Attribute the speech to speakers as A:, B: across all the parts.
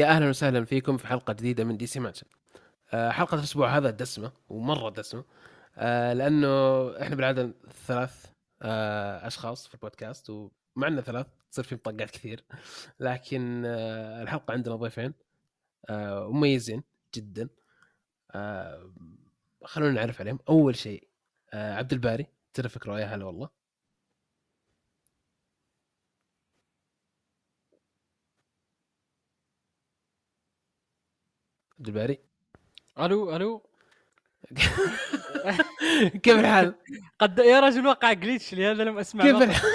A: يا أهلا وسهلا فيكم في حلقة جديدة من دي سي ماتش آه، حلقة الأسبوع هذا دسمة ومرة دسمة. آه، لأنه إحنا بالعادة ثلاث آه، أشخاص في البودكاست ومعنا ثلاث تصير في مطقات كثير. لكن الحلقة عندنا ضيفين مميزين جدا. خلونا نعرف عليهم. أول شيء عبد الباري تعرف فكرة يا هلا والله. عبد الباري.
B: ألو ألو.
A: كيف الحال؟
B: قد يا رجل وقع glitch لهذا لم أسمع
A: كيف الحال؟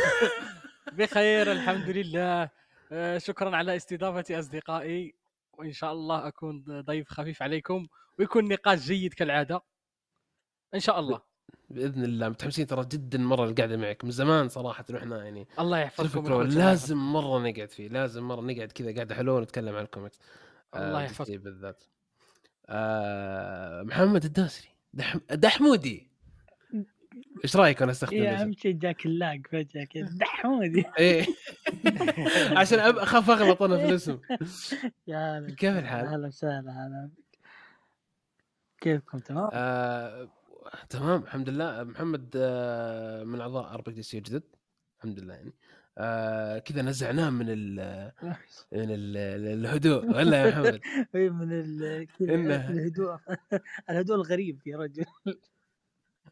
B: بخير الحمد لله. آه، شكرا على استضافتي أصدقائي وإن شاء الله أكون ضيف خفيف عليكم ويكون نقاش جيد كالعادة. إن شاء الله.
A: بإذن الله. متحمسين ترى جدا مرة القعدة معك. من زمان صراحة إحنا يعني
B: الله يحفظكم
A: لازم مرة نقعد فيه لازم مرة نقعد كذا قاعدة. حلوة ونتكلم عن الكوميكس.
B: الله آه، يحفظك.
A: بالذات. آه محمد الدوسري دح... دحمودي. إيش رأيك أنا أستخدم
C: يا أمشي جاك ال lag فجأة كذا. دحمودي.
A: إيه. عشان أخاف أغلط أنا في الاسم.
C: يا
A: كيف الحال؟
C: أهلا وسهلا هلا كيفكم تمام؟
A: آه، تمام الحمد لله. محمد آه، من أعضاء Arab DC الجدد. الحمد لله يعني. آه كذا نزعناه من ال من ال الهدوء. ولا يا محمد؟
C: اي من الهدوء. الهدوء الغريب يا رجل.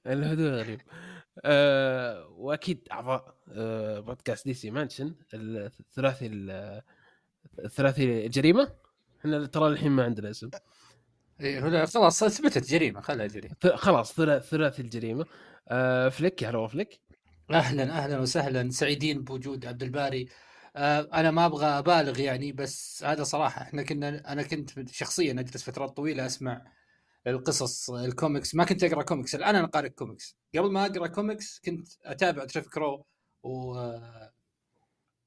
A: الهدوء الغريب. آه وأكيد أعضاء آه بودكاست DC Mansion الثلاثي الثلاثي الجريمه إحنا ترى الحين ما عندنا اسم.
D: إيه خلاص ثبتت جريمة خلها جريمة.
A: خلاص ثلاثي الجريمة. آه فليك يا هلا فليك.
D: أهلا أهلا وسهلا. سعيدين بوجود عبد الباري. آه أنا ما أبغى أبالغ يعني بس هذا صراحة إحنا كنا أنا كنت شخصيا أجلس فترات طويلة أسمع القصص الكوميكس. ما كنت أقرأ كوميكس الآن أنا قارئ كوميكس. قبل ما أقرأ كوميكس كنت أتابع تيريفكرو و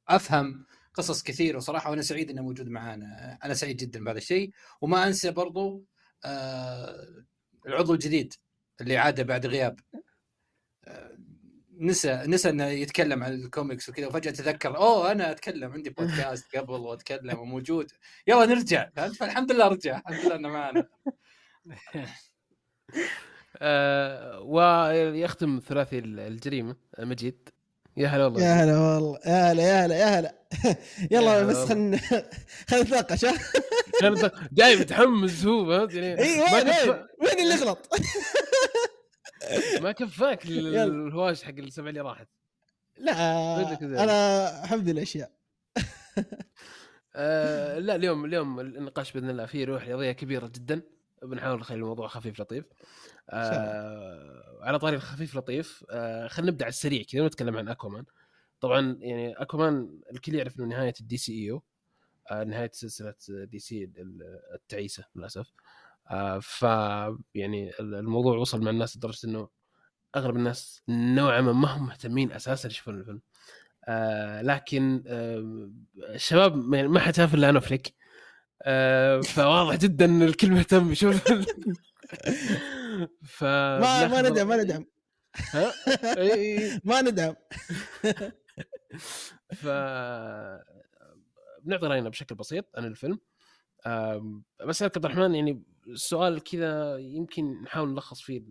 D: أفهم قصص كثير وصراحة وأنا سعيد إنه موجود معانا. أنا سعيد جدا بهذا الشيء. وما أنسى برضو آه العضو الجديد اللي عاد بعد غياب. آه نسى نسى إنه يتكلم عن الكوميكس وكذا وفجأة تذكر أوه أنا أتكلم عندي بودكاست قبل وأتكلم وموجود. يلا نرجع. فالحمد لله رجع الحمد لله إنه معنا.
A: آه ويختم ثلاثي الجريمة مجيد. يا هلا والله.
E: يا هلا والله يا هلا يا هلا يا هلا. يلا بس خلينا خلينا نتناقش
A: جاي متحمس هو فهمت
E: يعني؟ إي وين وين اللي غلط
A: ما كفاك الهواش حق السبع اللي راحت.
E: لا أنا أحب الأشياء.
A: آه لا اليوم اليوم النقاش بإذن الله فيه روح رياضية كبيرة جدا. بنحاول نخلي الموضوع خفيف لطيف. آه على طاري الخفيف لطيف. آه خلينا نبدأ على السريع كذا ونتكلم عن اكومان طبعا يعني Aquaman الكل يعرف إنه نهاية ال DCEU نهاية سلسلة DC التعيسة للأسف. آه ف يعني الموضوع وصل مع الناس لدرجة إنه أغلب الناس نوعا ما ما هم مهتمين أساسا يشوفون الفيلم. آه لكن آه الشباب يعني ما حد شاف إلا أنا فليك آه فواضح جدا إن الكل مهتم يشوف
E: ف ما ما ندعم ما ندعم.
A: ها؟
E: ما ندعم.
A: ف بنعطي رأينا بشكل بسيط عن الفيلم. بسالك عبد الرحمن يعني السؤال كذا يمكن نحاول نلخص فيه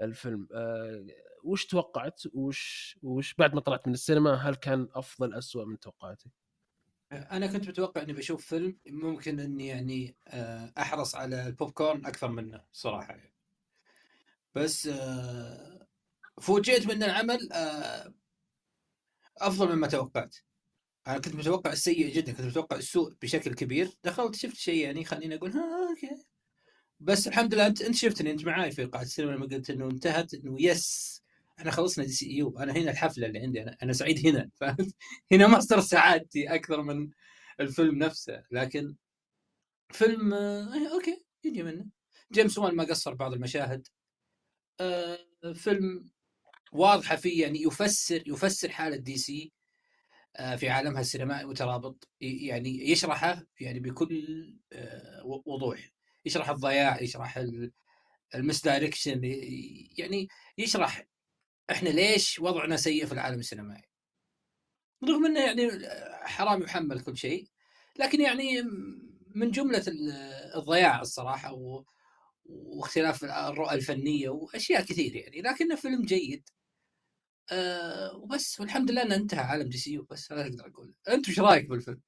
A: الفيلم. أه وش توقعت؟ وش وش بعد ما طلعت من السينما هل كان أفضل اسوء من توقعاتك؟
D: أنا كنت متوقع إني بشوف فيلم ممكن إني يعني آه، أحرص على البوب كورن أكثر منه صراحة يعني. بس آه، فوجئت من العمل آه، أفضل مما توقعت. أنا كنت متوقع السيء جدا كنت متوقع السوء بشكل كبير. دخلت شفت شيء يعني خليني أقول ها okay. بس الحمد لله انت انت شفتني انت معاي في قاعه السينما لما قلت إنه انتهت إنه yes إحنا خلصنا DCU أنا هنا الحفلة اللي عندي أنا أنا سعيد هنا فهمت؟ هنا مصدر سعادتي أكثر من الفيلم نفسه لكن فيلم آه okay يجي منه. جيمس وان ما قصر بعض المشاهد. آه فيلم واضحة فيه يعني يفسر يفسر حالة DC آه في عالمها السينمائي مترابط يعني يشرحه يعني بكل آه وضوح. يشرح الضياع يشرح ال misdirection يعني يشرح إحنا ليش وضعنا سيء في العالم السينمائي. رغم إنه يعني حرام يحمل كل شيء لكن يعني من جملة الضياع الصراحة و... واختلاف الرؤى الفنية وأشياء كثير يعني لكنه فيلم جيد. أه وبس والحمد لله إنه انتهى عالم دي سي بس هذا أقدر أقول. أنت إيش رأيك بالفيلم؟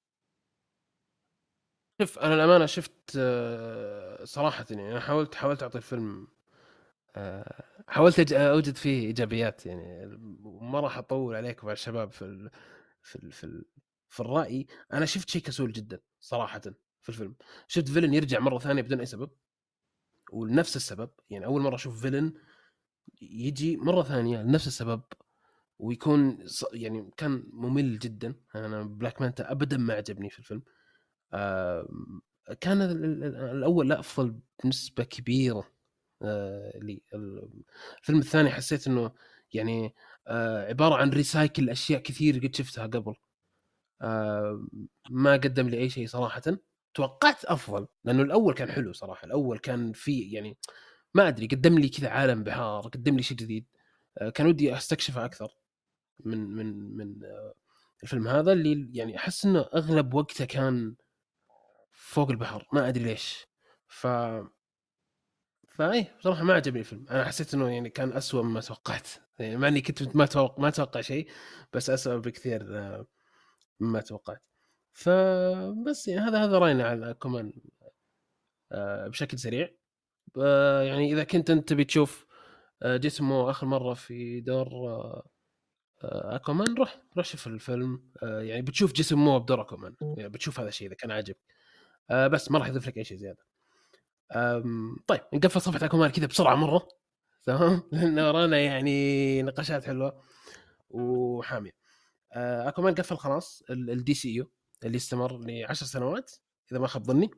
A: شوف أنا الأمانة شفت آه، صراحة يعني أنا حاولت حاولت أعطي الفيلم آه، حاولت أوجد فيه إيجابيات يعني ما راح أطول عليكم على الشباب في ال في ال في, ال في الرأي. أنا شفت شيء كسول جدا صراحة في الفيلم. شفت villain يرجع مرة ثانية بدون أي سبب ولنفس السبب يعني أول مرة أشوف villain يجي مرة ثانية لنفس السبب ويكون يعني كان ممل جدا. أنا بلاك مانتا ابدا ما عجبني في الفيلم. كان الأول لا أفضل بنسبة كبيرة آه، لي الفيلم الثاني حسيت إنه يعني آه، عبارة عن ريسايكل أشياء كثير قد شفتها قبل. ما قدم لي أي شيء صراحة. توقعت أفضل لأنه الأول كان حلو صراحة. الأول كان في يعني ما أدري قدم لي كذا عالم بحار قدم لي شيء جديد. آه، كان ودي أستكشفه أكثر من من من الفيلم هذا اللي يعني أحس إنه أغلب وقته كان فوق البحر ما أدري ليش. ف فاي بصراحة ما عجبني الفيلم. أنا حسيت إنه يعني كان أسوأ مما توقعت. يعني مع إني كنت ما توقع ما أتوقع شيء بس أسوأ بكثير آه، مما توقعت. فبس يعني هذا هذا رأينا على كمان آه، بشكل سريع. يعني إذا كنت أنت تبي تشوف آه، جسمه آخر مرة في دور أكومان روح روح شوف الفيلم. يعني بتشوف جسم مو بدور أكومان. يعني بتشوف هذا الشيء إذا كان عاجبك. بس ما راح يضيف لك أي شيء زيادة. طيب نقفل صفحة أكوامان كذا بسرعة مرة. تمام؟ لأن ورانا يعني نقاشات حلوة وحامية. أكوامان قفل خلاص ال DCU اللي استمر ل 10 سنوات إذا ما خاب ظني.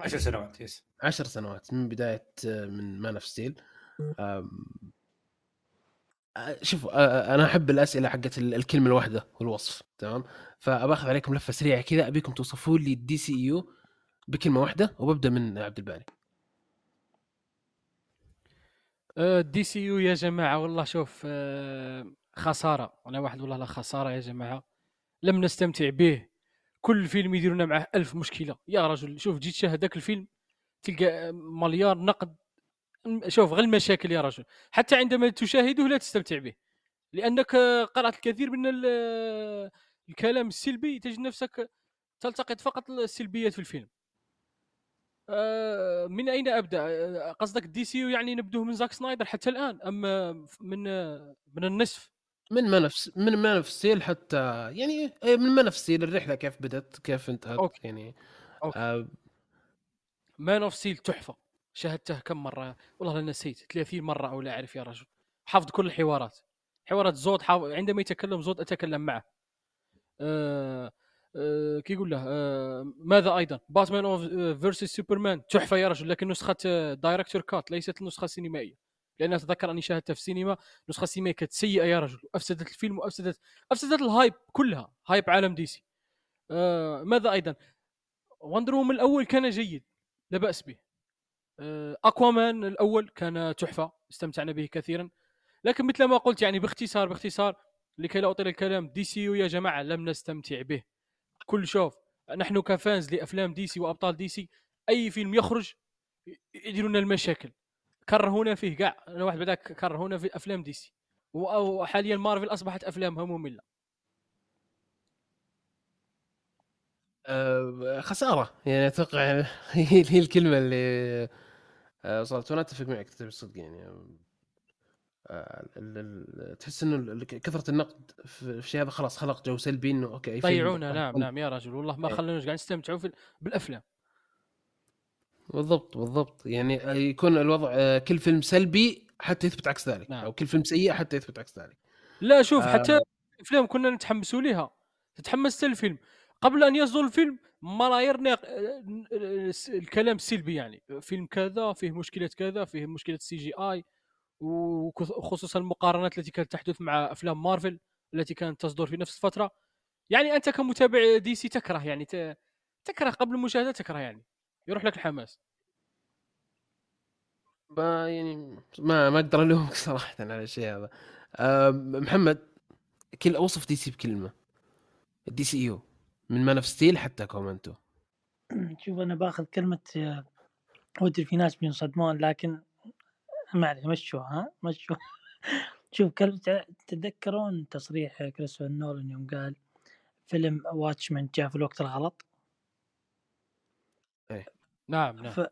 D: 10 سنوات yes.
A: 10 سنوات من بداية من Man of Steel شوف أنا أحب الأسئلة حقت الكلمة الواحدة والوصف. تمام؟ فأباخذ عليكم لفة سريعة كذا أبيكم توصفوا لي ال DCU بكلمة واحدة وببدأ من عبد الباري.
B: DCU يا جماعة والله شوف أه خسارة. أنا واحد والله لا خسارة يا جماعة. لم نستمتع به. كل فيلم يديرونا معه ألف مشكلة. يا رجل شوف جيت تشاهد ذاك الفيلم تلقى مليار نقد. شوف غير المشاكل يا رجل. حتى عندما تشاهده لا تستمتع به. لأنك قرأت الكثير من الكلام السلبي تجد نفسك تلتقط فقط السلبيات في الفيلم. آه، من أين أبدأ؟ آه، قصدك DC يعني نبدوه من زاك سنايدر حتى الآن أم من من النصف؟
A: من ما نفس من ما نفس ستيل حتى يعني إيه، من Man of Steel الرحلة كيف بدت كيف انتهت okay. يعني
B: okay. آه Man of Steel تحفة. شاهدته كم مرة؟ والله نسيت 30 مرة أو لا أعرف يا رجل. حافظ كل الحوارات. حوارات زود حافظ عندما يتكلم زود أتكلم معه. آه آه كي يقول له آه ماذا أيضا؟ Batman of versus Superman تحفة يا رجل لكن نسخة director cut ليست النسخه السينمائيه لأن اتذكر أني شاهدتها في السينما. النسخه السينمائيه كانت سيئة يا رجل. أفسدت الفيلم وافسدت أفسدت ال hype كلها. hype عالم DC آه ماذا أيضا؟ Wonder Woman الأول كان جيد. لا بأس به. آه اكوامان الأول كان تحفة. استمتعنا به كثيرا. لكن مثل ما قلت يعني باختصار باختصار لكي لا أطيل الكلام DC يا جماعة لم نستمتع به. كل شوف نحن ك fans لأفلام DC وأبطال DC أي فيلم يخرج يديروا لنا المشاكل. كرهونا فيه كاع أنا واحد بعدك كرهونا في أفلام DC. وحاليا مارفل أصبحت أفلامها مملة.
A: أه خسارة. يعني أتوقع هي الكلمة اللي وصلت. وأنا أتفق معك بالصدق يعني. تحس إنه كثرة النقد في الشيء هذا خلاص خلق جو سلبي إنه okay
B: ضيعونا نعم نعم يا رجل والله ما إيه. خلوناش قاعد نستمتعوا بالأفلام.
A: بالضبط بالضبط. يعني يكون الوضع آه، كل فيلم سلبي حتى يثبت عكس ذلك نعم. أو كل فيلم سيء حتى يثبت عكس ذلك.
B: لا شوف آه. حتى الافلام كنا نتحمسوا لها تتحمست الفيلم. قبل أن يصدر الفيلم ملايير الكلام السلبي يعني. فيلم كذا فيه مشكلة كذا فيه مشكلة CGI. وخصوصا المقارنات التي كانت تحدث مع أفلام مارفل التي كانت تصدر في نفس الفترة. يعني أنت كمتابع DC تكره يعني تكره قبل المشاهدة تكره يعني. يروح لك الحماس.
A: ما يعني ما ما أقدر ألومك صراحة على الشيء هذا. محمد كل أوصف DC بكلمه DCU من Man of Steel حتى أكوامان 2
C: شوف أنا باخذ كلمة آه، ودري في ناس بينصدمون لكن ما عليه مشوها ها؟ مشوا. شوف كلمة تتذكرون تصريح كريستوفر نولان يوم قال فيلم Watchmen جاء في الوقت الغلط؟
B: نعم نعم.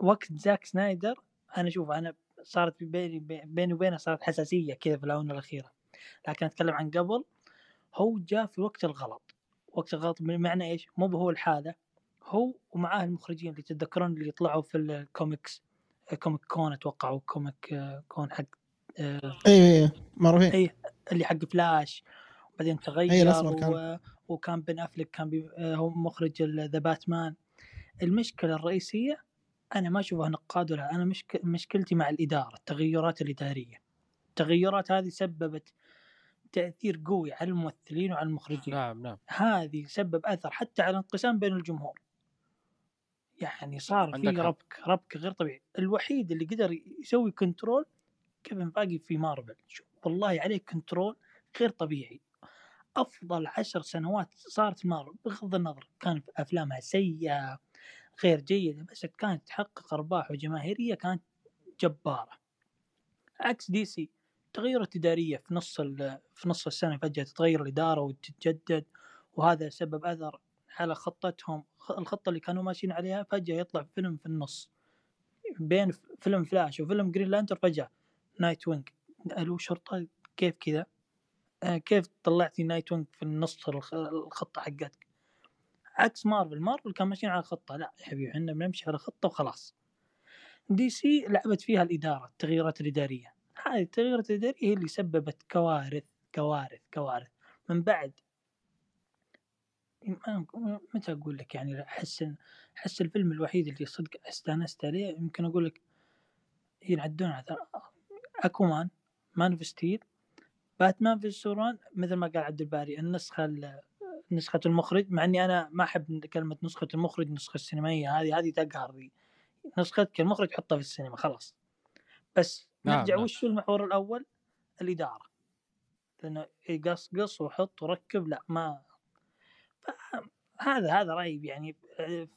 C: وقت زاك سنايدر أنا شوف أنا صارت بيني بيني وبينه صارت حساسية كذا في الآونة الأخيرة. لكن أتكلم عن قبل هو جاء في وقت الغلط. وقت الغلط بمعنى إيش؟ مو هو الحالة هو ومعاه المخرجين اللي تتذكرون اللي يطلعوا في ال comics. Comic Con أتوقع أو Comic Con حق
E: أيوه أيوه معروفين.
C: اي اللي حق فلاش وبعدين تغير
E: أي و... كان.
C: وكان بن أفلك كان بي... هو مخرج The Batman المشكلة الرئيسية أنا ما أشوفها نقاد ولا أنا مشك... مشكلتي مع الإدارة التغيرات الإدارية. التغيرات هذه سببت تأثير قوي على الممثلين وعلى المخرجين.
B: نعم نعم.
C: هذه سبب أثر حتى على انقسام بين الجمهور. يعني صار في ربكة ربكة غير طبيعي. الوحيد اللي قدر يسوي control كيفن فايجي في مارفل. والله عليه control غير طبيعي. أفضل عشر سنوات صارت مارفل بغض النظر كانت أفلامها سيئة غير جيدة بس كانت تحقق أرباح وجماهيرية كانت جبارة. عكس دي سي تغيرات اداريه في نص في نص السنة فجأة تتغير الإدارة وتتجدد وهذا سبب أثر على خطتهم الخطة اللي كانوا ماشيين عليها فجأة يطلع فيلم في النص. بين فيلم فلاش وفيلم جرين لانترن فجأة. نايت وينج. ألو شرطه؟ كيف كذا؟ آه كيف طلعتي نايت وينج في النص الخطة حقتك؟ عكس مارفل. مارفل كان ماشيين على خطة. لا يا حبيبي إحنا بنمشي على خطة وخلاص. دي سي لعبت فيها الإدارة التغييرات الإدارية. هذه التغييرات الإدارية هي اللي سببت كوارث كوارث كوارث. من بعد متى أقول لك يعني أحس أحس الفيلم الوحيد اللي صدق أستأنست عليه يمكن أقول لك ينعدون على أكوامان مان أوف ستيل باتمان في سوبرمان مثل ما قال عبد الباري النسخة نسخة المخرج مع إني أنا ما أحب كلمة نسخة المخرج النسخة السينمائية هذه هذه تقهر لي نسختك المخرج حطها في السينما خلاص بس نعم نرجع نعم. وش المحور الأول؟ الإدارة لأنه قص قص وحط وركب لا ما هذا هذا رأيي يعني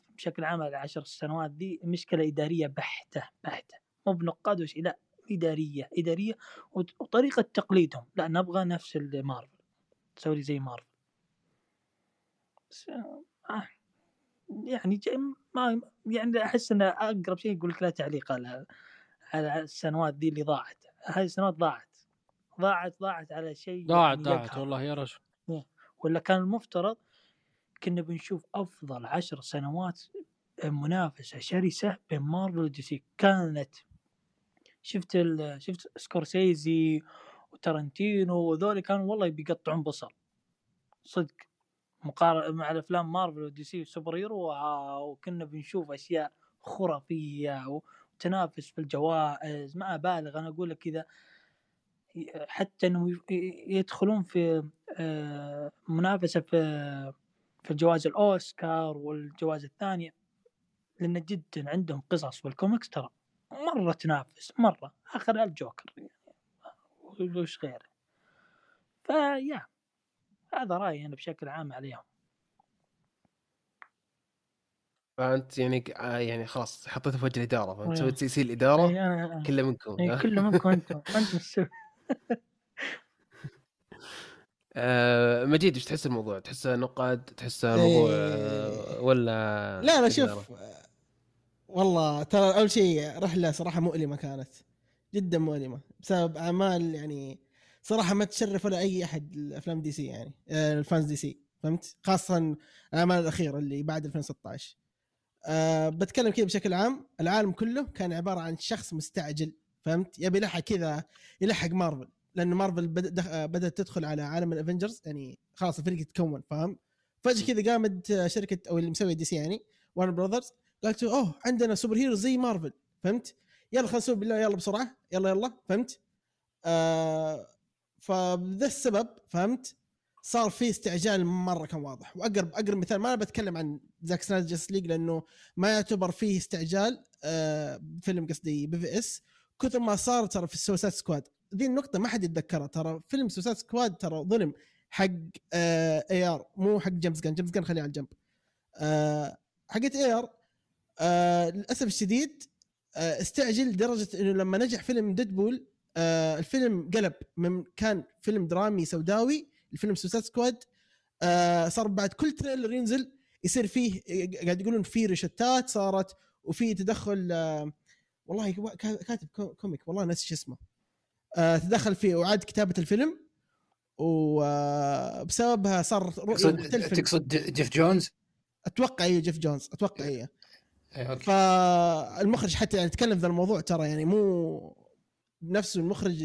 C: بشكل عام العشر سنوات دي مشكلة إدارية بحتة بحتة. مو بنقاد وشي لا إدارية إدارية وطريقة تقليدهم. لا نبغى نفس المارفل تسوي زي مارفل بس آه يعني ما يعني أحس انه أقرب شيء يقول لك لا تعليق على على السنوات دي اللي ضاعت. هذه السنوات ضاعت. ضاعت ضاعت على شيء
B: ضاعت يعني ضاعت والله يا رجل.
C: إيه. ولا كان المفترض كنا بنشوف أفضل عشر سنوات منافسة شرسة بين مارفل ودي سي. كانت شفت شفت سكورسيزي وترنتينو وذول كانوا والله بيقطعون بصر. صدق. مقارنة مع الأفلام مارفل ودي سي super hero وكنا بنشوف أشياء خرافية وتنافس في الجوائز. ما أبالغ أنا أقول لك كذا حتى إنهم يدخلون في آه، منافسة في في جوائز الأوسكار والجوائز الثانية لأن جدا عندهم قصص والكوميكس ترى مرة تنافس مرة. آخر الجوكر يعني. وش غيره. فيا هذا رأيي أنا بشكل عام عليهم.
A: فأنت يعني آه، يعني خلاص حطيته في وجه الإدارة. فأنت سويت سي الاداره كله منكم.
C: كله منكم أنتم أنتم
A: آه مجيد إيش تحس الموضوع؟ تحسه نقاد؟ تحسه موضوع آه ولا
E: لا لا شوف والله ترى أول شيء رحلة صراحة مؤلمة كانت جدا مؤلمة بسبب أعمال يعني صراحة ما تشرف ولا أي أحد الأفلام دي سي يعني آه، ال fans دي سي فهمت؟ خاصه الأعمال الأخيرة اللي بعد 2016 أه بتكلم كذا بشكل عام العالم كله كان عبارة عن شخص مستعجل فهمت؟ يبي يلحق كذا يلحق مارفل لأن مارفل بدأت تدخل على عالم الافنجرز يعني خلاص الفريق يتكون فاهم؟ فجأة كذا قامت شركة أو اللي مسوي دي سي يعني وارنر براذرز قالت أوه عندنا super hero زي مارفل. فهمت؟ يلا خلينا نسوي بالله يلا بسرعة يلا يلا. فهمت؟ آه فبذا السبب فهمت؟ صار في استعجال مرة كان واضح. وأقرب أقرب مثال ما أنا بتكلم عن زاك سنايدر جاستس ليج لأنه ما يعتبر فيه استعجال آه فيلم قصدي بي في إس. كثر ما صار ترى في السوسايد سكواد ذي النقطة ما حد يتذكرها. ترى فيلم سوسايد سكواد ترى ظلم حق آه آير مو حق جيمس جن جيمس جن خليه على الجنب. آه حقت آير آه للأسف الشديد آه استعجل لدرجة إنه لما نجح فيلم ديدبول آه الفيلم قلب من كان فيلم درامي سوداوي الفيلم سوسايد سكواد آه صار بعد كل trailer ينزل يصير فيه قاعد يقولون في reshoot ات صارت وفي تدخل آه والله كاتب comic والله ناسي شو اسمه. آه تدخل في اعاد كتابة الفيلم وبسببها صار
D: رؤية مختلفة. تقصد جيف جونز؟
E: أتوقع اي جيف جونز أتوقع اي فالمخرج حتى يعني تكلم في الموضوع ترى يعني مو نفسه المخرج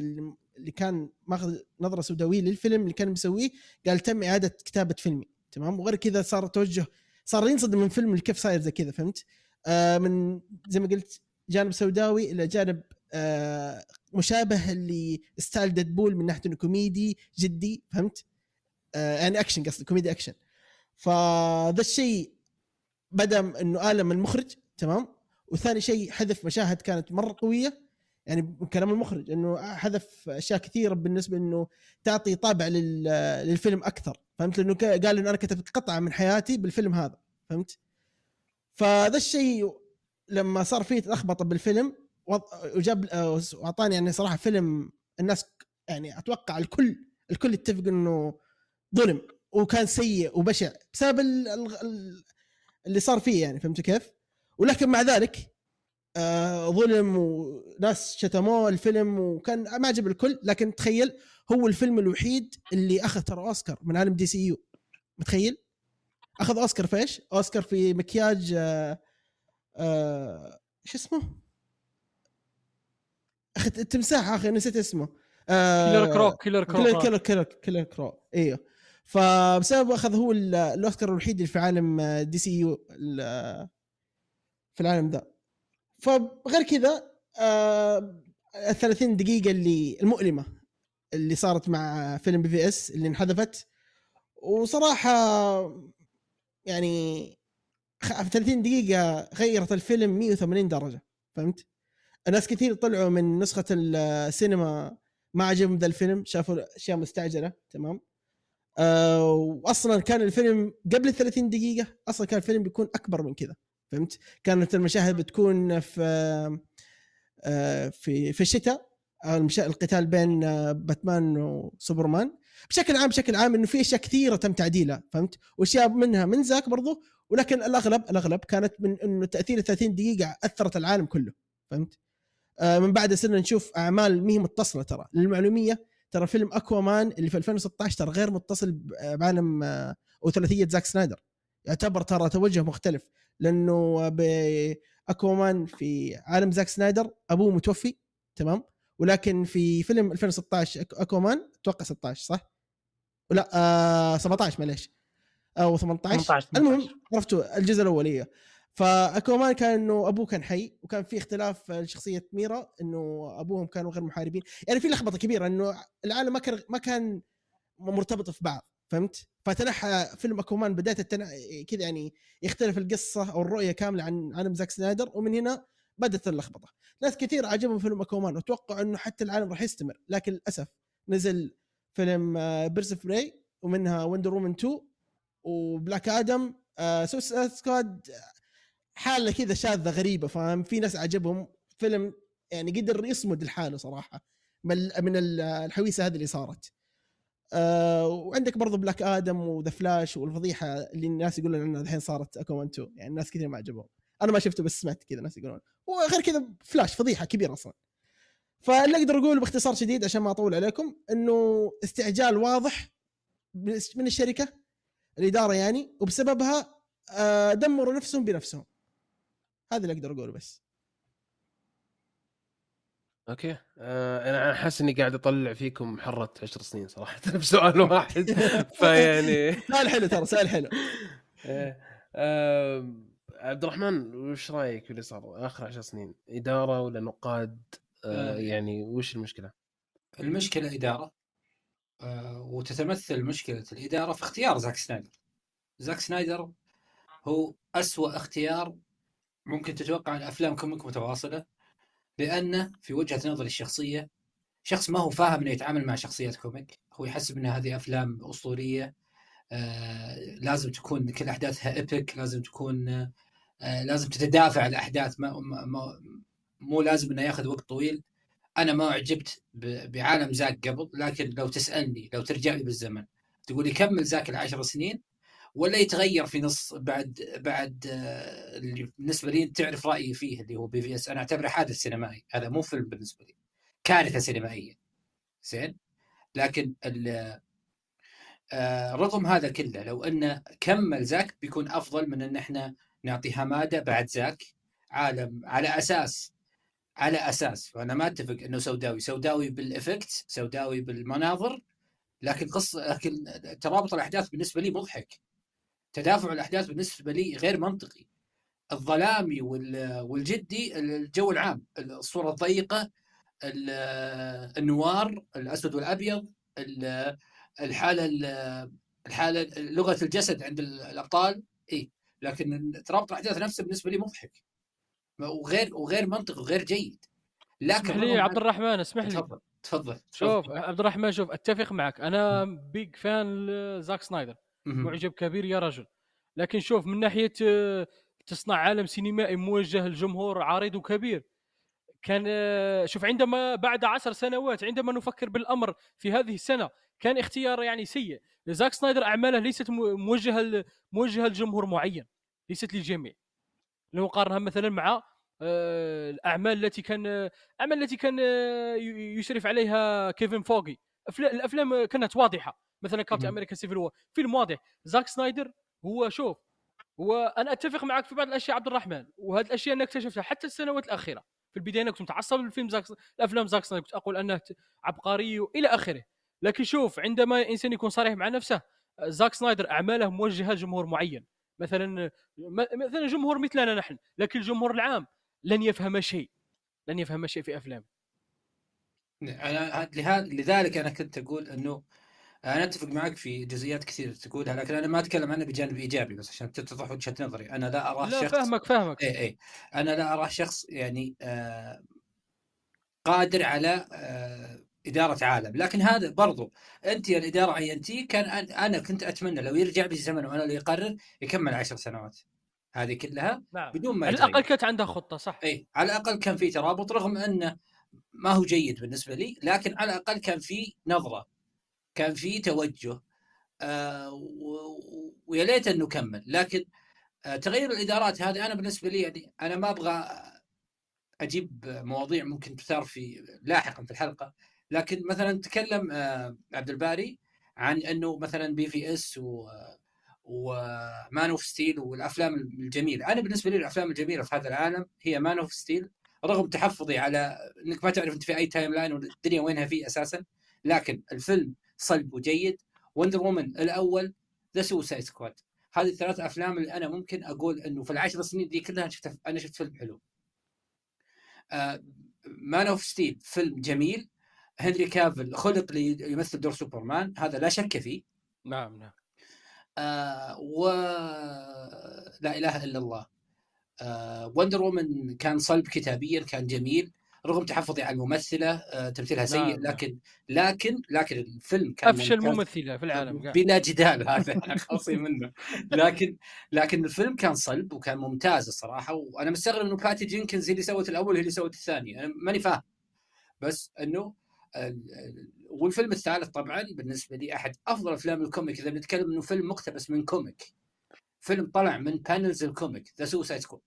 E: اللي كان ماخذ نظرة سوداوية للفيلم اللي كان مسويه قال تم إعادة كتابة فيلمي. تمام؟ وغير كذا صار توجه صار ينصدم من فيلم كيف صاير زي كذا فهمت؟ آه من زي ما قلت جانب سوداوي إلى جانب آه مشابه ل style ديدبول من ناحية إنه كوميدي جدي فهمت؟ آه يعني اكشن قصدي كوميدي اكشن فذا الشيء بدا إنه آلم المخرج تمام؟ وثاني شيء حذف مشاهد كانت مرة قوية يعني من كلام المخرج إنه حذف أشياء كثيرة بالنسبة إنه تعطي طابع للفيلم أكثر فهمت؟ لأنه قال إنه أنا كتبت قطعة من حياتي بالفيلم هذا فهمت؟ فذا الشيء لما صار فيه لخبطه بالفيلم وجاب واعطاني يعني صراحة فيلم الناس يعني أتوقع الكل الكل يتفق إنه ظلم وكان سيء وبشع بسبب اللي صار فيه يعني فهمت كيف؟ ولكن مع ذلك آه ظلم وناس شتموه الفيلم وكان ما عجب الكل لكن تخيل هو الفيلم الوحيد اللي أخذ ترى أوسكار من عالم دي سي يو متخيل؟ أخذ أوسكار في إيش؟ أوسكار في مكياج آه آه شو اسمه؟ أخي التمساح أخي نسيت اسمه.
B: آه كيلر كروك كيلر كروك
E: كيلر كيلر كيلر, كيلر كروك أيوه فبسبب أخذ هو الأوسكار الوحيد اللي في عالم DCU في العالم ذا فغير كذا آه ال 30 دقيقة اللي المؤلمة اللي صارت مع فيلم بي في إس اللي انحذفت. وصراحة يعني في 30 دقيقة غيرت الفيلم 180 درجة. فهمت؟ ناس كثير طلعوا من نسخة السينما ما عجبهم ذا الفيلم شافوا أشياء مستعجلة تمام؟ آه واصلا كان الفيلم قبل ال 30 دقيقة أصلا كان الفيلم بيكون أكبر من كذا فهمت؟ كانت المشاهد بتكون في آه، في في الشتاء القتال بين آه، باتمان وسوبرمان بشكل عام بشكل عام إنه في أشياء كثيرة تم تعديلها فهمت؟ وأشياء منها من ذاك برضو ولكن الأغلب الأغلب كانت من إنه تأثير 30 دقيقة أثرت العالم كله فهمت؟ آه من بعد صرنا نشوف أعمال ما هي متصلة ترى. للمعلومية ترى فيلم اكوا مان اللي في 2016 ترى غير متصل بعالم آه أو ثلاثيه زاك سنايدر. يعتبر ترى توجه مختلف لأنه بأكوامان في عالم زاك سنايدر أبوه متوفي تمام؟ ولكن في فيلم 2016 أكوامان أتوقع 16 صح؟ لا آه 17 معليش. أو 18 18 المهم عرفتوا الجزء الأول إيه. فاكوامان كان إنه أبوه كان حي وكان في اختلاف شخصية ميرا إنه أبوهم كانوا غير محاربين يعني في لخبطة كبيرة إنه العالم ما كان ما كان مرتبط في بعض فهمت؟ فتنحى فيلم أكومان بداية التنح... كذا يعني يختلف القصة أو الرؤية كاملة عن عالم زاك سنايدر ومن هنا بدأت اللخبطة. ناس كثير عجبهم فيلم أكومان وتوقعوا إنه حتى العالم راح يستمر لكن للأسف نزل فيلم Birds of Prey ومنها Wonder Woman 2 وبلاك آدم Suicide Squad حالة كذا شاذة غريبة فاهم؟ في ناس عجبهم فيلم يعني قدر يصمد لحاله صراحة من الحويسة هذه اللي صارت. آه وعندك برضو بلاك آدم و The Flash والفضيحة اللي الناس يقولون إنها الحين صارت اكومان 2 يعني الناس كثير ما عجبهم أنا ما شفته بس سمعت كذا ناس يقولون. وغير كذا فلاش فضيحة كبيرة أصلا. فاللي أقدر اقوله باختصار شديد عشان ما أطول عليكم إنه استعجال واضح من الشركة الإدارة يعني وبسببها آه دمروا نفسهم بنفسهم. هذا اللي أقدر أقوله بس.
A: okay. آه أنا حاسس إني قاعد أطلع فيكم حرة عشر سنين صراحة بسؤال واحد. فيعني
E: سؤال حلو ترى سؤال حلو.
A: آه عبد الرحمن وش رأيك في اللي صار آخر عشر سنين؟ إدارة ولا نقاد؟ آه, آه يعني وش المشكلة؟
D: المشكلة إدارة. آه وتتمثل مشكلة الإدارة في اختيار زاك سنايدر. زاك سنايدر هو أسوأ اختيار ممكن تتوقع الافلام comic متواصلة؟ لأنه في وجهة نظري الشخصية شخص ما هو فاهم إنه يتعامل مع شخصيات comic. هو يحسب ان هذه أفلام أسطورية آه لازم تكون كل أحداثها epic لازم تكون آه، لازم تتدافع الأحداث. ما ما- مو لازم إنه ياخذ وقت طويل. أنا ما أعجبت ب- بعالم زاك قبل لكن لو تسألني لو ترجع لي بالزمن تقول لي كمل زاك العشر سنين؟ ولا يتغير في نص بعد بعد آه، اللي بالنسبة لي تعرف رأيي فيه اللي هو بي في اس أنا أعتبره حادث سينمائي. هذا مو فيلم بالنسبة لي. كارثة سينمائية. زين؟ لكن آه، رغم هذا كله لو انه كمل زاك بيكون أفضل من أن إحنا نعطي هماده بعد زاك عالم على أساس على أساس. وأنا ما أتفق إنه سوداوي. سوداوي بال effect سوداوي بالمناظر لكن قصة لكن ترابط الأحداث بالنسبة لي مضحك. تدافع الأحداث بالنسبة لي غير منطقي. الظلامي وال- والجدي الجو العام الصورة الضيقة ال- النوار الأسود والأبيض ال- الحالة ال- الحالة لغة الجسد عند الأبطال إي. لكن ترابط الأحداث نفسه بالنسبة لي مضحك. وغير وغير منطقي وغير جيد. لكن
B: اسمح لي عبد الرحمن اسمح لي.
D: تفضل تفضل.
B: شوف. عبد الرحمن شوف أتفق معك. أنا big fan لزاك سنايدر. معجب كبير يا رجل. لكن شوف من ناحية آه، تصنع عالم سينمائي موجه لجمهور عريض وكبير كان آه، شوف عندما بعد عشر سنوات عندما نفكر بالأمر في هذه السنة كان اختيار يعني سيء. زاك سنايدر أعماله ليست مو- موجهة موجهة لجمهور معين ليست للجميع. لو نقارنها مثلا مع آه، الأعمال التي كان الأعمال التي كان يشرف عليها كيفن فايغي. الأفلام كانت واضحة. مثلا
D: Captain.
B: America Civil War فيلم واضح. زاك سنايدر هو شوف هو أنا أتفق معك في بعض الأشياء عبد الرحمن وهذه الأشياء أنا اكتشفتها حتى السنوات الأخيرة. في البداية أنا كنت متعصب للفيلم زاك الأفلام زاك سنايدر كنت أقول أنه عبقري إلى آخره. لكن شوف عندما الانسان يكون صريح مع نفسه زاك سنايدر أعماله موجهة لجمهور معين. مثلا مثلا جمهور مثلنا نحن لكن الجمهور العام لن يفهم شيء. لن يفهم شيء في افلام
D: أنا لهذا لذلك أنا كنت أقول إنه أنا أتفق معك في جزئيات كثير تقولها لكن أنا ما أتكلم عنها بجانب إيجابي بس عشان تتضح وجهة نظري. أنا لا أراه
B: لا
D: شخص
B: فاهمك فاهمك.
D: اي اي أنا لا أراه شخص يعني آه قادر على آه إدارة عالم. لكن هذا برضو أنت يا الاداره عينتيه كان أن- أنا كنت أتمنى لو يرجع بي وأنا اللي يقرر يكمل عشر سنوات هذه كلها
B: نعم.
D: بدون ما
B: على. الأقل كانت عندها خطة صح.
D: اي على الأقل كان في ترابط رغم أنه ما هو جيد بالنسبة لي لكن على الأقل كان في نظرة كان في توجه آه ويا ليت انه كمل لكن آه تغير الإدارات هذه أنا بالنسبة لي يعني أنا ما أبغى أجيب مواضيع ممكن تثار في لاحقا في الحلقة. لكن مثلا تكلم آه عبد الباري عن أنه مثلا بي في اس و و Man of Steel والأفلام الجميلة، أنا بالنسبة لي الأفلام الجميلة في هذا العالم هي Man of Steel رغم تحفظي على إنك ما تعرف أنت في أي timeline والدنيا وينها فيه أساسا لكن الفيلم صلب وجيد. Wonder Woman الأول The Suicide Squad هذه الثلاث أفلام اللي أنا ممكن أقول إنه في العشر سنين دي كلها شفت أنا شفت فيلم حلو. Man of Steel فيلم جميل. هنري كافل خلق ليمثل دور سوبرمان هذا لا شك فيه.
B: نعم نعم.
D: آه و لا إله إلا الله. آه Wonder Woman كان صلب كتابيا كان جميل رغم تحفظي على الممثلة آه تمثيلها سيء
B: نعم، نعم.
D: لكن لكن لكن الفيلم كان أفشل.
B: ممثلة في العالم قاعد.
D: بلا جدال هذا أنا خاصي منه لكن لكن الفيلم كان صلب وكان ممتاز الصراحة وأنا مستغرب إنه باتي جينكنز هي اللي سوت الأول وهي اللي سوت الثاني أنا ماني فاهم بس إنه ال- ال- والفيلم الثالث طبعا بالنسبة لي أحد أفضل أفلام الكوميك إذا بنتكلم إنه فيلم مقتبس من كوميك فيلم طلع من panels الكوميك The Suicide Squad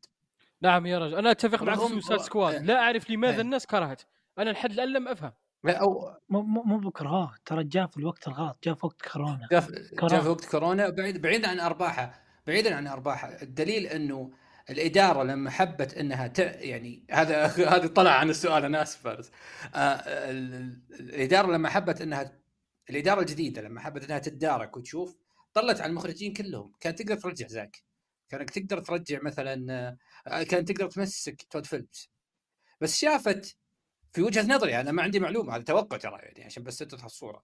B: نعم يا رجل أنا أتفق معك في
D: رغم-
B: Suicide Squad لا أعرف لماذا
D: إيه.
B: الناس كرهت. أنا لحد الآن لم أفهم.
D: أو
C: مو مو مو بكرهات ترى جاء في الوقت الغلط. جاء في وقت كورونا.
D: جاء في- وقت كورونا. بعيد بعيدا عن ارباحها بعيدا عن ارباحها الدليل إنه الإدارة لما حبت إنها ت... يعني هذا هذا طلع عن السؤال أنا آسف فارس. آه ال- ال- الإدارة لما حبت إنها الإدارة الجديدة لما حبت إنها تتدارك وتشوف طلت على المخرجين كلهم. كانت تقدر ترجع زاك. كانت تقدر ترجع مثلا آه، كانت تقدر تمسك تود فيلمز. بس شافت في وجهة نظري أنا ما عندي معلومة هذا توقع ترى يعني عشان بس تتضح الصورة.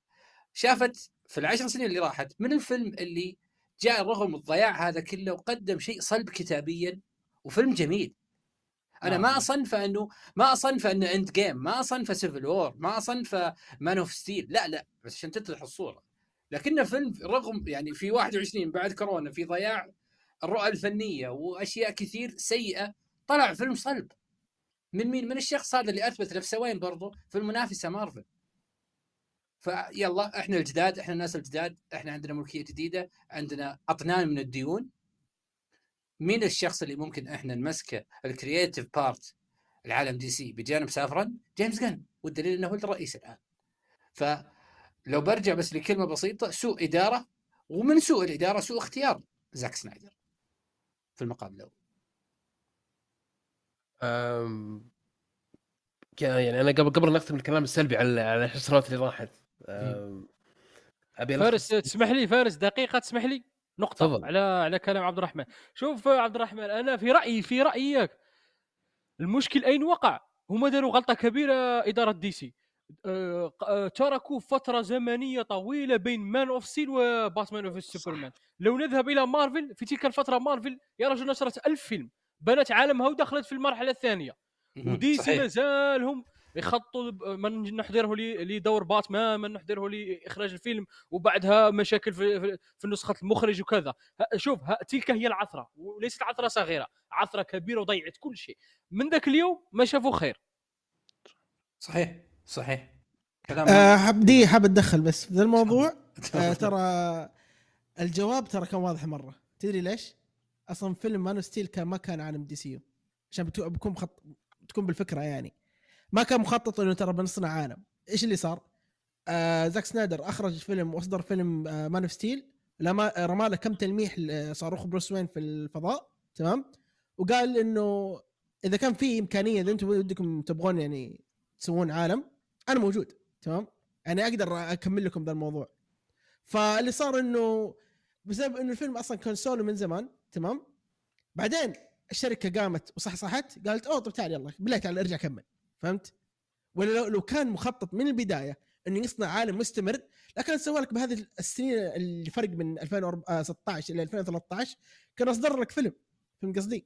D: شافت في العشر سنين اللي راحت من الفيلم اللي جاء رغم الضياع هذا كله وقدم شيء صلب كتابيا وفيلم جميل.
B: أنا.
D: ما اصنفه إنه ما اصنفه إنه Endgame ما اصنفه Civil War ما اصنفه Man of Steel لا لا بس عشان تتضح الصورة. لكنه فيلم رغم يعني في 21 بعد كورونا في ضياع الرؤى الفنية وأشياء كثير سيئة طلع فيلم صلب من مين؟ من الشخص هذا اللي أثبت نفسه وين برضو؟ في المنافسة مارفل. فيلا إحنا الجداد إحنا الناس الجداد إحنا عندنا ملكية جديدة عندنا اطنان من الديون مين الشخص اللي ممكن إحنا نمسكه ال creative part لعالم دي سي بجانب سافران جيمس جن والدليل إنه هو الرئيس الآن فلو برجع بس لكلمة بسيطة سوء إدارة ومن سوء الإدارة سوء اختيار زاك سنايدر في المقام الأول.
A: أم... يعني أنا قبل قبل نختم الكلام السلبي على على السنوات اللي راحت. أم...
B: أبي فارس تسمح لي؟ فارس دقيقة تسمح لي؟ نقطة تفضل. على على كلام عبد الرحمن. شوف عبد الرحمن أنا في رايي في رأيك المشكل أين وقع؟ هم داروا غلطة كبيرة إدارة دي سي. تركوا فترة زمنية طويلة بين Man of Steel وباتمان vs سوبرمان لو نذهب إلى مارفل في تلك الفترة مارفل يا رجل نشرت ألف فيلم بنت عالمها ودخلت في المرحلة الثانية. ودي سي مازالهم يخطوا من نحضره لدور باتمان من نحضره لإخراج الفيلم وبعدها مشاكل في, في نسخة المخرج وكذا. شوف تلك هي العثرة وليست عثرة صغيرة عثرة كبيرة وضيعت كل شيء. من ذاك اليوم ما شافوا خير.
D: صحيح. صحيح.
E: آه حب دي حاب أتدخل بس في الموضوع؟ آه ترى الجواب ترى كان واضح مرة. تدري ليش؟ أصلا فيلم Man of Steel كان ما كان عالم دي سي عشان بتكون خط... تكون بالفكرة يعني. ما كان مخطط إنه ترى بنصنع عالم. إيش اللي صار؟ آه زاك سنايدر أخرج فيلم وأصدر فيلم آه Man of Steel. لما رمى له كم تلميح صاروخ بروس وين في الفضاء. تمام؟ وقال إنه إذا كان في إمكانية إذا أنتم ودكم تبغون يعني تسوون عالم أنا موجود تمام؟ يعني أقدر أكمل لكم ذا الموضوع. فاللي صار إنه بسبب إنه الفيلم أصلا كان سولو من زمان تمام؟ بعدين الشركة قامت وصحصحت قالت أوه طب تعال يلا بالله تعال ارجع كمل فهمت؟ ولا لو, لو كان مخطط من البداية إنه يصنع عالم مستمر لكن سوى لك بهذه السنين اللي فرق من 2016 إلى 2013 كان أصدر لك فيلم فهمت قصدي؟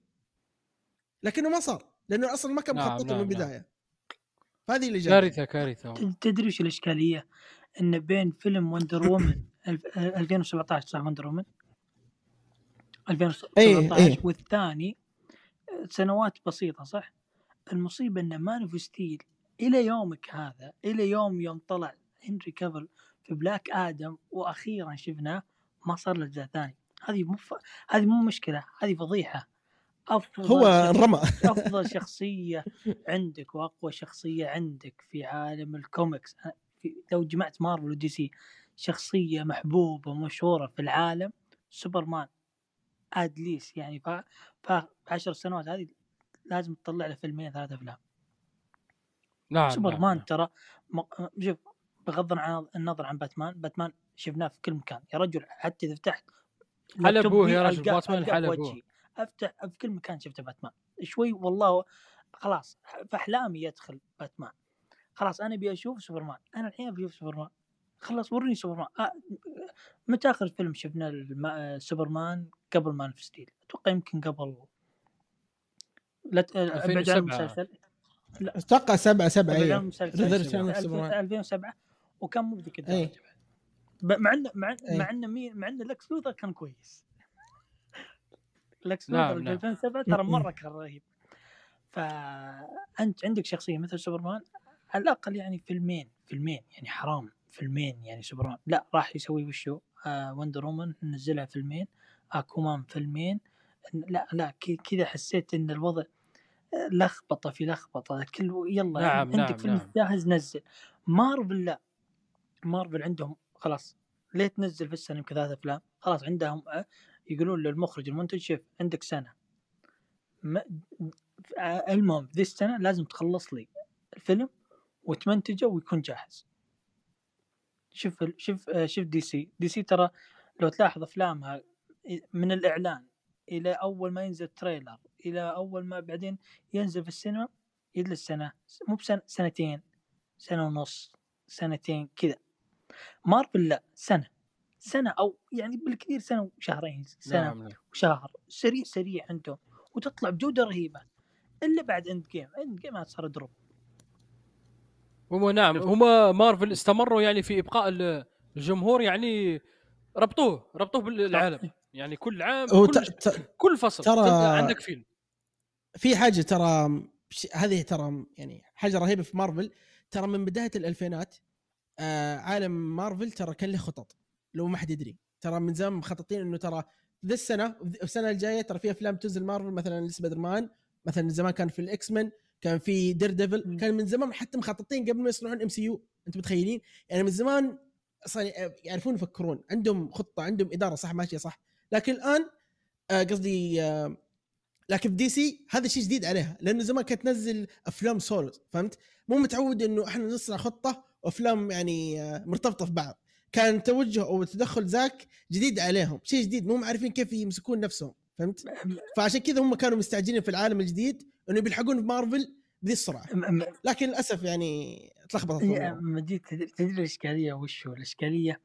E: لكنه ما صار لأنه أصلا ما كان نعم، مخطط نعم من نعم. البداية نعم. فهذه اللي
B: كارثة كارثة
C: تدري وش الإشكالية؟ انه بين فيلم وندر وومن 2017 صح Wonder Woman 2017 أيه أيه. والثاني سنوات بسيطة صح؟ المصيبة إن Man of Steel إلى يومك هذا إلى يوم يوم طلع هنري كافل في بلاك آدم وأخيرا شفناه ما صار له اجزاء ثاني هذه مو ف... هذه مو مشكلة هذه فضيحة
E: أفضل هو الرمى.
C: أفضل شخصية عندك وأقوى شخصية عندك في عالم الكوميكس في... لو جمعت مارفل ودي سي شخصية محبوبة مشهورة في العالم سوبرمان at least يعني ف... ف... عشر سنوات هذه لازم تطلع له فيلمين ثلاث أفلام. نعم سوبرمان نعم. ترى شوف بغض عن النظر عن باتمان باتمان شفناه في كل مكان. يا رجل حتى إذا فتحت
B: حلبوه يا رجل باتمان حلبوه
C: أفتح في كل مكان شفت باتمان. شوي والله خلاص في أحلامي يدخل باتمان. خلاص أنا أبي أشوف سوبرمان. أنا الحين أبي أشوف سوبرمان. خلاص وريني سوبرمان. آه متى آخر فيلم شفنا سوبرمان قبل Man of Steel أتوقع يمكن قبل.
E: لا ابعد عن المسلسل. أتوقع سبعة سبعة اي
C: 2007 وكان مو بذيك الدرجة مع انه مع مع إنه مين مع انه لكس لوثر كان كويس. لكس لوثر في 2007 ترى مرة كان رهيب. فانت عندك شخصية مثل سوبرمان؟ على الأقل يعني فيلمين فيلمين يعني حرام فيلمين يعني سوبرمان. لا راح يسوي وشو؟ آه Wonder Woman نزلها فيلمين أكوامان فيلمين. لا لا كذا حسيت إن الوضع لخبطة في لخبطة. كل يلا نعم عندك نعم فيلم نعم. جاهز نزل. مارفل لا. مارفل عندهم خلاص ليه تنزل في السنة يمكن ثلاث أفلام؟ خلاص عندهم آه، يقولون للمخرج المنتج شوف عندك سنة. المهم ذي السنة لازم تخلص لي الفيلم وتمنتجه ويكون جاهز. شوف شوف شوف دي سي. دي سي ترى لو تلاحظ أفلامها من الإعلان إلى أول ما ينزل trailer إلى أول ما بعدين ينزل في السينما يجلس سنة مو بسنة سنتين سنة ونص سنتين كذا. مارفل لا سنة. سنة أو يعني بالكثير سنة وشهرين سنة نعم. نعم. وشهر سريع سريع عندهم وتطلع بجودة رهيبة. إلا بعد Endgame Endgame صار drop.
B: هم نعم هم مارفل استمروا يعني في إبقاء الجمهور يعني ربطوه ربطوه بالعالم. يعني كل عام كل,
E: ت- ت-
B: كل فصل
E: ترى-
B: عندك فيلم.
E: في حاجة ترى ش- هذه ترى يعني حاجة رهيبة في مارفل. ترى من بداية الألفينات آه عالم مارفل ترى كان له خطط. لو ما حد يدري. ترى من زمان مخططين إنه ترى ذي السنة السنة الجاية ترى في أفلام تنزل مارفل مثلا سبايدر مان مثلا زمان كان في الاكس مان كان في دير ديفل. كان من زمان حتى مخططين قبل ما يصنعون إم سي يو. أنتم متخيلين؟ يعني من زمان أصلا يعرفون يفكرون. عندهم خطة عندهم إدارة صح ماشية صح. لكن الآن آه، قصدي آه، لكن في دي سي هذا شيء جديد عليها. لأنه زمان كانت تنزل أفلام solos فهمت؟ مو متعود إنه إحنا نصنع خطة وأفلام يعني آه، مرتبطة في بعض. كان توجه أو تدخل ذاك جديد عليهم شيء جديد مو عارفين كيف يمسكون نفسهم فهمت؟ فعشان كذا هم كانوا مستعجلين في العالم الجديد إنه بيلحقون في مارفل بذي
C: السرعة
E: لكن للأسف يعني تلخبطت.
C: مجيد تدري الإشكالية وش هو؟ الإشكالية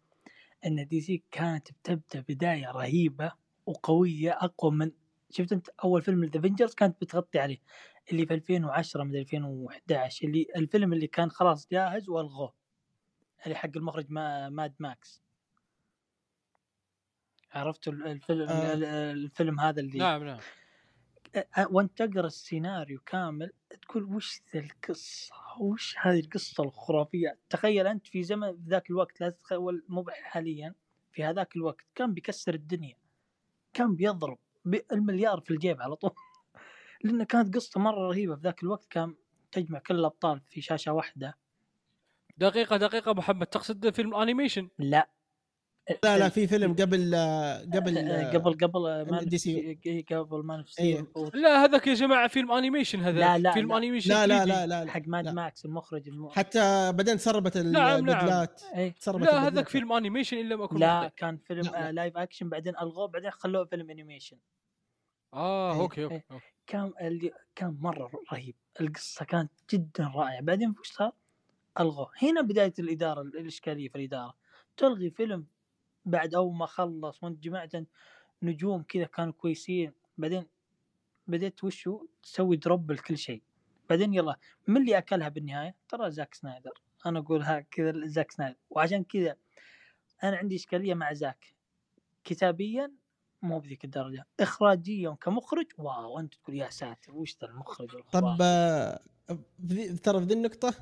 C: إن دي سي كانت بتبدأ بداية رهيبة وقوية أقوى من شفت أنت أول فيلم ذا كانت بتغطي عليه اللي في 2010 من 2011 اللي الفيلم اللي كان خلاص جاهز والغوه اللي حق المخرج ما ماد ماكس عرفت ال- الفيلم
E: آه.
C: ال- الفيلم هذا اللي
B: نعم نعم
C: وانت تقرأ السيناريو كامل تقول وش ذا القصة؟ وش هذه القصة الخرافية؟ تخيل أنت في زمن في ذاك الوقت لا تتخيل مو حاليا في هذاك الوقت كان بيكسر الدنيا كان بيضرب بالمليار في الجيب على طول لأنه كانت قصة مرة رهيبة في ذاك الوقت كان تجمع كل الأبطال في شاشة واحدة
B: دقيقة دقيقة محمد تقصد فيلم انيميشن
C: لا
E: لا لا في فيلم قبل قبل
C: قبل قبل ما
E: دي سي.
C: قبل ما
E: إيه.
B: لا هذاك يا جماعة فيلم animation هذا
C: لا، لا،
B: فيلم
C: لا.
B: animation
E: لا لا
B: 3D.
E: لا لا, لا.
C: حق ماد
E: لا.
C: ماكس المخرج الم...
E: حتى بعدين سربت
B: نعم.
E: البدلات
C: إيه
E: سربت
B: لا. هذاك فيلم animation إلا ما أكون
C: لا
B: مخطئ.
C: كان فيلم
E: لا.
C: آه live action بعدين ألغوه بعدين خلوه فيلم animation
B: آه
E: إيه،
B: okay okay
C: إيه.
B: okay.
C: كان اللي كان مرة رهيب القصة كانت جدا رائعة بعدين وش صار؟ الغوه هنا بداية الإدارة الإشكالية في الإدارة. تلغي فيلم بعد أول ما خلص وانت جمعت نجوم كذا كانوا كويسين. بعدين بديت وشو تسوي drop لكل شيء. بعدين يلا من اللي أكلها بالنهاية؟ ترى زاك سنايدر. أنا اقولها كذا زاك سنايدر. وعشان كذا أنا عندي إشكالية مع زاك. كتابيا مو بذيك الدرجة. اخراجيا كمخرج؟ wow أنت تقول يا ساتر وش ذا المخرج
E: طب. آه، ترى في ذي النقطة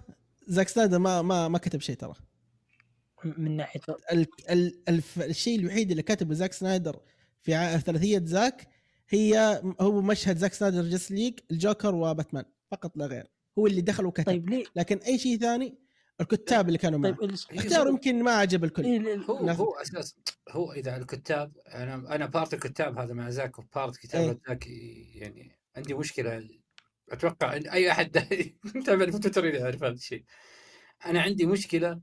E: زاك سنايدر ما ما ما كتب شيء ترى.
C: من ناحية
E: ال ال الف الشيء الوحيد اللي كتبه زاك سنايدر في ثلاثية زاك هي هو مشهد زاك سنايدر جاستس ليج الجوكر وباتمان. فقط لا غير. هو اللي دخل وكتب.
C: طيب ليه؟
E: لكن أي شيء ثاني الكتاب اللي كانوا معه.
C: طيب الس-
E: اختياره يمكن ما عجب الكل.
C: إيه، ال-
D: هو
E: ناس-
D: هو أساس هو إذا الكتاب أنا أنا part الكتاب هذا مع زاك و part كتابة
E: إيه.
D: زاك يعني عندي مشكلة أتوقع إن أي أحد في تويتر يعرف هذا الشيء. أنا عندي مشكلة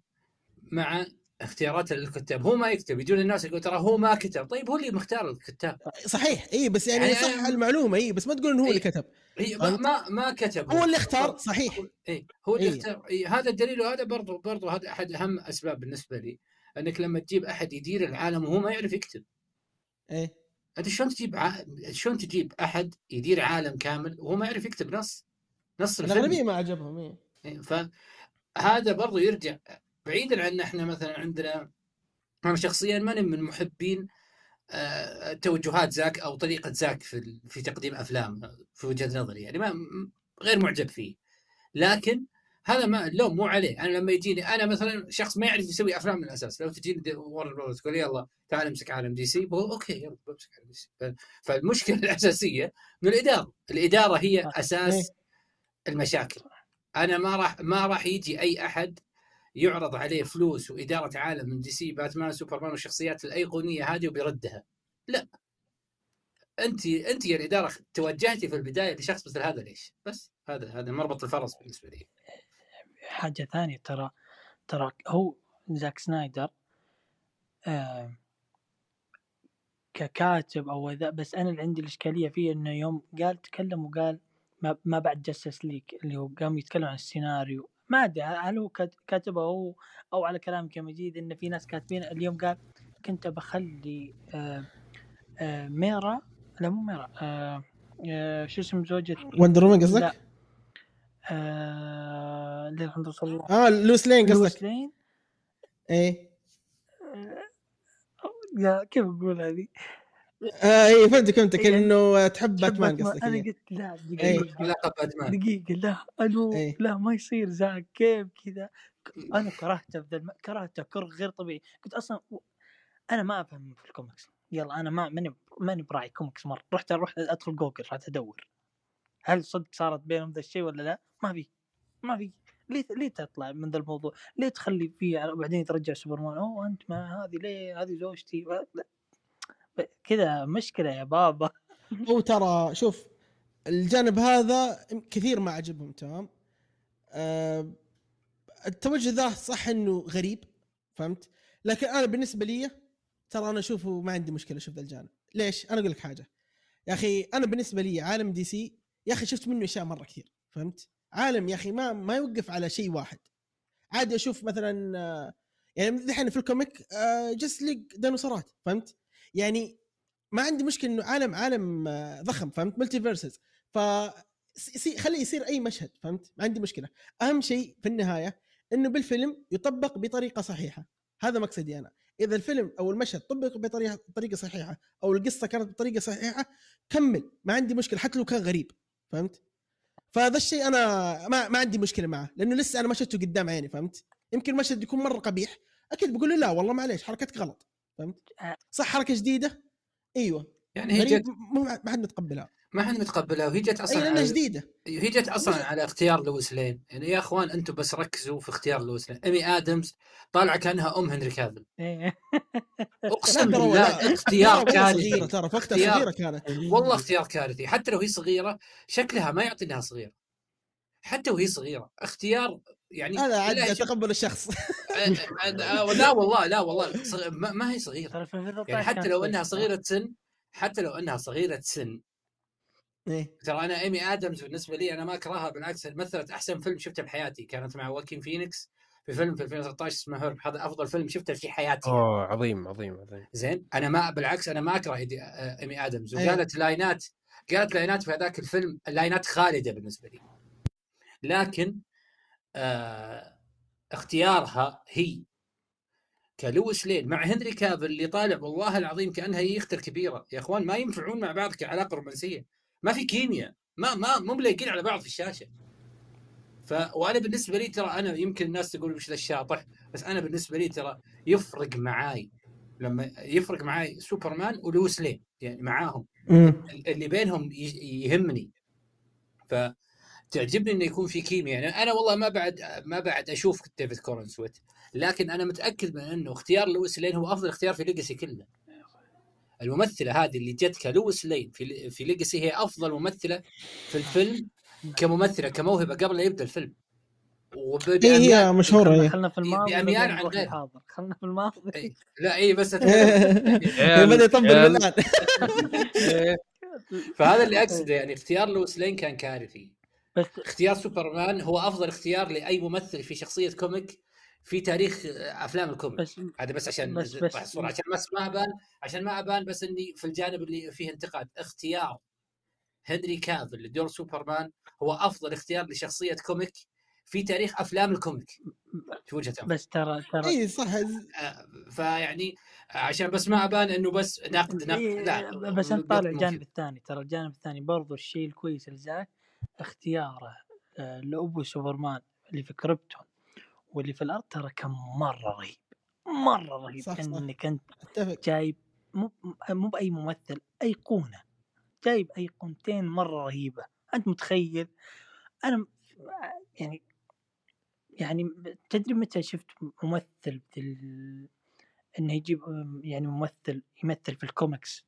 D: مع اختيارات الكتاب. هو ما يكتب يجون الناس يقول ترى هو ما كتب. طيب هو اللي مختار الكتاب.
E: صحيح إي بس يعني,
D: يعني
E: صح
D: أنا-
E: المعلومة إي بس ما تقول انه هو اللي
D: إيه.
E: كتب.
D: هي ما؟ ما, ما كتب.
E: هو اللي اختار صحيح.
D: إي هو اللي
E: إيه.
D: اختار. إيه هذا الدليل وهذا برضو برضو هذا أحد أهم أسباب بالنسبة لي أنك لما تجيب أحد يدير العالم وهو ما يعرف يكتب.
E: إيه
D: أنت شلون تجيب ع... شلون تجيب أحد يدير عالم كامل وهو ما يعرف يكتب نص نص الفيلم
E: الاغلبيه ما عجبهم إيه.
D: إيه، فهذا برضو يرجع بعيدا عن إحنا مثلا عندنا أنا شخصيا ماني من محبين آه، توجهات زاك أو طريقة زاك في في تقديم أفلام في وجهة نظري يعني ما غير معجب فيه لكن هذا ما اللوم مو عليه. أنا لما يجيني أنا مثلا شخص ما يعرف يسوي أفلام من الأساس. لو تجيني وارنر براذرز تقول يلا تعال امسك عالم دي سي. بقول okay يلا بمسك عالم دي سي. فالمشكلة الأساسية من الإدارة. الإدارة هي أساس المشاكل. أنا ما راح ما راح يجي أي أحد يعرض عليه فلوس وإدارة عالم من دي سي باتمان سوبرمان والشخصيات الأيقونية هذه وبيردها. لا. انت أنت يا الإدارة توجهتي في البداية لشخص مثل هذا ليش؟ بس. هذا هذا مربط الفرس بالنسبة لي.
C: حاجة ثانية ترى ترى هو زاك سنايدر آه ككاتب أو ذا بس أنا اللي عندي الإشكالية فيه إنه يوم قال تكلم وقال ما, ما بعد جاستس ليج اللي هو قام يتكلم عن السيناريو. ما أدري هل هو كات- كاتبه هو أو على كلام كمجيد إن في ناس كاتبين اليوم قال كنت بخلي آه آه ميرا لا مو ميرا شو اسم زوجة
E: وندر وومن قصدك؟
C: آه اللي الحمد لله
E: آه لوس لين
C: لويس
E: قصدك
C: لين
E: إيه
C: يا كيف أقول هذه؟
E: آه اي فهمتك فهمتك
C: يعني
E: إنه تحب باتمان. قصدك أنا.
C: قلت لا. دقيقة
D: لقب باتمان
C: دقيقة لا ألو
E: إيه.
C: لا ما يصير زاك كيف كذا أنا كرهته في الم... كرهته كره غير طبيعي قلت أصلا أنا ما أفهم في الكوميكس يلا أنا ما ماني ماني براعي كوميكس مرة رحت أروح أدخل جوجل رحت أدور هل صدق صارت بينهم ذا الشيء ولا لا؟ ما في ما في. ليه ليه تطلع من ذا الموضوع؟ ليه تخلي فيه وبعدين ترجع سوبرمان؟ أوه أنت ما هذه ليه؟ هذه زوجتي. كذا مشكلة يا بابا.
E: هو ترى شوف الجانب هذا كثير ما عجبهم تمام؟ آه التوجه ذا صح إنه غريب فهمت؟ لكن أنا بالنسبة لي ترى أنا أشوفه ما عندي مشكلة أشوف ذا الجانب. ليش؟ أنا أقول لك حاجة. يا أخي أنا بالنسبة لي عالم دي سي يا أخي شفت منه أشياء مرة كثير فهمت؟ عالم يا أخي ما ما يوقف على شيء واحد. عادي أشوف مثلا آه، يعني الحين في ال comic جاستس ليج ديناصورات فهمت؟ يعني ما عندي مشكلة إنه عالم عالم آه، ضخم فهمت؟ ملتي فيرسز ف خليه يصير أي مشهد فهمت؟ ما عندي مشكلة. أهم شيء في النهاية إنه بالفيلم يطبق بطريقة صحيحة. هذا مقصدي أنا. إذا الفيلم أو المشهد طبق بطريقة صحيحة أو القصة كانت بطريقة صحيحة كمل. ما عندي مشكلة حتى لو كان غريب. فهمت؟ فهذا الشيء أنا ما ما عندي مشكلة معه لأنه لسه أنا ما شفته قدام عيني فهمت؟ يمكن المشهد يكون مرة قبيح أكيد بقول له لا والله معليش حركتك غلط فهمت؟ صح حركة جديدة؟ أيوه.
D: يعني هي
E: مو ما حد متقبلها.
D: ما حد متقبلها وهي جت
E: أي
D: أصلا
E: لأنها
D: على...
E: جديدة.
D: هي جت أصلا على اختيار لويس لين. يعني يا أخوان أنتم بس ركزوا في اختيار لويس لين. ايمي آدمز طالعة كأنها أم هنري كافل
C: إيه.
E: أقسم
D: بالله. اختيار كارثي.
E: ترى
D: اختيار.
E: صغيرة كانت.
D: والله اختيار كارثي. حتى لو هي صغيرة شكلها ما يعطي إنها صغيرة. حتى وهي صغيرة. اختيار يعني
E: هذا عاد تقبل الشخص.
D: آه، لا والله لا والله صغ- ما ما هي صغيرة.
C: ترى في 2013
D: يعني حتى لو. إنها صغيرة سن حتى لو إنها صغيرة سن
E: إيه.
D: ترى أنا إيمي آدمز بالنسبة لي أنا ما أكرهها بالعكس مثلت أحسن فيلم شفته بحياتي. كانت مع واكين فينيكس في فيلم في 2013 اسمه Her. هذا أفضل فيلم شفته في حياتي.
A: أوه عظيم عظيم عظيم.
D: زين؟ أنا ما بالعكس أنا ما أكره آه، إيمي
E: آدمز.
D: وقالت لاينات قالت لاينات في هذاك الفيلم لاينات خالدة بالنسبة لي. لكن آه اختيارها هي كلويس لين مع هنري كافل اللي طالع والله العظيم كأنها هي اخته الكبيرة. يا إخوان ما ينفعون مع بعض كعلاقة رومانسية. ما في كيمياء ما ما مو ملايقين على بعض في الشاشة. ف وأنا بالنسبة لي ترى أنا يمكن الناس تقول وش ذا الشاطح بس أنا بالنسبة لي ترى يفرق معاي. لما يفرق معاي سوبرمان ولويس لين يعني معاهم. اللي بينهم يهمني. فتعجبني إنه يكون في كيمياء. يعني أنا والله ما بعد ما بعد أشوف ديفيد كورنسويت لكن أنا متأكد من إنه اختيار لويس لين هو أفضل اختيار في ليجاسي كله. الممثلة هذه اللي جت كلويس لين في في ليجاسي هي أفضل ممثلة في الفيلم كممثلة كموهبة قبل لا يبدأ الفيلم وبدأ
E: إيه هي مشهورة
C: خلنا
E: هي
C: خلنا في الماضي
D: بأميال
C: بعدين
D: عن غير.
C: خلنا في الماضي
D: إيه. لا اي بس
E: هي بدا يطبل. من الان
A: إيه.
D: فهذا اللي أقصده يعني اختيار لويس لين كان كارثي
C: بس
D: اختيار سوبرمان هو أفضل اختيار لأي ممثل في شخصية comic في تاريخ أفلام ال comic
C: بس
D: هذا بس عشان
C: بس-
D: بس الصورة عشان بس ما ابان عشان ما أبان بس إني في الجانب اللي فيه انتقاد. اختيار هنري كافل لدور سوبرمان هو أفضل اختيار لشخصية comic في تاريخ أفلام ال comic. في وجهة نظري
C: بس ترى ترى
E: اي صح.
D: آه، فيعني عشان بس ما أبان إنه بس ناقد
C: إيه،
D: لا
C: بس انت طالع الجانب. الثاني. ترى الجانب الثاني برضو الشيء الكويس لزاك اختياره آه، لأبو سوبرمان اللي في كريبتون. واللي في الأرض ترى كان مرة رهيب مرة رهيب.
E: صح، صح.
C: انك أنت
E: أتفق.
C: جايب مو مو بأي ممثل ايقونه جايب ايقونتين مرة رهيبة. أنت متخيل؟ أنا يعني يعني تدري متى شفت ممثل بال... إنه يجيب يعني ممثل يمثل في الكوميكس؟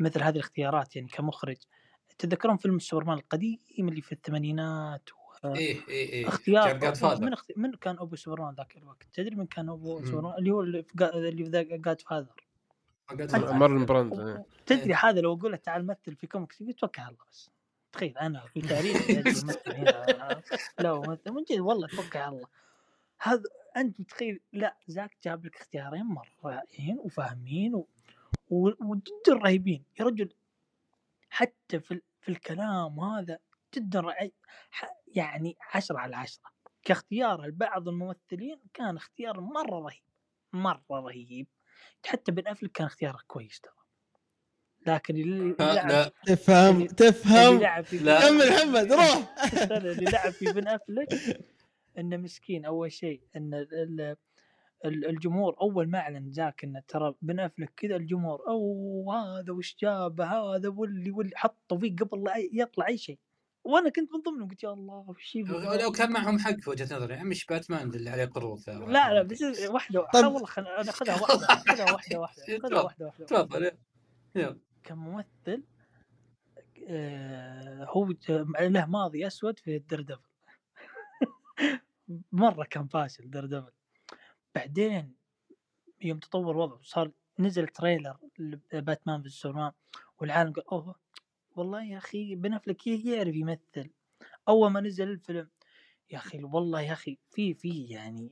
C: مثل هذه الاختيارات يعني كمخرج. تتذكرون فيلم سوبرمان القديم اللي في الثمانينات.
D: إيه إيه إيه.
C: اختيار
D: كان.
C: من, اخت... من كان أبو سوبرمان ذاك الوقت؟ تدري من كان
D: أبو.
C: سوبرمان اللي هو اللي في جا- اللي في Godfather
A: مارلون براندو إيه.
C: تدري هذا لو أقول له تعال مثل في كوميكس يقول توكل على الله بس. تخيل أنا في تاريخ هنا لا أمثل من جد والله توكل على الله. هذا أنت متخيل لا زاك جاب لك اختيارين مرة رائعين وفاهمين و... و... وجدا رهيبين. يا رجل حتى في ال... في الكلام هذا جدا رائع. ح... يعني عشرة على عشرة. كاختيار لبعض الممثلين كان اختيار مرة رهيب مرة رهيب. حتى بن أفلك كان اختياره كويس ترى. لكن اللي
D: آه،
C: لعب
D: لا.
E: تفهم
C: اللي-
E: تفهم.
C: اللي لعب في
D: لا.
E: كمل محمد روح.
C: اللي لعب في بن أفلك إنه مسكين. أول شيء إن ال- ال- ال- الجمهور أول ما أعلن ذاك إنه ترى بن أفلك كذا الجمهور أو هذا وش جابه هذا واللي واللي حطوا فيه قبل لا يطلع أي شيء. وأنا كنت من ضمنهم قلت يا الله وش يبي
D: لو كان معهم حق في وجهة نظري إيش باتمان اللي عليه قروض؟
C: لا لا بس واحدة
E: طب-
C: طيب. والله خل... أنا خذها واحدة خذها واحدة واحدة خذها واحدة واحدة
D: تفضل يلا.
C: كممثل آه هو له ماضي أسود في الدردفل مرة كان فاشل دردفل بعدين يوم تطور وضعه صار نزل تريلر لباتمان في سوبرمان والعالم قال أوه والله يا أخي بن أفليك يعرف يمثل أول ما نزل الفيلم يا أخي والله يا أخي في في يعني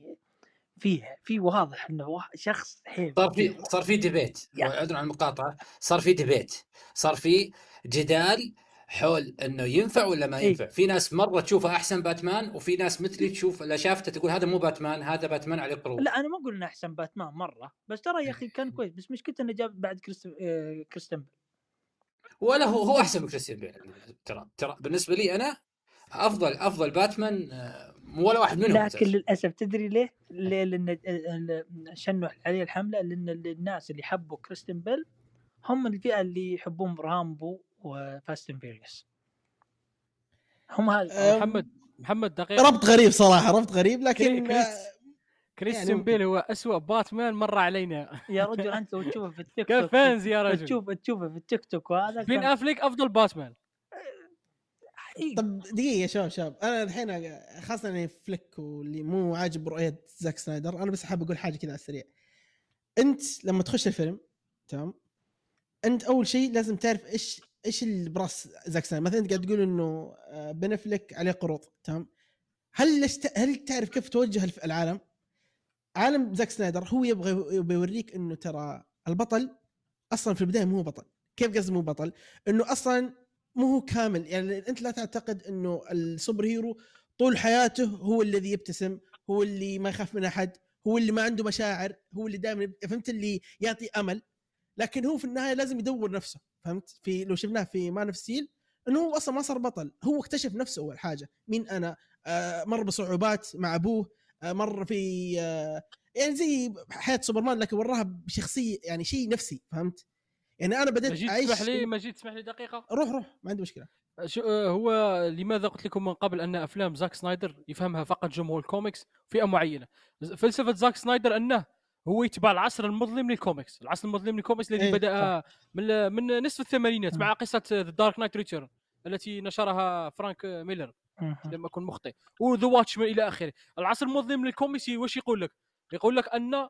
C: فيه في واضح إنه شخص حيل
D: صار في صار في
C: debate.
D: عذرا عن المقاطعة صار في ديبيت صار في جدال حول إنه ينفع ولا ما
C: إيه.
D: ينفع في ناس مرة تشوفه أحسن باتمان وفي ناس مثلي تشوف لا شافته تقول هذا مو باتمان هذا باتمان عليه قروض
C: لا أنا ما أقول إنه أحسن باتمان مرة بس ترى يا أخي كان كويس بس مشكلته إنه جاب بعد كريستيان آه، كريستيان.
D: ولا هو هو أحسن من كريستيان بيل ترى ترى بالنسبة لي أنا أفضل أفضل باتمان آه، ولا واحد منهم
C: لكن. للأسف تدري ليه؟ ليه لأن شنوا عليه الحملة لأن ال- الناس اللي حبوا كريستيان بيل هم الفئة اللي يحبون رامبو و Fast Furious هم هذا
E: أم،
B: محمد محمد دقيقه
E: ربط غريب صراحة ربط غريب لكن
B: كريس كريستيان
E: يعني
B: بيل هو أسوأ باتمان مر علينا.
C: يا رجل أنت لو تشوفه في التيك توك.
B: fans يا رجل.
C: تشوف تشوفه في التيك توك وهذا
B: بن
C: كان
B: أفليك أفضل باتمان.
C: حقيقي.
E: طب دقيقة يا شباب شباب أنا الحين خاصة إني فليك واللي مو عاجب رؤية زاك سنايدر أنا بس حاب أقول حاجة كذا على السريع. أنت لما تخش الفيلم تمام؟ أنت أول شيء لازم تعرف إيش إيش اللي براس زاك سنايدر. مثلا أنت قاعد تقول إنه آه، بن افليك عليه قروض تمام؟ هل لست هل تعرف كيف توجه العالم؟ عالم زاك سنايدر هو يبغى يوريك إنه ترى البطل أصلا في البداية مو بطل. كيف قصدي مو بطل؟ إنه أصلا مو هو كامل. يعني أنت لا تعتقد إنه ال superhero طول حياته هو الذي يبتسم هو اللي ما يخاف من أحد هو اللي ما عنده مشاعر هو اللي دائما فهمت؟ اللي يعطي أمل. لكن هو في النهاية لازم يدور نفسه فهمت؟ في لو شفناه في Man of Steel إنه هو أصلا ما صار بطل هو اكتشف نفسه أول حاجة. مين أنا؟ آه مر بصعوبات مع أبوه آه مر في آه يعني زي حياة سوبرمان لكن وراها بشخصية يعني شيء نفسي فهمت؟ يعني أنا بديت
B: مجيد
E: أعيش
B: تسمح لي مجيد تسمح لي دقيقة.
E: روح روح ما عندي مشكلة.
B: شو آه، هو لماذا قلت لكم من قبل أن أفلام زاك سنايدر يفهمها فقط جمهور الكوميكس؟ فئة معينة. فلسفة زاك سنايدر أنه هو يتبع العصر المظلم للكوميكس. العصر المظلم للكوميكس الذي
E: إيه،
B: بدأ من من نصف الثمانينات مع قصة The Dark Knight Return التي نشرها فرانك ميلر.
C: مهم.
B: لم اكن مخطئ. و The Watchmen إلى آخره. العصر المظلم للكوميكس وش يقول لك؟ يقول لك أن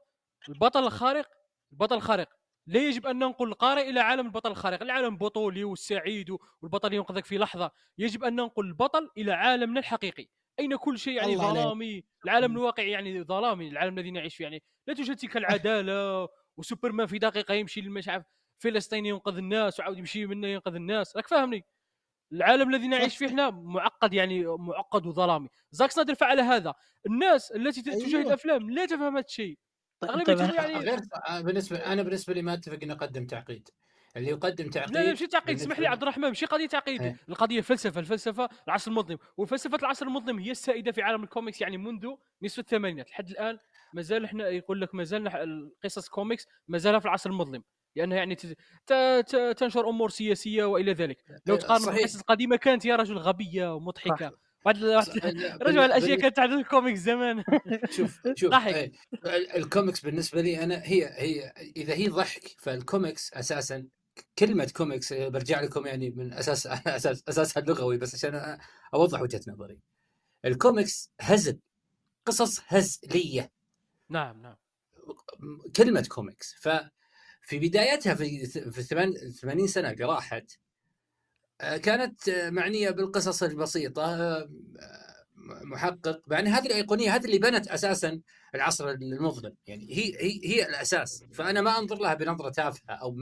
B: البطل الخارق البطل الخارق. لا يجب أن ننقل القارئ إلى عالم البطل الخارق. العالم البطولي والسعيد والبطل ينقذك في لحظة. يجب أن ننقل البطل إلى عالمنا الحقيقي. أين كل شيء يعني. ظلامي؟ العالم الواقعي يعني ظلامي. العالم الذي نعيش فيه يعني. لا توجد تلك العدالة وسوبرمان في دقيقة يمشي مش عارف فلسطين ينقذ الناس وعاود يمشي منه ينقذ الناس. راك فاهمني؟ العالم الذي نعيش فيه إحنا معقد يعني معقد وظلامي. زاك سنايدر فعل هذا. الناس التي تشاهد. أفلام لا تفهم هذا الشيء.
C: طيب طيب
B: يعني
D: غير آه، بالنسبة أنا بالنسبة لي ما أتفق إنه اقدم تعقيد. اللي يقدم تعقيد
B: لا لا مش تعقيد. اسمح لي
D: لي-
B: عبد الرحمن مش قضية تعقيد.
D: إيه.
B: القضية فلسفة الفلسفة العصر المظلم. وفلسفة العصر المظلم هي السائدة في عالم الكوميكس يعني منذ نصف الثمانينات. لحد الآن ما زال إحنا يقول لك ما زالنا القصص كوميكس ما زالها في العصر المظلم. لأنها يعني تنشر أمور سياسية وإلى ذلك. لو
D: إيه،
B: تقارن. بالقصص القديمة كانت يا رجل غبية ومضحكة. بعد
D: صح-
B: رجع
D: الأشياء
B: كانت تحدث الكوميكس زمان.
D: شوف شوف
B: ضحك.
D: إيه، ال- الكوميكس بالنسبة لي أنا هي هي إذا هي ضحك فالكوميكس أساسا كلمة كوميكس برجع لكم يعني من أساس أساس أساسها اللغوي بس عشان أوضح وجهة نظري. الكوميكس هزل قصص هزلية.
B: نعم نعم.
D: كلمة كوميكس. ففي بدايتها في في الثمان- 80 سنة اللي راحت آه، كانت آه، معنية بالقصص البسيطة آه، محقق يعني هذه الأيقونية هذه اللي بنت أساسا العصر المظلم يعني هي هي هي الأساس. فأنا ما أنظر لها بنظرة تافهة أو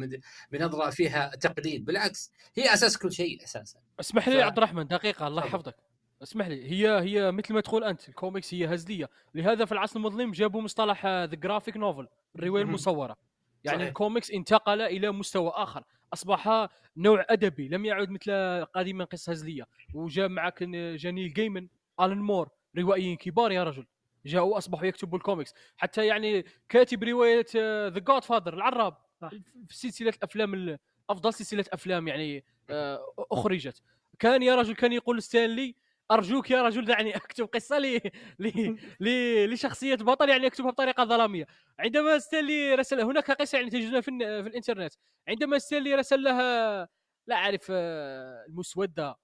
D: بنظرة فيها تقليد بالعكس هي أساس كل شيء أساسا.
B: اسمح لي
D: ف-
B: عبد الرحمن دقيقة الله. يحفظك. اسمح لي هي هي مثل ما تقول أنت الكوميكس هي هزلية. لهذا في العصر المظلم جابوا مصطلح the graphic novel
D: الرواية.
B: المصورة. يعني
D: صحيح.
B: الكوميكس انتقل إلى مستوى آخر. أصبح نوع أدبي لم يعد مثل قديما قصة هزلية. وجاء معك نيل جيمن آلان مور روائيين كبار يا رجل. جاءوا اصبحوا يكتبوا الكوميكس. حتى يعني كاتب رواية The Godfather العراب. في سلسلة أفلام ال- أفضل سلسلة أفلام يعني آه، أخرجت. كان يا رجل كان يقول ستانلي أرجوك يا رجل دعني أكتب قصة ل ل- ل- لشخصية بطل يعني أكتبها بطريقة ظلامية. عندما ستانلي رسل هناك قصة يعني تجدونها في, في الإنترنت. عندما ستانلي رسل لها لا أعرف آه، المسودة.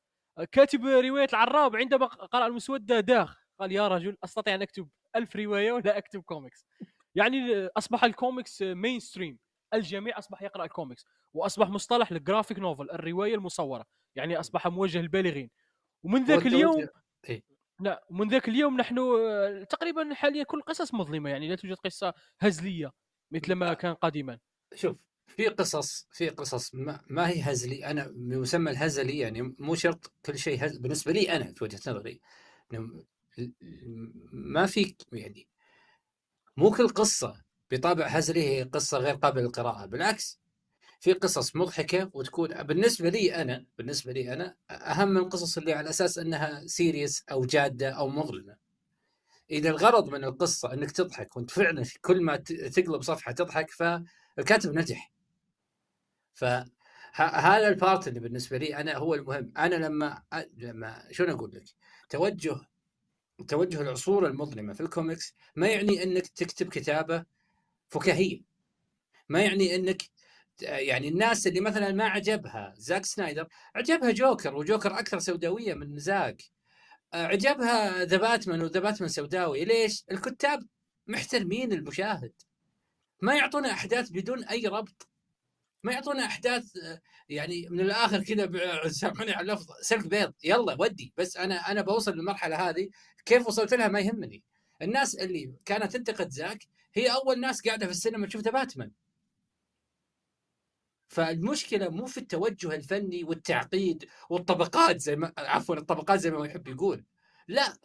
B: كاتب رواية العراب عندما قرأ المسودة داخ قال يا رجل أستطيع أن أكتب ألف رواية ولا أكتب كوميكس يعني أصبح الكوميكس mainstream الجميع أصبح يقرأ الكوميكس وأصبح مصطلح ال graphic novel الرواية المصورة. يعني أصبح موجه للبالغين ومن ذاك اليوم
D: إيه.
B: لا ومن ذاك اليوم نحن آه، تقريبا حاليا كل قصص مظلمة يعني لا توجد قصة هزلية مثل ما كان قديما
D: شوف في قصص في قصص ما, ما هي هزلي أنا بمسمى الهزلي يعني مو شرط كل شيء هز بالنسبة لي أنا في وجهة نظري ما في يعني مو كل قصة بطابع هزلي هي قصة غير قابلة للقراءة بالعكس في قصص مضحكة وتكون بالنسبة لي أنا بالنسبة لي أنا أهم من القصص اللي على أساس أنها serious أو جادة أو مظلمة. إذا الغرض من القصة إنك تضحك وأنت فعلا كل ما تقلب صفحة تضحك فالكاتب نجح. فهذا ال part اللي بالنسبة لي أنا هو المهم. أنا لما لما شلون أقول لك؟ توجه توجه العصور المظلمة في الكوميكس ما يعني إنك تكتب كتابة فكاهية. ما يعني إنك يعني الناس اللي مثلا ما عجبها زاك سنايدر عجبها جوكر وجوكر أكثر سوداوية من زاك. آه، عجبها The Batman و The Batman سوداوي. ليش؟ الكتاب محترمين المشاهد. ما يعطونا أحداث بدون أي ربط. ما يعطونا أحداث آه، يعني من الآخر كذا سامحوني على اللفظ سلك بيض. يلا ودي. بس أنا أنا بوصل للمرحلة هذه. كيف وصلت لها؟ ما يهمني. الناس اللي كانت تنتقد زاك هي أول ناس قاعدة في السينما تشوف ذا باتمان. فالمشكلة مو في التوجه الفني والتعقيد والطبقات زي ما عفوا الطبقات زي ما هو يحب يقول. لا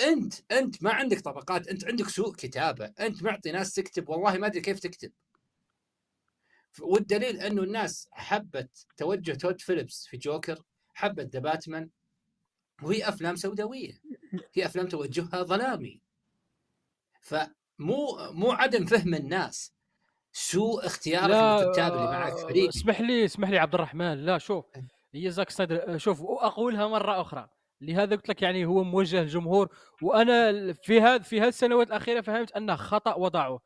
D: أنت أنت ما عندك طبقات أنت عندك سوء كتابة أنت معطي ناس تكتب والله ما أدري كيف تكتب. والدليل أنه الناس حبت توجه تود فيليبس في جوكر حبت The Batman وهي أفلام سوداوية. هي أفلام توجهها ظلامي. فمو مو عدم فهم الناس. سوء اختيارك للكتاب اللي معك
B: آه،
D: فريق؟
B: اسمح لي اسمح لي عبد الرحمن. لا شوف هي زاك سنايدر شوف وأقولها مرة أخرى. لهذا قلت لك يعني هو موجه للجمهور. وأنا في هذا في هذه السنوات الأخيرة فهمت أنه خطأ وضعه.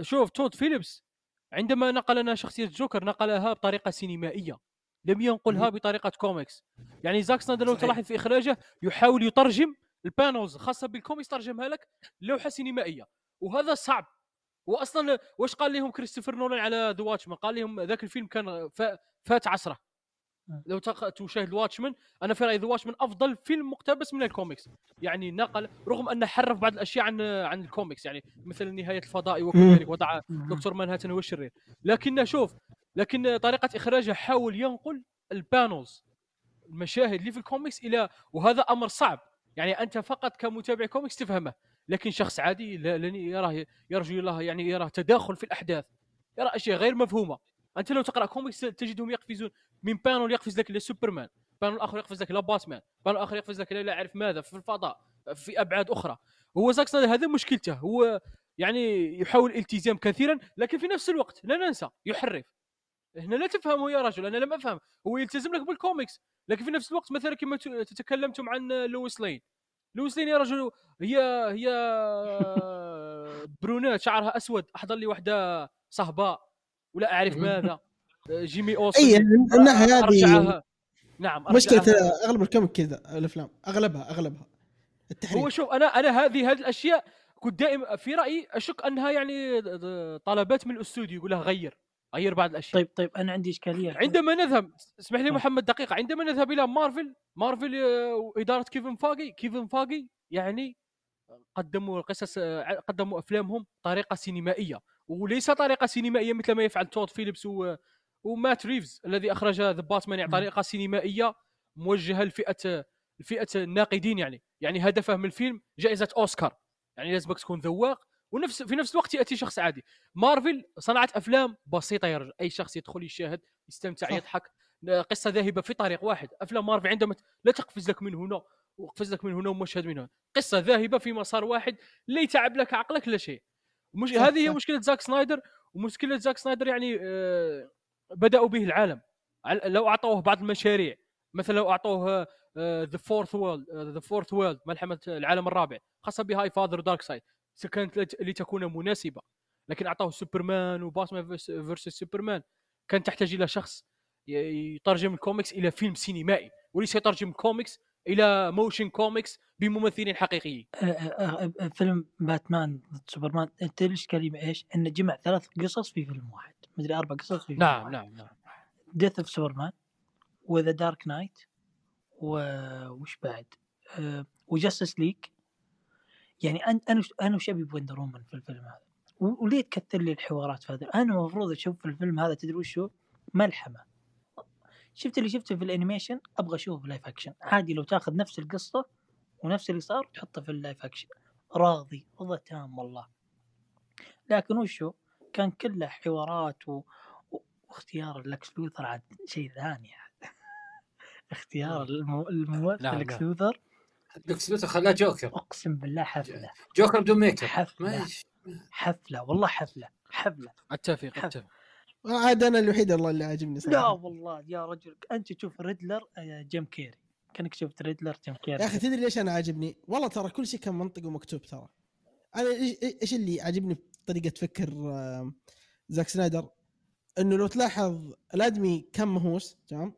B: شوف تود فيليبس عندما نقل لنا شخصية جوكر نقلها بطريقة سينمائية. لم ينقلها بطريقة كوميكس. يعني زاك سنايدر لو. تلاحظ في إخراجه يحاول يترجم ال panels خاصة بالكوميكس ترجمها لك لوحة سينمائية. وهذا صعب. واصلا واش قال لهم كريستوفر نولان على The Watchmen قال لهم ذاك الفيلم كان فا- فات عصره.
C: مم.
B: لو تشاهد Watchmen أنا في رأيي The Watchmen أفضل فيلم مقتبس من الكوميكس. يعني نقل رغم أنه حرف بعض الأشياء عن عن الكوميكس. يعني مثل نهاية الفضاء وكذلك وضع دكتور مانهاتن هو الشرير لكن شوف لكن طريقة إخراجه حاول ينقل ال panels المشاهد اللي في الكوميكس إلى وهذا أمر صعب. يعني أنت فقط كمتابع كوميكس تفهمه. لكن شخص عادي لن يراه يرجو الله يعني يراه تداخل في الأحداث. يرى أشياء غير مفهومة. أنت لو تقرأ كوميكس تجدهم يقفزون. من panel يقفز لك إلى سوبرمان panel اخر يقفز لك إلى باتمان panel اخر يقفز لك لا اعرف ماذا في الفضاء في أبعاد أخرى. هو زاك هذا مشكلته. هو يعني يحاول الالتزام كثيرا لكن في نفس الوقت لا ننسى يحرف. هنا لا تفهمه يا رجل أنا لم أفهم. هو يلتزم لك بالكوميكس لكن في نفس الوقت مثلا كما ت- تكلمتم عن لويس لين. لويس لين يا رجل هي هي brunette شعرها أسود أحضر لي واحدة صهباء ولا أعرف ماذا. جيمي أولسن
E: أي الناحيه هذه
B: نعم
E: مشكلة.
B: أغلب
E: ال comic كذا الأفلام أغلبها أغلبها. التحريف
B: هو شوف أنا أنا هذه هذه الأشياء كنت دائما في رأيي أشك أنها يعني طلبات من الاستوديو يقول لها غير. غير بعض الأشياء
C: طيب طيب أنا عندي إشكالية
B: عندما نذهب اسمح لي
C: آه.
B: محمد دقيقة عندما نذهب إلى مارفل مارفل آه، واداره كيفن فايجي كيفن فايجي يعني قدموا القصص آه، قدموا أفلامهم طريقة سينمائية وليس طريقة سينمائية مثل ما يفعل تود فيليبس و ومات ريفز الذي أخرج ذا باتمان يعني. طريقة سينمائية موجهة لفئة لفئة الناقدين يعني يعني هدفه من الفيلم جائزة أوسكار يعني لازمك تكون ذواق ونفس في نفس الوقت يأتي شخص عادي. مارفل صنعت أفلام بسيطة يا رجل. أي شخص يدخل يشاهد يستمتع
E: صح.
B: يضحك. قصة ذاهبه في طريق واحد. أفلام مارفل عندما لا تقفز لك من هنا وقفز لك من هنا ومشهد من هنا. قصة ذاهبه في مسار واحد. لا يتعب لك عقلك لا شيء. مش هذه هي. مشكلة زاك سنايدر. ومشكلة زاك سنايدر يعني آه بدأوا به العالم. لو أعطوه بعض المشاريع مثلا لو أعطوه The Fourth World The Fourth World ملحمة العالم الرابع خاصة ب Highfather دارك سايد كانت لت- لتكون مناسبة لكن اعطوه سوبرمان وباتمان versus سوبرمان كان تحتاج إلى شخص يترجم الكوميكس إلى فيلم سينمائي وليس يترجم الكوميكس إلى motion comics بممثلين حقيقيين
C: آه، آه، آه، فيلم باتمان ضد سوبرمان أنت الاشكاليه إيش؟ إنه جمع ثلاث قصص في فيلم واحد مدري أربع قصص في فيلم
B: نعم
C: واحد.
B: نعم نعم
C: Death of سوبرمان و The Dark Knight وش بعد؟ أه و Justice League يعني أنا أنا وش- أبي ب Wonder Woman في الفيلم هذا؟ وليه تكثر لي الحوارات في هذا؟ أنا المفروض أشوف في الفيلم هذا تدري وش هو؟ ملحمة شفت اللي شفته في ال animation أبغى أشوفه في live action عادي لو تاخذ نفس القصة ونفس اللي صار وتحطه في ال live action راضي رضا تام والله لكن وش هو؟ كان كله حوارات و... و- واختيار لكس لوثر عاد شيء ثاني عاد. اختيار. الممثل
B: نعم.
C: لوثر
D: لكس لوثر خلاه جوكر.
C: أقسم بالله حفلة.
D: جوكر بدون ميك اب. حفلة.
C: حفلة والله حفلة.
B: حفلة.
C: أتفق
B: أتفق.
E: عاد أنا الوحيد والله اللي عاجبني
C: لا
E: صراحة
C: والله يا رجل. أنت تشوف ريدلر آه، جيم كاري. كأنك شفت ريدلر جيم كاري.
E: يا أخي تدري ليش أنا عاجبني؟ والله ترى كل شيء كان منطقي ومكتوب ترى. أنا إيش- إيش اللي عاجبني بطريقة فكر آم، زاك سنايدر؟ إنه لو تلاحظ الأدمي كان مهووس تمام؟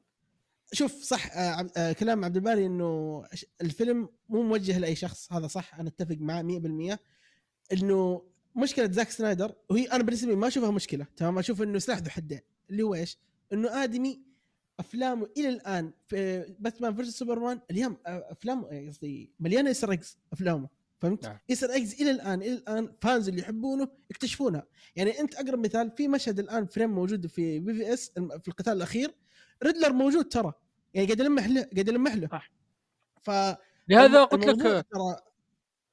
E: شوف صح آه، آه، كلام عبد الباري إنه الفيلم مو موجه لأي شخص هذا صح أنا أتفق معاه 100% إنه مشكلة زاك سنايدر وهي أنا بالنسبة لي ما أشوفها مشكلة تمام أشوف إنه سلاح ذو حدين اللي هو إيش؟ إنه آدمي أفلامه إلى الآن في باتمان versus سوبرمان اليوم افلام قصدي مليانة Easter eggs أفلامه فهمت؟
B: نعم.
E: Easter eggs إلى الآن إلى الآن fans اللي يحبونه يكتشفونها يعني أنت أقرب مثال في مشهد الآن frame موجود في BVS في القتال الأخير ريدلر موجود ترى. يعني قاعد يلمح له قاعد يلمح له.
C: صح.
E: ف
B: لهذا قلت لك
E: ترى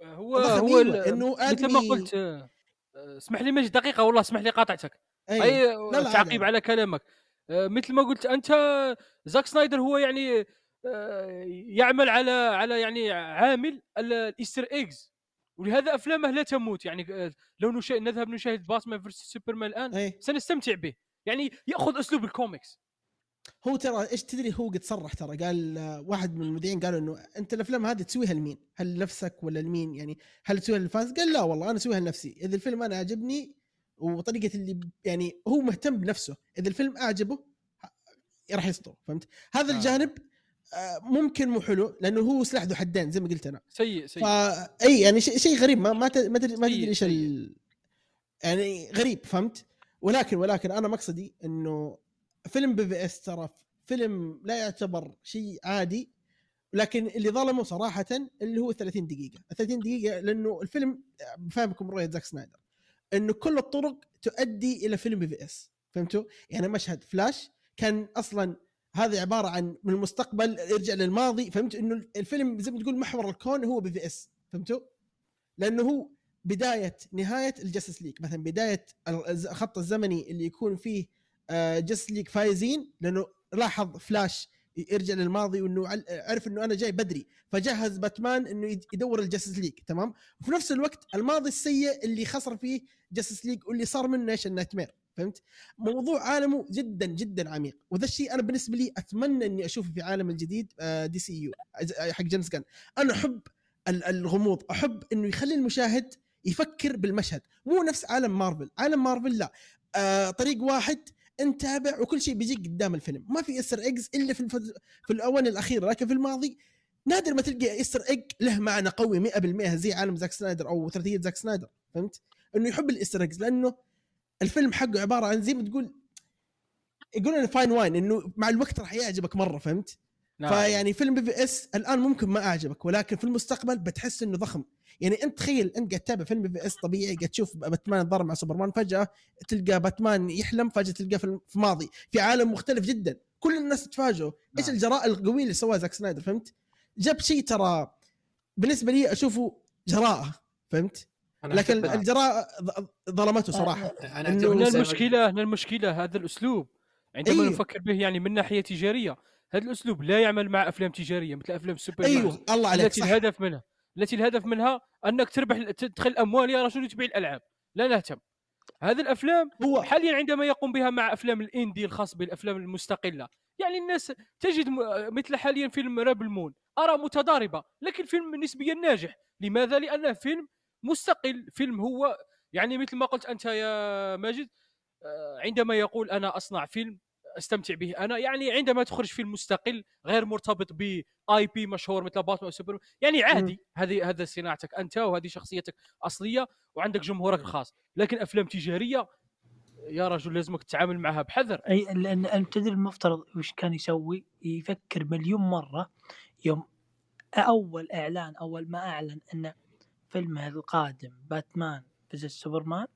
B: هو هو
E: إنه
B: مثل ما قلت آه، اسمح لي مجد دقيقة والله اسمح لي قاطعتك.
E: أي.
B: أي
E: لا، لا،
B: تعقيب
E: لا.
B: على كلامك. آه، مثل ما قلت أنت زاك سنايدر هو يعني آه، يعمل على على يعني عامل ال- ال Easter eggs. ولهذا أفلامه لا تموت. يعني لو نشا... نذهب نشاهد باتمان versus سوبرمان الآن
E: أي.
B: سنستمتع به. يعني يأخذ أسلوب الكوميكس.
E: هو ترى إيش تدري هو قد صرح ترى قال آه، واحد من المذيعين قالوا إنه أنت الأفلام هذه تسويها لمين؟ هل لنفسك ولا لمين؟ يعني هل تسويها لل fans؟ قال لا والله أنا أسويها لنفسي، إذا الفيلم أنا عجبني وطريقة اللي يعني هو مهتم بنفسه، إذا الفيلم أعجبه راح يحطه فهمت؟ هذا
B: آه.
E: الجانب آه، ممكن مو حلو لأنه هو سلاح ذو حدين زي ما قلت أنا.
B: سيء سيء
E: فا أي يعني شيء غريب ما ما تدري ما تدري إيش ال... يعني غريب فهمت؟ ولكن ولكن أنا مقصدي إنه فيلم BVS ترى فيلم لا يعتبر شيء عادي لكن اللي ظلمه صراحة اللي هو 30 دقيقة، ال 30 دقيقة لأنه الفيلم بفهمكم رؤية زاك سنايدر إنه كل الطرق تؤدي إلى فيلم BVS. فهمتوا؟ يعني مشهد فلاش كان أصلا هذه عبارة عن من المستقبل يرجع للماضي. فهمت؟ إنه الفيلم زي ما تقول محور الكون هو BVS. فهمتوا؟ لأنه هو بداية نهاية ال Justice League. مثلا بداية الخط الزمني اللي يكون فيه Justice League فايزين لأنه لاحظ فلاش يرجع للماضي وإنه عل- عرف إنه أنا جاي بدري. فجهز باتمان إنه يد- يدور ال Justice League تمام؟ وفي نفس الوقت الماضي السيء اللي خسر فيه Justice League واللي صار منه إيش؟ ال nightmare فهمت؟ موضوع عالمه جدا جدا عميق. وذا الشيء أنا بالنسبة لي أتمنى إني أشوفه في عالم الجديد آه، DCU حق جيمس غان أنا أحب ال- الغموض أحب إنه يخلي المشاهد يفكر بالمشهد. مو نفس عالم مارفل عالم مارفل لا. آه طريق واحد انت تابع وكل شيء بيجيك قدام الفيلم ما في Easter eggs إلا في. في الاونه الاخيره لكن في الماضي نادر ما تلقى Easter egg له معنى قوي 100% زي عالم زاك سنايدر أو ثلاثية زاك سنايدر فهمت إنه يحب ال Easter eggs لأنه الفيلم حقه عبارة عن زي ما تقول يقولون fine wine إنه مع الوقت راح يعجبك مرة فهمت
B: نعم.
E: فيعني فيلم BvS الآن ممكن ما أعجبك ولكن في المستقبل بتحس إنه ضخم يعني أنت تخيل أنت قاعد تتابع فيلم BvS طبيعي قاعد تشوف باتمان يتضارب مع سوبرمان فجأة تلقى باتمان يحلم فجأة تلقاه في في ماضي. في عالم مختلف جدا. كل الناس تتفاجئوا إيش
B: نعم.
E: الجراءه القوية اللي سواها زاك سنايدر فهمت؟ جاب شيء ترى بالنسبة لي أشوفه جراءة فهمت؟ لكن
D: أعتقد-
E: الجراء ظ- ظلمته صراحة.
D: أنا
E: إنه-
D: أعتقد
B: هنا
D: زي ما-
B: المشكلة هنا المشكلة هذا الأسلوب. عندما
E: أيوه.
B: نفكر به يعني من ناحية تجارية هذا الأسلوب لا يعمل مع أفلام تجارية مثل أفلام السوبر
E: أيوه الله عليك
B: التي
E: صح.
B: الهدف منها. التي الهدف منها أنك تربح تدخل اموال يا رجل وتبيع الألعاب. لا نهتم هذه الأفلام
E: هو
B: حاليا عندما يقوم بها مع أفلام الإندي الخاص بالأفلام المستقلة. يعني الناس تجد مثل حاليا فيلم ريبل مون آراء متضاربة لكن فيلم نسبيا ناجح. لماذا؟ لأنه فيلم مستقل. فيلم هو يعني مثل ما قلت أنت يا ماجد آه، عندما يقول أنا أصنع فيلم أستمتع به. أنا يعني عندما تخرج فيلم مستقل غير مرتبط بـ IP مشهور مثل باتمان وسوبر يعني عادي. هذه هذا صناعتك أنت وهذه شخصيتك اصليه وعندك جمهورك الخاص. لكن أفلام تجارية يا رجل لازمك تتعامل معها بحذر.
C: أي لأن أنت تدري المفترض وش كان يسوي؟ يفكر مليون مرة يوم أول إعلان أول ما أعلن إن فيلمه القادم Batman v Superman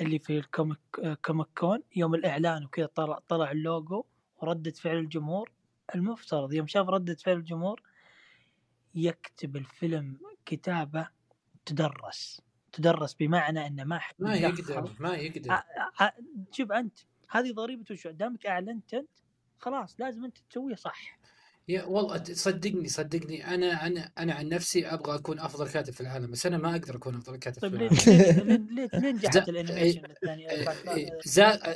C: اللي في ال comic Comic Con يوم الإعلان وكذا طلع طلع اللوجو وردة فعل الجمهور المفترض يوم شاف ردة فعل الجمهور يكتب الفيلم كتابة تدرس تدرس بمعنى إنه ما حد
D: ما. يقدر ما يقدر
C: شوف أنت هذه ضريبة وش دامك أعلنت أنت خلاص لازم أنت تسويها صح
D: يا والله صدقني صدقني أنا أنا أنا عن نفسي أبغى أكون أفضل كاتب في العالم بس أنا ما أقدر أكون أفضل كاتب
C: طيب
D: في
C: ليه
D: العالم.
C: ليه ليه- نجحت
D: زا-
C: الانيميشن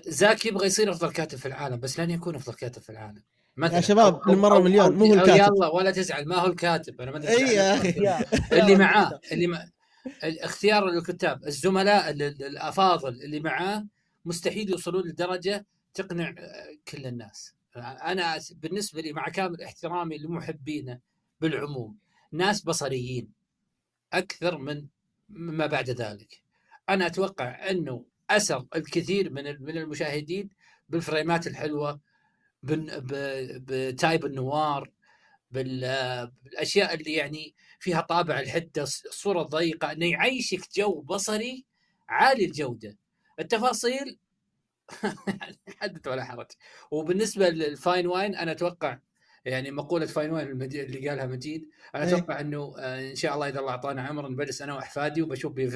D: زاك يبغى يصير أفضل كاتب في العالم بس لن يكون أفضل كاتب في العالم. مثلا
E: يا شباب،
D: أو-
E: مليون، مو هو الكاتب.
D: يلا ولا تزعل ما هو الكاتب أنا ما أدري
E: يا-
D: اللي معاه. اللي مع... اختيار الكتاب الزملاء ال- ال- الأفاضل اللي معاه مستحيل يوصلون لدرجة تقنع آه، كل الناس. أنا بالنسبة لي مع كامل احترامي لمحبينه بالعموم ناس بصريين أكثر من ما بعد ذلك. أنا أتوقع أنه أسر الكثير من من المشاهدين بالفريمات الحلوة ب type ال noir بال- بالأشياء اللي يعني فيها طابع الحدة الصورة الضيقه انه يعيشك جو بصري عالي الجودة. التفاصيل حدث ولا حرج. وبالنسبة لل fine wine أنا أتوقع يعني مقولة fine wine اللي قالها مجيد أنا
E: إيه.
D: أتوقع إنه آه، إن شاء الله إذا الله أعطانا عمر نجلس أنا وأحفادي وبشوف بي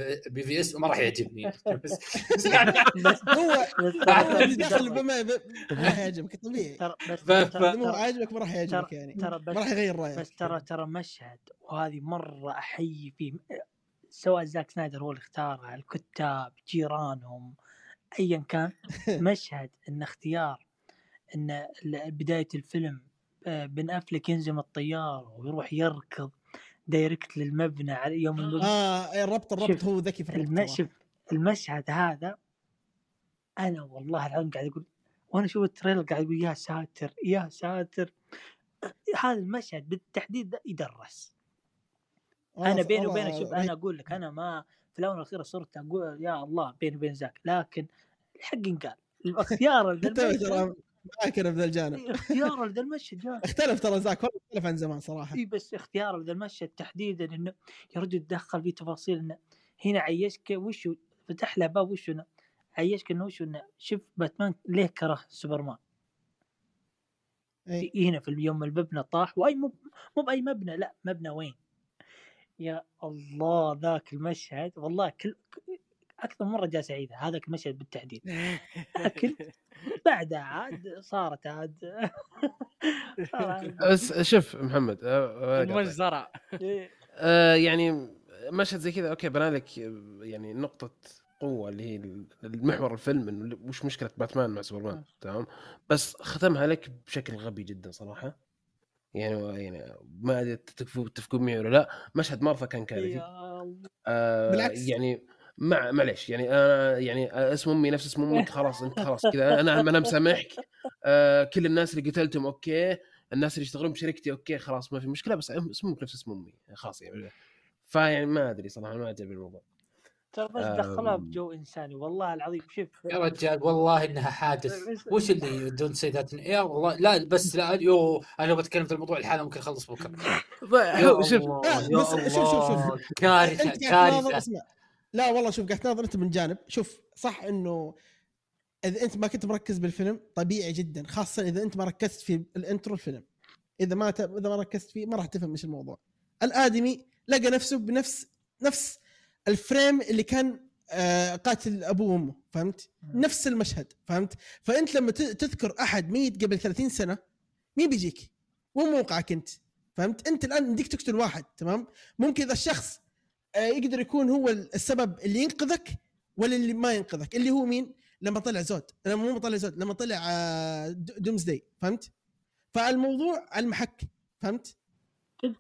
D: في, إس وما راح يعجبني. بس
C: بس
E: هو دخل بما ما راح يعجبك طبيعي.
C: ترى ترى-
E: عاجبك ما راح يعجبك يعني.
C: ترى
E: ما راح يغير رأيك.
C: بس ترى ترى مشهد وهذه مرة أحيي فيه. سواء زاك سنايدر هو اللي اختارها الكتاب جيرانهم ايا كان مشهد إن اختيار إن بداية الفيلم آه، بن أفلك ينزم الطيارة ويروح يركض direct للمبنى على يوم
E: آه الربط الربط
C: شوف،
E: هو ذكي في الربط.
C: شوف المشهد هذا أنا والله العظيم قاعد أقول وأنا أشوف ال trailer قاعد أقول يا ساتر يا ساتر هذا المشهد بالتحديد يدرس أنا بيني وبينك شوف. أنا أقول لك أنا ما في الآونة الأخيرة صرت أقول يا الله بيني وبين زاك لكن الحق ينقال. الاختيار
E: معك أنا بذا الجانب.
C: اختيار ذا المشهد
E: اختلف ترى ذاك والله اختلف عن زمان صراحة.
C: اي بس اختيار ذا المشهد تحديدا إنه يا رجل تدخل في تفاصيل إنه هنا عيشك وش فتح له باب وش إنه عيشك إنه وش إنه شوف باتمان ليه كره سوبرمان.
E: إي.
C: هنا في اليوم المبنى طاح وأي مو مو بأي مبنى لا مبنى وين؟ يا الله ذاك المشهد والله كل أكثر مرة جالس اعيدها هذاك المشهد بالتحديد. لكن بعدها عاد صارت عاد
A: شوف محمد آه، آه،
B: المجزرة.
C: إيه.
A: يعني مشهد زي كذا okay بنى لك آه، يعني نقطة قوة اللي هي المحور الفيلم إنه وش مشكلة باتمان مع سوبرمان تمام؟ بس ختمها لك بشكل غبي جدا صراحة. يعني يعني ما أدري تتفقون معي ولا لا. مشهد مارثا كان كارثي. آه
E: بالعكس.
A: يعني مع معليش يعني أنا يعني اسم أمي نفس اسم أمك خلاص أنت خلاص كذا أنا أنا مسامحك. آه كل الناس اللي قتلتهم okay. الناس اللي يشتغلون بشركتي okay خلاص ما في مشكلة بس اسم أمك نفس اسم أمي. خلاص يعني. فيعني ما أدري صراحة ما عجبني الموضوع
C: ترى بس. دخلها بجو إنساني والله العظيم. شوف
D: يا رجال والله إنها حادث. وش اللي يودون سيدات يا والله لا بس لا يو أنا لو بتكلم في الموضوع الحالة ممكن أخلص بكره
A: شوف
E: شوف- شوف- شوف.
D: كارثة
E: كارثة. لا والله شوف قاعد تناظر أنت من جانب. شوف صح إنه إذا أنت ما كنت مركز بالفيلم طبيعي جدا خاصة إذا أنت ما ركزت في ال intro الفيلم. إذا ما ت... إذا ما ركزت فيه ما راح تفهم إيش الموضوع. الآدمي لقى نفسه بنفس نفس ال frame اللي كان آه، قاتل ابوه وأمه فهمت؟ نفس المشهد فهمت؟ فأنت لما تذكر أحد ميت قبل 30 سنة مين بيجيك؟ وين موقعك أنت؟ فهمت؟ أنت الآن بدك تقتل واحد تمام؟ ممكن إذا الشخص آه، يقدر يكون هو السبب اللي ينقذك ولا اللي ما ينقذك اللي هو مين؟ لما طلع زود لما مو طلع زود لما طلع آه، دومز داي فهمت؟ فالموضوع على المحك فهمت؟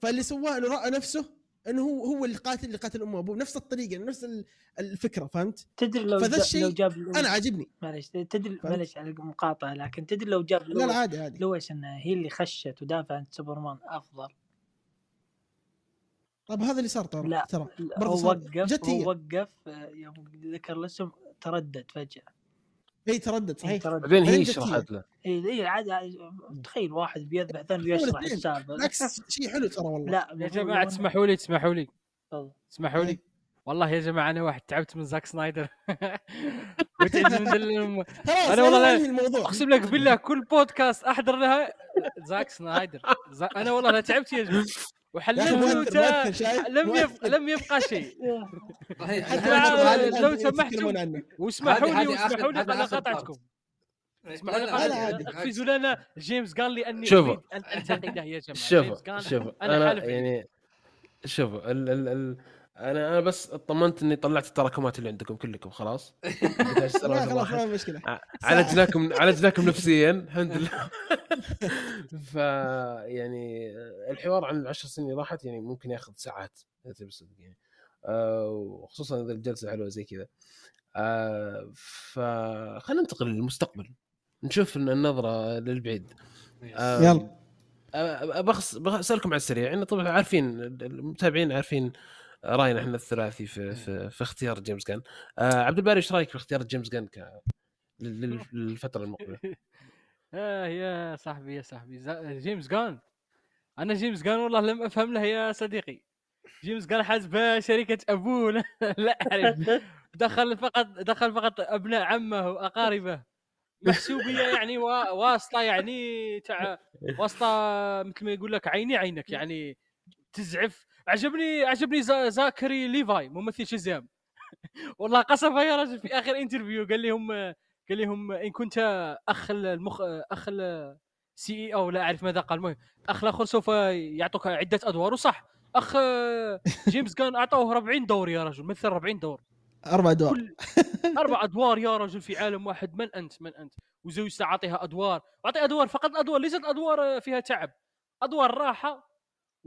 E: فاللي سواه انه راى نفسه إنه هو هو القاتل اللي قتل أمه وأبوه نفس الطريقة نفس ال- الفكرة فهمت؟
C: تدري لو
E: فذا الشيء
C: لو جاب
E: أنا عاجبني
C: معلش تدري؟ معلش على المقاطعة لكن تدري لو جاب
E: لا لا عادي عادي
C: لويس انها هي اللي خشت ودافع عن سوبرمان أفضل
E: طب هذا اللي صار ترى
C: لا
E: ترى
C: هو. وقف. هو وقف آه، يوم ذكر الاسم تردد فجأة
E: اي تردد صحيح.
C: تردد.
A: بعدين هي شرحت له
C: اي اي عاد عاد- تخيل واحد بيذبح ثاني بيشرح. السالفه
E: بالعكس شيء حلو ترى والله.
C: لا
B: يا
C: جماعة
B: تسمحوا لي تسمحوا لي.
C: تفضل.
B: تسمحوا لي.
E: إيه.
B: والله يا جماعة أنا واحد تعبت من زاك سنايدر. وتعبت من أنا والله
E: الموضوع.
B: أقسم لك بالله كل بودكاست أحضر لها زاك سنايدر. زا... أنا والله لا تعبت يا جماعة.
E: يا أخي
B: وحللت
E: مؤثر
B: وتا-
E: مؤثر شايف
B: لم يبقى. لم يبقى شيء
E: حتى
B: لو سمحتوا. واسمحوا لي واسمحوا لي أنا
D: part.
B: اسمحوا لي. اقفزوا لنا جيمس قال لي أني أن أنتقده يا جماعة
A: شوفوا شوفوا
B: أنا
A: يعني شوفوا ال ال ال أنا أنا بس اطمنت إني طلعت التراكمات اللي عندكم كلكم خلاص.
E: لا خلاص ما في مشكله
A: عالجناكم عالجناكم نفسيا الحمد لله. ف يعني الحوار عن العشر سنين اللي راحت يعني ممكن ياخذ ساعات إذا تبي الصدق يعني. آه، وخصوصا إذا الجلسة حلوة زي كذا. آه، فخلينا ننتقل للمستقبل. نشوف النظرة للبعيد. آه،
E: يلا.
A: بخص بسالكم على السريع. يعني طبعا عارفين المتابعين عارفين راينا إحنا الثلاثي في في, في اختيار جيمس جان. آه عبد الباري إيش رأيك في اختيار جيمس جان ك لل- للفترة المقبلة؟
B: آه يا صاحبي يا صاحبي. جيمس جان. أنا جيمس جان والله لم أفهم له يا صديقي. جيمس جان حسب شركه أبوه. لا أعرف. دخل فقط دخل فقط أبناء عمه وأقاربه. محسوبية يعني وا- واسطة يعني تاع واسطة مثل ما يقول لك عيني عينك يعني تزعف. عجبني عجبني زا- زاكري ليفاي ممثل شزام والله قصفه يا رجل في آخر interview قال لهم قال لهم إن كنت أخ المخ أخ CEO لا أعرف ماذا قال المهم أخ الآخر سوف يعطوك عدة أدوار. وصح أخ جيمس جان أعطوه 40 دور يا رجل مثل 40 دور.
E: أربع دور.
B: كل أربع أدوار يا رجل في عالم واحد. من أنت؟ من أنت؟ وزوجته أعطيها أدوار. أعطي أدوار فقط أدوار ليست أدوار فيها تعب. أدوار راحة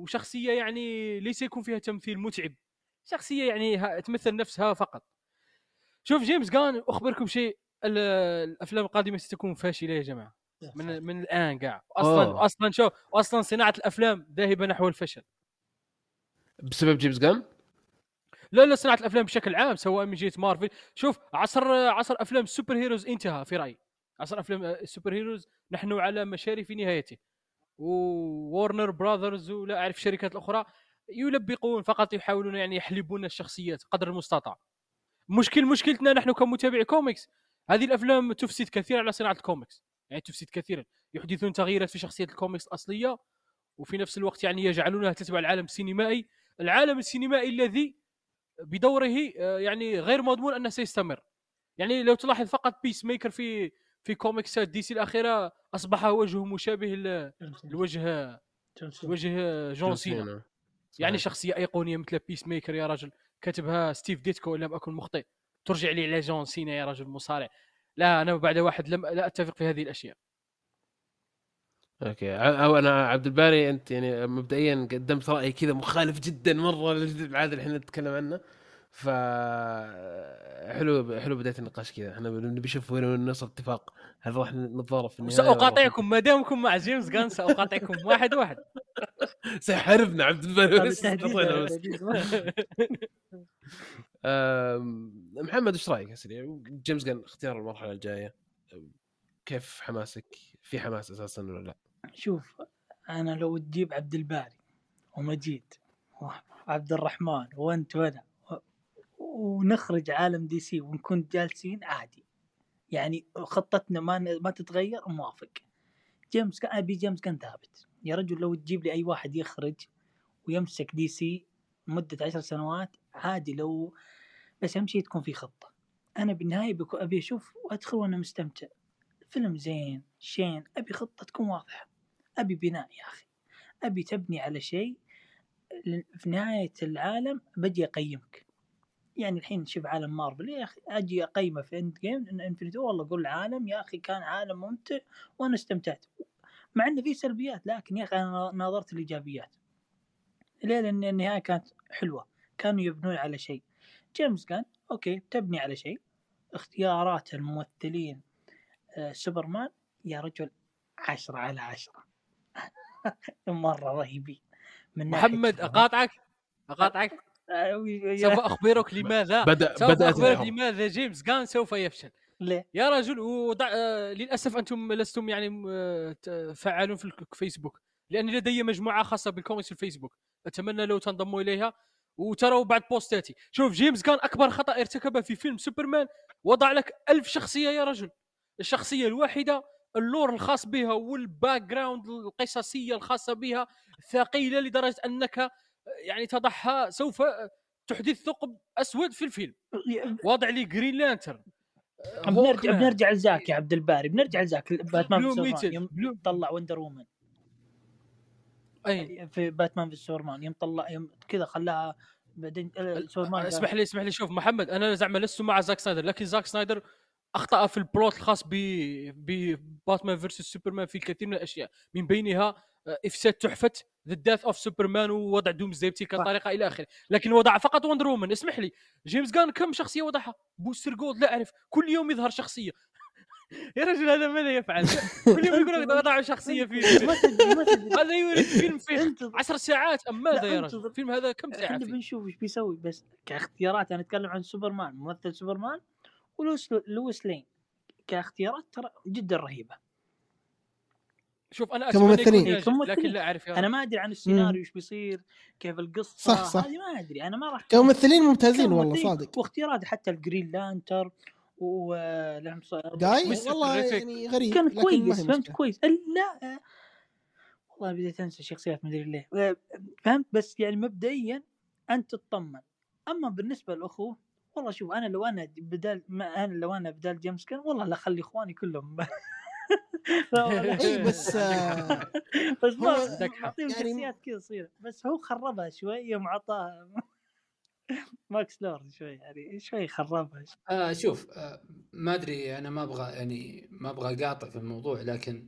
B: وشخصية يعني ليس يكون فيها تمثيل متعب. شخصية يعني تمثل نفسها فقط. شوف جيمس جان أخبركم شيء ال- الأفلام القادمة ستكون فاشلة يا جماعة. من من الآن قاع. أصلا
A: أوه.
B: أصلا شوف أصلا صناعة الأفلام ذاهبة نحو الفشل.
A: بسبب جيمس جان؟
B: لا لا صناعة الأفلام بشكل عام سواء من جهة مارفل. شوف عصر عصر أفلام ال superheroes انتهى في رأيي. عصر أفلام ال superheroes نحن على مشارف نهايته. وورنر براذرز ولا أعرف الشركات الاخرى يلبقون فقط يحاولون يعني يحلبون الشخصيات قدر المستطاع. مشكل مشكلتنا نحن كمتابعي كوميكس هذه الأفلام تفسد كثيرا على صناعة الكوميكس. يعني تفسد كثيرا. يحدثون تغييرات في شخصيه الكوميكس الأصلية وفي نفس الوقت يعني يجعلونها تتبع العالم السينمائي. العالم السينمائي الذي بدوره آه، يعني غير مضمون أنه سيستمر. يعني لو تلاحظ فقط بيس ميكر في في كوميكسات دي سي الأخيرة أصبح وجهه مشابه لوجه لوجه جون سينا. يعني شخصية أيقونية مثل بيس ميكر يا رجل. كتبها ستيف ديتكو إن لم أكن مخطئ. ترجع لي على جون سينا يا رجل مصارع لا أنا بعد واحد لم لا أتفق في هذه
A: الأشياء. Okay. أو أنا عبد الباري أنت يعني مبدئيا قدمت رأي كذا مخالف جدا مرة للعاده اللي إحنا نتكلم عنه. ف حلو حلو بداية النقاش كذا. إحنا نبي نشوف وين نوصل اتفاق. هل راح نتضارب في النهاية
B: ساقاطعكم ما دامكم مع جيمس جان ساقاطعكم واحد واحد.
A: سيحاربنا عبد محمد إيش رأيك؟ يا سريع جيمس جان اختيار المرحلة الجاية. كيف حماسك؟ في حماس أساسا ولا لا؟
C: شوف أنا لو تجيب عبد الباري ومجيد وعبد الرحمن وأنت وأنا ونخرج عالم دي سي ونكون جالسين عادي. يعني خطتنا ما ما تتغير موافق. جيمس جان أبي جيمس جان ثابت. يا رجل لو تجيب لي أي واحد يخرج ويمسك دي سي مدة عشر سنوات عادي لو بس أهم شيء تكون في خطة. أنا بالنهاية بكو أبي أشوف وأدخل وأنا مستمتع. فيلم زين شين أبي خطة تكون واضحة. أبي بناء يا أخي. أبي تبني على شيء في نهاية العالم بدي أقيمك. يعني الحين شوف عالم مارفل يا أخي أجي أقيمه في Endgame ان Infinity والله أقول عالم يا أخي كان عالم ممتع وأنا استمتعت. مع إنه في سلبيات لكن يا أخي أنا ناظرت الإيجابيات. ليه؟ لأن النهاية كانت حلوة كانوا يبنون على شيء. جيمس جان okay تبني على شيء. اختيارات الممثلين آه سوبرمان يا رجل عشرة على عشرة. مرة رهيبين. من
B: محمد
C: فهم.
B: أقاطعك؟ أقاطعك؟
C: آه، وي-
B: سوف
C: يا-
B: أخبرك لماذا
A: بدا
B: سوف
A: بدأت
B: أخبرك
A: معهم.
B: لماذا جيمس جان سوف يفشل.
C: ليه؟
B: يا رجل وضع آه، للأسف أنتم لستم يعني آه، فعالون في الفيسبوك لاني لدي مجموعة خاصة بالكوميكس في الفيسبوك. أتمنى لو تنضموا إليها. وتروا بعد بوستاتي. شوف جيمس جان أكبر خطأ ارتكبه في فيلم سوبرمان. وضع لك ألف شخصية يا رجل. الشخصية الواحده ال lore الخاص بها وال background القصصية الخاصة بها ثقيلة لدرجة أنك آه، يعني تضعها سوف تحدث ثقب أسود في الفيلم. واضع لي جرين لانترن
C: بنرجع بنرجع لزاك يا عبد الباري بنرجع لزاك باتمان في يوم طلع وندر وومن
B: أي.
C: في باتمان في سوبرمان يوم طلع يوم كذا خلاها بعدين آه، سوبرمان
B: اسمح لي اسمح لي شوف محمد أنا زعما لست مع زاك سنايدر لكن زاك سنايدر أخطأ في ال plot الخاص ب Batman versus Superman في الكثير من الأشياء. من بينها آه، إفساد تحفة The Death of Superman ووضع دومزداي كطريقة إلى آخره. لكن وضع فقط وندر وومن اسمح لي جيمس جان كم شخصية وضعها؟ بوستر جولد لا أعرف. كل يوم يظهر شخصية. يا رجل هذا ماذا يفعل؟ كل يوم يقول لك وضع شخصية في هذا يوريك فيلم فيه
C: انتظر.
B: عشر ساعات. أم ماذا يا. رجل؟ الفيلم هذا كم
C: ساعة
B: إحنا
C: بنشوف إيش بيسوي. بس كاختيارات أنا أتكلم عن سوبرمان ممثل سوبرمان ولويس لويس لين كاختيارات ترى جدا رهيبة
B: شوف أنا
E: كممثلين.
B: لكن لا
C: أعرف
B: أنا.
C: ما أدري عن السيناريو إيش بيصير كيف القصة
E: صح، صح.
C: هذه ما أدري أنا ما راح
E: كممثلين ممتازين والله. صادق
C: واختيارات حتى الجرين لانتر و
B: مستر
E: والله. يعني غريب
C: كان كويس فهمت. كويس لا والله بديت أنسى الشخصيات ما أدري ليه فهمت بس يعني مبدئيا أنت تطمن أما بالنسبة للاخوه والله شوف أنا لو أنا بدال ما أنا لو أنا بدال جيمس كان والله لا أخلي إخواني كلهم.
E: اي بس آه،
C: بس ما
E: يعني-
C: شخصيات كذا صغيرة. بس هو خربها شوي يوم عطاه ماكس لورد شوي يعني شوي خربها.
D: آه شوف آه ما أدري أنا ما أبغى يعني ما أبغى أقاطع في الموضوع لكن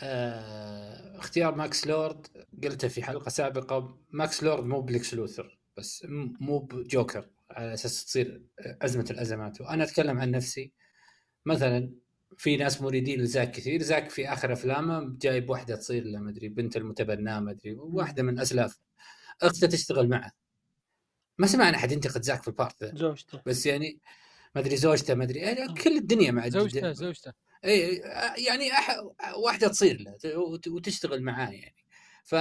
D: آه اختيار ماكس لورد قلته في حلقة سابقة ماكس لورد مو بليكس لوثر بس مو بجوكر. على أساس تصير أزمة الأزمات. وأنا أتكلم عن نفسي. مثلا في ناس مريدين لزاك كثير. زاك في آخر أفلامه جايب واحدة تصير له ما أدري بنت المتبناه ما أدري واحدة من أسلاف. اخته تشتغل معه. ما سمعنا أحد ينتقد زاك في ال part ذا.
C: زوجته.
D: بس يعني ما أدري زوجته ما أدري. يعني كل الدنيا مع
B: زوجته زوجته.
D: اي يعني أح... واحدة تصير له وت- وتشتغل معاه يعني. ف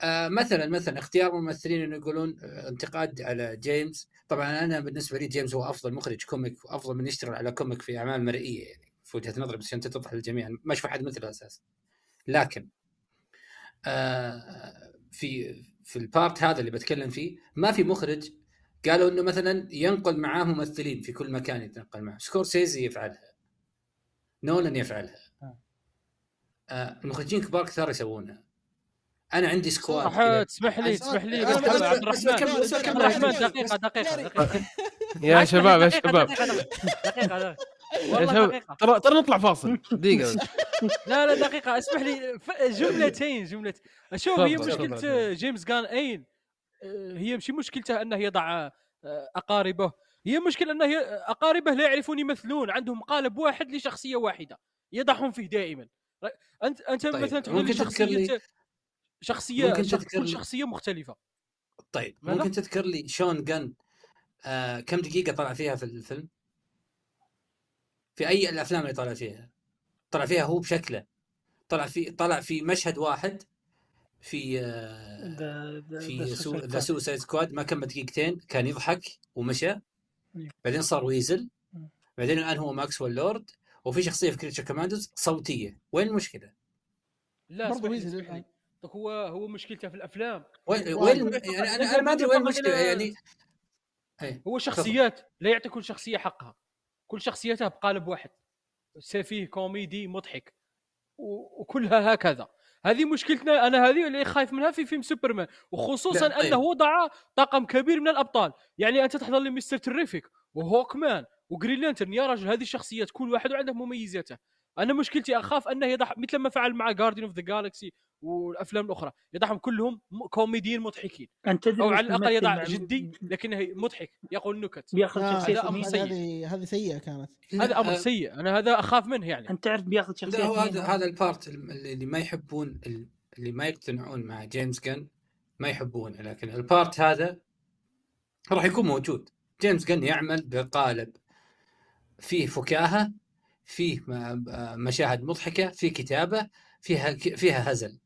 D: آه، مثلا مثلا اختيار ممثلين إنه يقولون آه، انتقاد على جيمس. طبعا أنا بالنسبة لي جيمس هو أفضل مخرج comic وأفضل من يشتغل على comic في أعمال مرئية يعني في وجهة نظري بس عشان تتضح للجميع ما أشوف أحد مثله أساسا. لكن آه، في في ال part هذا اللي بتكلم فيه ما في مخرج قالوا إنه مثلا ينقل معاه ممثلين في كل مكان يتنقل معه. سكورسيزي يفعلها. نولان يفعلها.
C: آه.
D: المخرجين كبار كثار يسوونها. أنا عندي squad.
B: صح. تسمح لي تسمح لي. بس عبد الرحمن
D: بس
B: عبد الرحمن
D: أحمد.
B: دقيقة دقيقة دقيقة
A: يا شباب يا شباب.
B: دقيقة دقيقة
A: يا
B: والله
A: شباب
B: دقيقة.
A: ترى ترى نطلع فاصل. دقيقة.
B: لا لا دقيقة. اسمح لي جملتين جملة شوف هي
A: تفضل.
B: جيمس جان أين؟ هي مش مشكلته انه يضع آه، أقاربه. هي مشكلة انه أقاربه لا يعرفون يمثلون. عندهم قالب واحد لشخصية واحدة. يضعهم فيه دائما. أنت أنت
D: طيب،
B: مثلا تقول لي
D: ممكن
B: شخصية
D: ممكن تذكر
B: كل شخصية مختلفة.
D: طيب
B: ماذا؟
D: ممكن تذكر لي شون جن آه كم دقيقة طلع فيها في الفيلم؟ في أي الأفلام اللي طلع فيها؟ طلع فيها هو بشكله. طلع في طلع في مشهد واحد في آه في
C: ذا. Suicide Squad
D: ما كمل دقيقتين كان يضحك ومشى.
C: إيه.
D: بعدين صار ويزل. بعدين الآن هو ماكسويل لورد وفي شخصية في Creature Commandos صوتية. وين المشكلة؟
B: لا
E: برضو
B: اسمح هو هو مشكلته في الأفلام.
D: وين وين يعني أنا أنا ما أدري وين
B: المشكلة
D: يعني.
B: هو شخصيات لا يعطي كل شخصية حقها. كل شخصيتها بقالب واحد. سفيه كوميدي مضحك. وكلها هكذا. هذه مشكلتنا أنا هذه اللي خايف منها في فيلم سوبرمان. وخصوصا
D: لا، طيب.
B: أنه وضع طاقم كبير من الأبطال. يعني أنت تحضر لي Mister Terrific و Hawkman و Green Lantern. يا رجل هذه الشخصيات كل واحد وعنده مميزاته. أنا مشكلتي أخاف أنه يضح مثل ما فعل مع Guardians of the Galaxy والأفلام الأخرى يضعهم كلهم كوميديين مضحكين. أنت
C: أو
B: على
C: الأقل
B: يضع جدي لكنه مضحك يقول نكت.
C: بياخذ
E: آه،
C: شخصية
B: هذا أمر
C: مين؟
B: سيء.
E: هذه هذه سيئة كانت.
B: هذا أمر
D: آه،
B: سيء أنا هذا أخاف منه يعني.
C: أنت تعرف بياخذ شخصية
D: لا هو هذا هذا ال part اللي اللي ما يحبون اللي ما يقتنعون مع جيمس جن ما يحبونه لكن ال part هذا راح يكون موجود. جيمس جن يعمل بقالب فيه فكاهة فيه م- مشاهد مضحكة في كتابة فيها فيها هزل.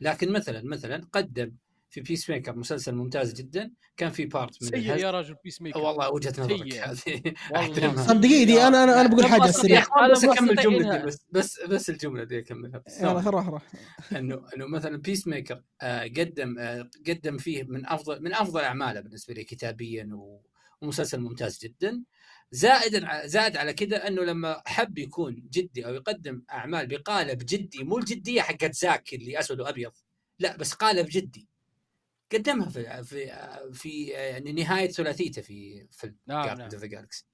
D: لكن مثلا مثلا قدم في Peacemaker مسلسل ممتاز جدا كان في part من
B: سيء يا رجل Peacemaker
D: والله وجهة نظرك. هذه.
E: أحترمها. دقيقة دقيقة أنا أنا أنا بقول
B: حاجة.
E: سريع
D: بس
B: أكمل
D: جملتي. بس. بس بس الجملة دي أكملها. بس
E: يلا خل روح روح
D: إنه إنه مثلا Peacemaker آه قدم آه قدم فيه من أفضل من أفضل أعماله بالنسبة لي كتابيا ومسلسل ممتاز جدا. زائدا زائد على كذا أنه لما حب يكون جدي أو يقدم أعمال بقالب جدي مو الجدية حقت زاك اللي أسود وأبيض لا بس قالب جدي. قدمها في في في يعني نهاية ثلاثيته في فيلم
B: نعم، نعم.
D: of the Galaxy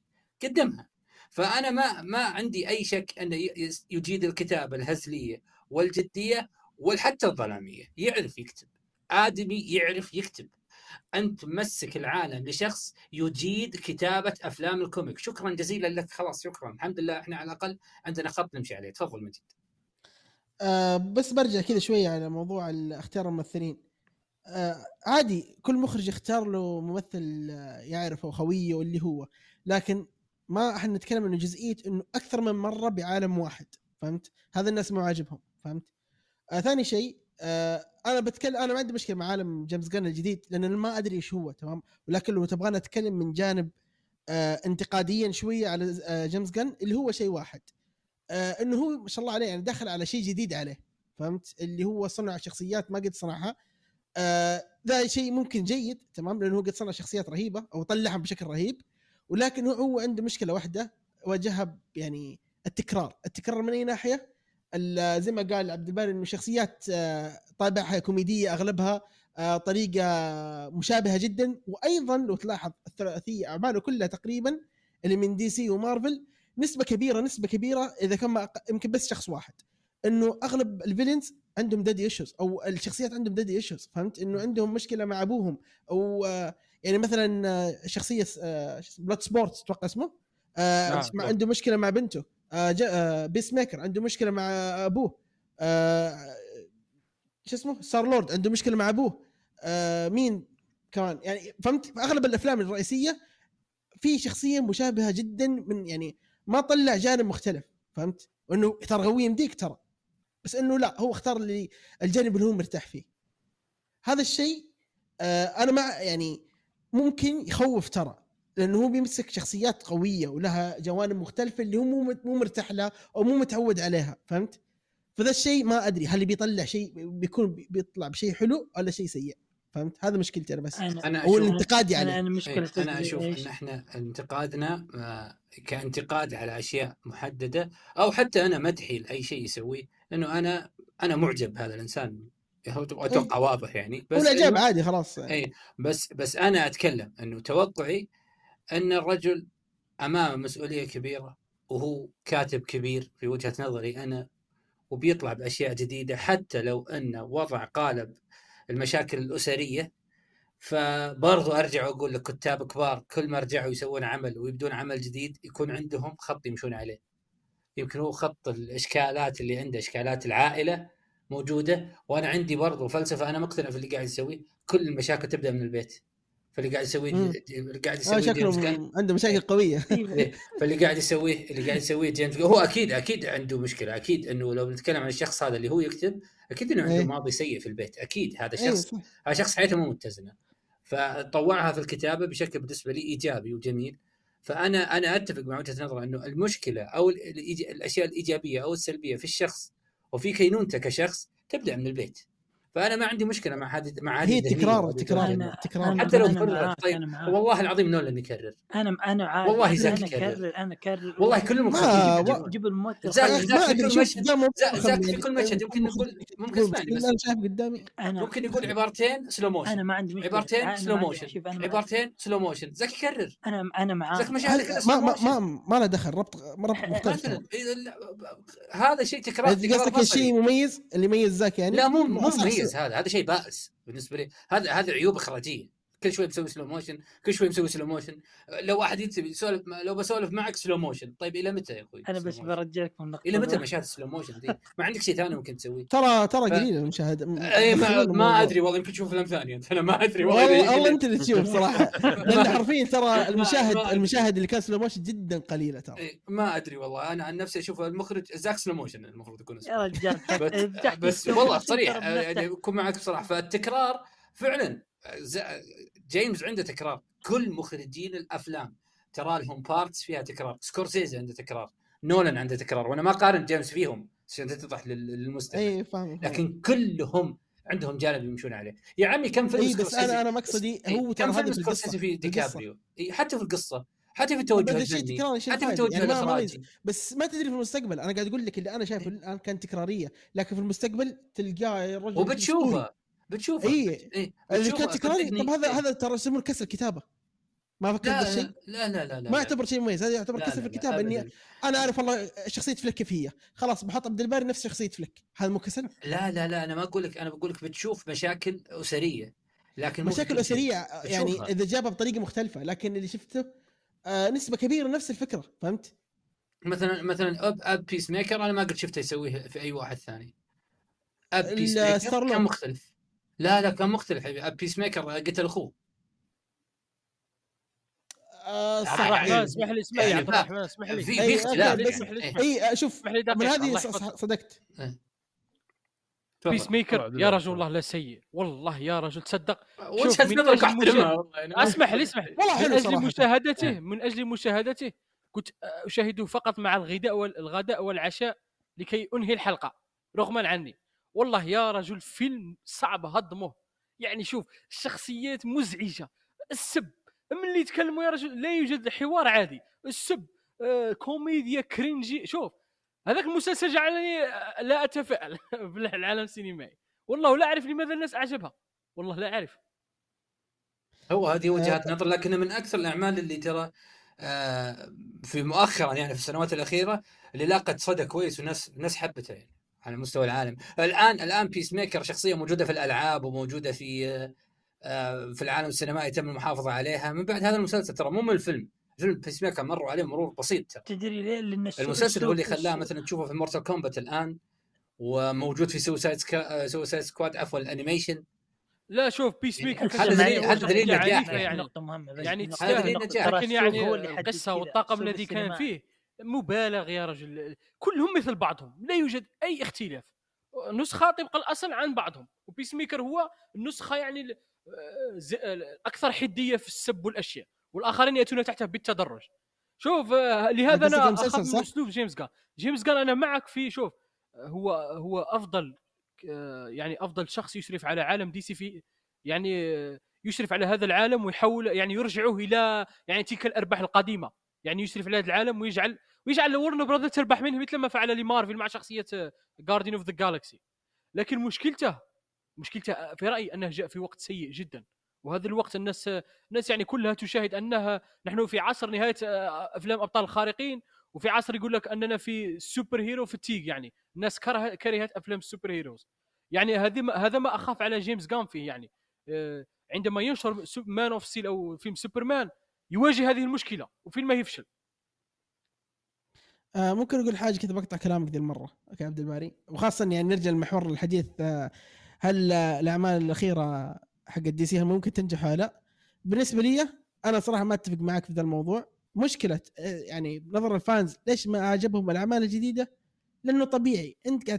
D: قدمها. فأنا ما ما عندي أي شك انه يجيد الكتابة الهزلية والجدية وحتى الظلامية. يعرف يكتب. آدمي يعرف يكتب. انت مسك العالم لشخص يجيد كتابة أفلام ال comic. شكرا جزيلا لك. خلاص شكرا. الحمد لله إحنا على الأقل عندنا خط نمشي عليه. تفضل مجيد.
E: آه بس برجع كذا شوية على موضوع اختيار الممثلين. آه عادي كل مخرج يختار له ممثل آه، يعرفه خويه واللي هو. لكن ما إحنا نتكلم انه جزئية إنه أكثر من مرة بعالم واحد. فهمت؟ هذا الناس مو عاجبهم فهمت؟ آه ثاني شيء آه أنا بتكلم أنا ما عندي مشكلة مع عالم جيمس جان الجديد لأن أنا ما أدري إيش هو تمام؟ ولكن لو تبغانا نتكلم من جانب آه انتقاديا شوية على آه جيمس جان اللي هو شيء واحد. آه إنه هو ما شاء الله عليه يعني دخل على شيء جديد عليه فهمت؟ اللي هو صنع شخصيات ما قد صنعها. آه ذا شيء ممكن جيد تمام؟ لأنه هو قد صنع شخصيات رهيبة أو طلعها بشكل رهيب ولكن هو, عنده مشكلة واحدة واجهها يعني التكرار. التكرار من أي ناحية؟ زي ما قال عبد الباري إنه شخصيات آه، طابعها كوميدية أغلبها آه، طريقة مشابهة جدا. وأيضا لو تلاحظ الثلاثيه أعماله كلها تقريبا اللي من دي سي ومارفل نسبة كبيرة نسبة كبيرة إذا كان ما يمكن بس شخص واحد. إنه أغلب ال villains عندهم daddy issues أو الشخصيات عندهم daddy issues فهمت؟ إنه عندهم مشكلة مع أبوهم. أو آه، يعني مثلا آه، شخصية Bloodsport أتوقع اسمه؟ آه،. مع- عنده مشكلة مع بنته. آه، آه، Peacemaker عنده مشكلة مع أبوه. آه، شو اسمه؟ Star-Lord عنده مشكلة مع أبوه. آه، مين كمان؟ يعني فهمت؟ في أغلب الأفلام الرئيسية في شخصية مشابهة جدا من يعني ما طلع جانب مختلف فهمت؟ وانه ترى قوي يمديك ترى بس إنه لا هو اختار اللي الجانب اللي هو مرتاح فيه. هذا الشيء آه أنا ما يعني ممكن يخوف ترى. لأنه هو بيمسك شخصيات قوية ولها جوانب مختلفة اللي هو مو مو مرتاح لها أو مو متعود عليها فهمت؟ فذا الشيء ما أدري هل بيطلع شيء بيكون بيطلع بشيء حلو ولا شيء سيء فهمت؟ هذا مشكلتي أنا بس.
D: أنا
E: هو
D: أشوف
E: الانتقادي
C: أنا
E: عليه
C: أنا
D: إيه، أنا أشوف إن إحنا انتقادنا آه، كانتقاد على أشياء محددة أو حتى أنا مدحي لاي شيء يسويه لأنه أنا أنا معجب بهذا الإنسان. هو أتوقع واضح يعني.
E: هو
D: بس
E: الإعجاب
D: إنه-
E: عادي خلاص.
D: اي بس بس أنا أتكلم إنه توقعي أن الرجل أمام مسؤولية كبيرة وهو كاتب كبير في وجهة نظري أنا وبيطلع بأشياء جديدة حتى لو انه وضع قالب المشاكل الأسرية. فبرضو أرجع وأقول لك كتاب كبار كل ما رجعوا يسوون عمل ويبدون عمل جديد يكون عندهم خط يمشون عليه. يمكن هو خط الإشكالات اللي عنده إشكالات العائلة موجودة. وأنا عندي برضو فلسفة أنا مقتنع في اللي قاعد يسويه كل المشاكل تبدأ من البيت. فاللي قاعد يسويه. اللي قاعد
E: آه
D: يسويه جيمس جان.
E: شكله عنده مشاكل قوية.
D: إيه، فاللي قاعد يسويه اللي قاعد يسويه جيمس هو أكيد أكيد عنده مشكلة. أكيد إنه لو بنتكلم عن الشخص هذا اللي هو يكتب أكيد إنه عنده
E: إيه.
D: ماضي سيء في البيت. أكيد هذا
E: أيوه
D: شخص هذا شخص حياته مو متزنة. فطوعها في الكتابة بشكل بالنسبة لي إيجابي وجميل. فانا أنا أتفق مع وجهة نظره إنه المشكلة أو الأشياء الإيجابية أو السلبية في الشخص وفي كينونته كشخص تبدأ من البيت. فأنا ما عندي مشكلة مع هذه مع هذه
E: هي تكرار تكرار تكرار.
D: حتى لو كرر
C: معاك،
D: طيب. والله العظيم نولان يكرر
C: أنا أنا عارف.
D: والله زاك
C: أنا
D: يكرر.
C: اكرر أنا اكرر
D: والله كلهم
E: و-
D: جدا.
C: جيب الممثل
D: زاك- زاك
E: ما
D: في كل مشهد- زاك- زاك في. كل مشهد يمكن نقول ممكن اسمعني بس.
E: أنا شايف قدامي.
C: أنا
D: ممكن يقول عبارتين سلو
C: أنا
D: موشن
C: ما عندي مشكلة.
D: عبارتين سلو موشن
C: أنا
D: عبارتين سلو موشن زاك يكرر
C: أنا أنا معاه
D: زاك مشاهد
E: ما ما ما, ما له دخل. ربط ربط مختلف
D: هذا شيء تكرار
E: قصدك الشيء. مميز اللي يميز ذاك يعني؟
D: لا مو مو
E: صح-
D: هذا هذا شيء بائس بالنسبة لي. هذا هذا عيوب إخراجية. كل شوي مسوي slow motion كل شوي مسوي slow motion لو واحد ينتبه يسولف لو بسولف معك slow motion طيب إلى متى يا
C: أخوي
D: أنا
C: بس؟ برجعك من النقطة
D: إلى متى. مشاهد ال slow motion ذي ما عندك شيء ثاني ممكن تسويه؟
E: ترى ترى
D: ف-
E: قليل المشاهدة.
D: اي ما, ما أدري والله يمكن تشوف افلام ثانية أنا ما أدري
E: والله والله أنت اللي تشوف صراحة. لأن حرفيا ترى المشاهد المشاهد اللي كان slow motion جدا قليلة ترى.
D: إيه، ما أدري والله. أنا عن نفسي أشوف المخرج زاك slow motion المفروض يكون اسمه.
C: يا رجال
D: بس, والله صريح. يعني اكون معك بصراحة. فالتكرار فعلا جيمس عنده تكرار. كل مخرجين الأفلام ترى لهم parts فيها تكرار. سكورسيزي عنده تكرار. نولان عنده تكرار. وأنا ما قارن جيمس فيهم عشان تتضح لل- للمستمع.
E: اي فاهم.
D: لكن كلهم عندهم جانب يمشون عليه. يا عمي كم فيلم
E: اي بس أنا أنا مقصدي
D: إيه،
E: هو ترى
D: كم
E: هذا في
D: سكورسيزي
E: القصة
D: في. ديكابريو إيه، حتى في القصة. حتى في التوجه الفني. حتى في. التوجه
E: يعني
D: الإخراجي.
E: بس ما تدري في المستقبل. أنا قاعد أقول لك اللي أنا شايفه الآن كانت تكرارية. لكن في المستقبل تلقاه الرجل
D: وبتشوفه. بتشوفه
E: اي
D: إيه
E: اللي كانت تكراريه
D: صدقني.
E: طب هذا
D: إيه.
E: هذا ترى يسمونه كسر كتابه ما فكرت
D: لا
E: بالشيء
D: لا لا لا لا
E: ما يعتبر شيء مميز هذا يعتبر كسر في الكتابة
D: إني.
E: أنا أعرف والله شخصية فلك كيف هي خلاص بحط عبد الباري نفس شخصية فلك هذا مو كسل
D: لا لا لا أنا ما أقول لك أنا بقول لك بتشوف مشاكل أسرية لكن
E: مشاكل. أسرية يعني
D: بتشوفها.
E: إذا جابها بطريقة مختلفة لكن اللي شفته آه نسبة كبيرة نفس الفكرة فهمت؟
D: مثلا مثلا أب أب Peacemaker أنا ما قد شفته يسويه في أي واحد ثاني أب
E: Peacemaker.
D: كان مختلف لا لا كان مختلف Peacemaker قتل أخوه
E: آه يعني.
B: اسمح لي اسمح لي
D: يعني
B: عبد الرحمن اسمح لي
D: في
E: okay،
D: اختلاف
E: بس-
B: اسمح لي
D: يعني.
B: اسمح لي
E: اي آه، شوف
B: اسمح لي
E: من هذه. صدقت.
B: Peacemaker
A: عبد
B: يا رجل. الله لا سيء والله يا رجل تصدق
D: وجهه
B: من أجل
D: احترمها والله يعني.
B: اسمح لي اسمح لي من
E: أجل.
B: مشاهدته من أجل مشاهدته كنت أشاهده فقط مع الغداء والغداء والعشاء لكي أنهي الحلقة رغما عني والله يا رجل فيلم صعب هضمه. يعني شوف الشخصيات مزعجة. السب من اللي يتكلموا يا رجل لا يوجد حوار عادي. السب آه، كوميديا cringe ي. شوف هذاك المسلسل جعلني آه، لا أتفائل بالعالم السينمائي. والله لا أعرف لماذا الناس أعجبها. والله لا أعرف.
D: هو هذه وجهات نظر لكن من أكثر الأعمال اللي ترى آه، في مؤخرا يعني في السنوات الأخيرة اللي لاقت صدى كويس والناس الناس حبتها يعني. على مستوى العالم الآن الآن Peacemaker شخصية موجودة في الألعاب وموجودة في آه، في العالم السينمائي تم المحافظة عليها من بعد هذا المسلسل ترى مو من الفيلم فيلم Peacemaker مروا عليه مرور بسيط ترى
C: تدري ليه؟ لأن
D: المسلسل هو اللي خلاه مثلا تشوفه في Mortal Kombat الآن وموجود في Suicide Squa... Suicide Squad عفوا ال animation
B: لا شوف Peace
D: يعني
B: maker
D: هذا دليل-
C: معي-
D: هذا دليل
C: يعني-
D: نجاح
C: يعني
B: يعني.
C: نقطة مهمة بس
B: يعني تستاهل لكن يعني
C: القصة.
B: والطاقم الذي كان. فيه مبالغ يا رجل. كلهم مثل بعضهم لا يوجد أي اختلاف. نسخة طبق الأصل عن بعضهم و Peacemaker هو النسخه يعني آه، الأكثر حدية في السب والأشياء والآخرين يأتون تحته بالتدرج. شوف آه، لهذا
E: أنا
B: اخاف من؟ أسلوب جيمس جان. جيمس جان أنا معك في شوف هو هو أفضل آه، يعني أفضل شخص يشرف على عالم DC في يعني يشرف على هذا العالم ويحول يعني يرجعه إلى يعني تلك الأرباح القديمة. يعني يشرف على هذا العالم ويجعل ويجعل Warner Brothers تربح منه مثل ما فعل لمارفل مع شخصية Guardians of the Galaxy لكن مشكلته مشكلته في رأيي أنه جاء في وقت سيء جدا. وهذا الوقت الناس الناس يعني كلها تشاهد أنها نحن في عصر نهاية آه، أفلام أبطال الخارقين وفي عصر يقول لك أننا في superhero fatigue يعني. الناس كره كرهت أفلام ال superheroes يعني هذه ما هذا ما أخاف على جيمس جان فيه يعني. آه، عندما ينشر Man of Steel أو فيلم سوبرمان يواجه هذه المشكلة وفيلمه يفشل.
E: آه ممكن أقول حاجة كذا بقطع كلامك ذي المرة okay عبد الباري وخاصة يعني نرجع لمحور الحديث آه هل الأعمال الأخيرة حق DC ممكن تنجح ولا لا؟ بالنسبة لي أنا صراحة ما أتفق معك في ذا الموضوع مشكلة آه، يعني نظر ال fans ليش ما عجبهم الأعمال الجديدة؟ لأنه طبيعي أنت قاعد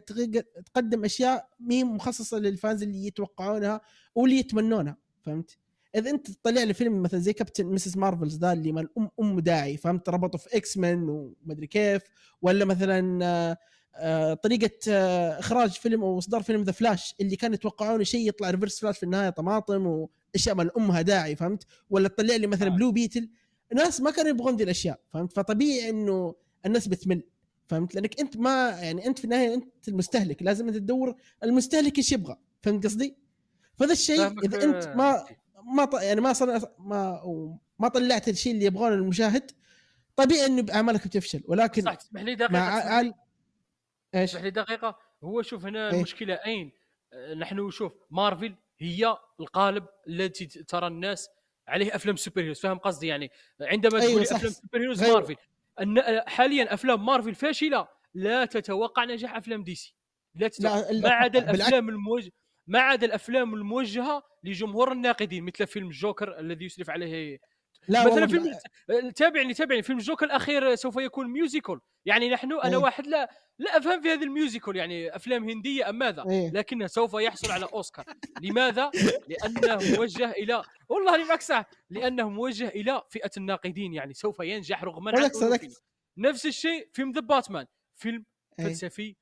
E: تقدم أشياء مي مخصصة لل fans اللي يتوقعونها واللي يتمنونها فهمت؟ إذا أنت تطلع لي فيلم مثلا زي Captain Ms. Marvels ذا اللي من ما أم داعي فهمت؟ ربطوا في X-Men ومدري كيف. ولا مثلا آه، آه، طريقة آه، إخراج فيلم أو إصدار فيلم The Flash اللي كانوا يتوقعون شيء يطلع Reverse Flash في النهاية طماطم وأشياء ما أمها داعي فهمت؟ ولا تطلع لي مثلا. Blue Beetle الناس ما كانوا يبغون ذي الأشياء فهمت؟ فطبيعي إنه الناس بتمل فهمت؟ لأنك أنت ما يعني أنت في النهاية أنت المستهلك لازم أنت تدور المستهلك إيش يبغى فهمت قصدي؟ فذا الشيء إذا
B: أنت
E: ما ما ط... يعني ما صنع ما ما طلعت الشيء اللي يبغونه المشاهد طبيعي إنه بأعمالك بتفشل ولكن
B: صح تسمح لي دقيقة
E: مع
B: تسمح
E: عال إيش؟
B: اسمح لي دقيقة هو شوف هنا
E: إيه.
B: المشكلة أين آه، نحن شوف مارفل هي القالب التي ترى الناس عليه أفلام superheroes فاهم قصدي يعني عندما
E: أيوة
B: تقول. أفلام superheroes
E: غير-
B: مارفل أن حاليا أفلام مارفل فاشلة لا تتوقع نجاح أفلام DC لا تتوقع
E: لا
B: ما عدا. الأفلام الموجهه ما عدا الأفلام الموجهة لجمهور الناقدين مثل فيلم جوكر الذي يصرف عليه
E: لا
B: مثلا فيلم تابعني تابعني. فيلم جوكر الأخير سوف يكون musical يعني نحن أنا
E: إيه.
B: واحد لا لا أفهم في هذا ال musical يعني أفلام هندية أم ماذا؟
E: إيه.
B: لكنه سوف يحصل على أوسكار. لماذا؟ لأنه موجه إلى والله اللي معك صح لأنه موجه إلى فئة الناقدين. يعني سوف ينجح رغم. نفس الشيء فيلم The Batman فيلم
E: إيه.
B: فلسفي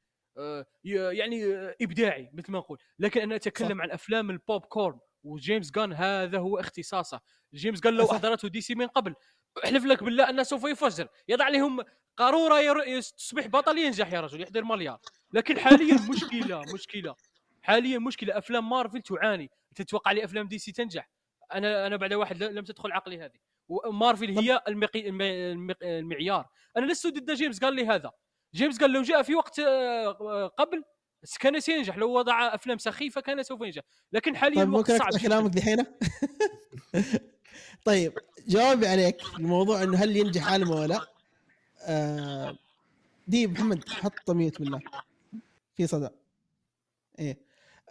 B: يعني آه، إبداعي مثل ما نقول. لكن أنا أتكلم عن أفلام البوب كورن وجيمس جان هذا هو اختصاصه. جيمس جان لو
E: صح.
B: أحضرته دي سي من قبل أحلف لك بالله أنه سوف يفجر يضع لهم قارورة ير... تصبح بطل ينجح يا رجل يحضر مليار. لكن حاليا مشكلة مشكلة. حاليا مشكلة. أفلام مارفل تعاني. تتوقع لي أفلام دي سي تنجح؟ أنا أنا بعد واحد لم تدخل عقلي هذه. ومارفل هي المقي... الم- الم- المعيار. أنا لست ضد جيمس قال لي هذا جيمس قال لو جاء في وقت آه، قبل كان سينجح لو وضع أفلام سخيفة كان سوف ينجح. لكن حاليا
E: طيب
B: الوقت
E: ممكن
B: صعب.
E: كلامك دحين؟ طيب جوابي عليك. الموضوع إنه هل ينجح عالم ولا لا. آه دي محمد حط mute بالله. في صدى. إيه.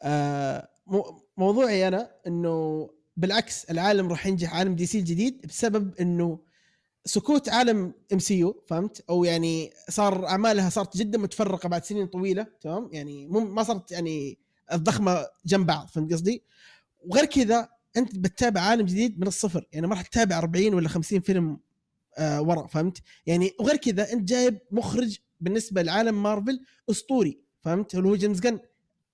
E: آه مو- موضوعي أنا إنه بالعكس العالم راح ينجح عالم DC الجديد بسبب إنه سقوط عالم MCU فهمت؟ أو يعني صار أعمالها صارت جدا متفرقة بعد سنين طويلة تمام؟ يعني مو ما صارت يعني الضخمة جنب بعض فهمت قصدي؟ وغير كذا أنت بتتابع عالم جديد من الصفر يعني ما راح تتابع 40 ولا 50 فيلم آه ورا فهمت؟ يعني وغير كذا أنت جايب مخرج بالنسبة لعالم مارفل أسطوري فهمت؟ اللي هو جيمس جن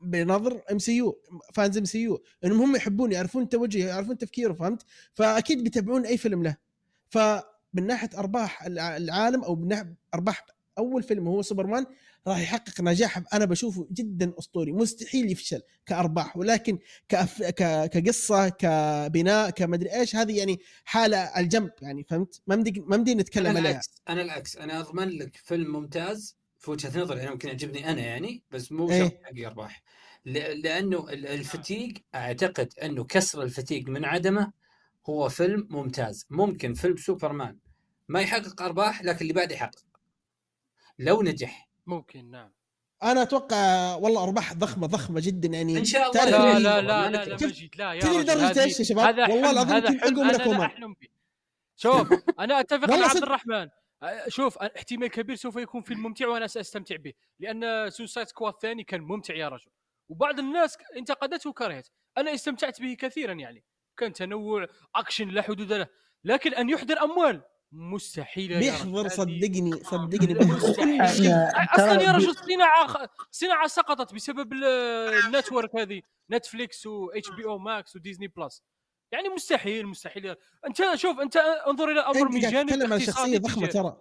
E: بنظر إم سي يو فانز إم سي يو. انهم هم يحبون يعرفون توجهه يعرفون تفكيره فهمت؟ فأكيد بيتابعون أي فيلم له. فمن ناحية أرباح الع- العالم أو من ناحية أرباح أول فيلم هو سوبرمان راح يحقق نجاح أنا بشوفه جدا أسطوري مستحيل يفشل كأرباح ولكن كأف... ك... كقصة كبناء كمدري إيش هذه يعني حالة على الجنب يعني فهمت؟ ما مدي ما مدي نتكلم
D: أنا
E: عليها.
D: العكس أنا العكس أنا أضمن لك فيلم ممتاز في وجهة نظري أنا ممكن يعجبني أنا يعني بس مو
E: إيه.
D: شرط حقي أرباح. ل- لأنه ال- ال fatigue أعتقد أنه كسر ال fatigue من عدمه هو فيلم ممتاز. ممكن فيلم سوبرمان ما يحقق أرباح لكن اللي بعده يحقق. لو نجح.
B: ممكن نعم.
E: أنا أتوقع والله أرباح ضخمة ضخمة جدا يعني.
D: إن شاء الله.
B: لا
E: يعني-
B: لا لا لا. لا
E: شوف،
B: مجيد لا يا
E: تدري
B: هذه-
E: إيش يا شباب؟
B: هذا
E: والله العظيم
B: هذا حلم
E: أنا.
B: لا أحلم به. شوف أنا
E: أتفق
B: مع عبد. الرحمن. شوف احتمال كبير سوف يكون فيلم ممتع وأنا سأستمتع به لأن Suicide Squad الثاني كان ممتع يا رجل. وبعض الناس انتقدته وكرهت أنا استمتعت به كثيرا يعني. كان تنوع أكشن لا حدود له لكن أن يحضر أموال مستحيل.
E: بيحضر صدقني صدقني
B: مستحيل. أصلا يا رجل الصناعه الصناعه سقطت بسبب ال- ال network هذه Netflix و HBO Max و Disney Plus. يعني مستحيل مستحيل. أنت شوف أنت انظر إلى الامر
E: أنت
B: من
E: قاعد
B: جانب
E: تتكلم عن شخصية
B: ضخمة.
E: ترى.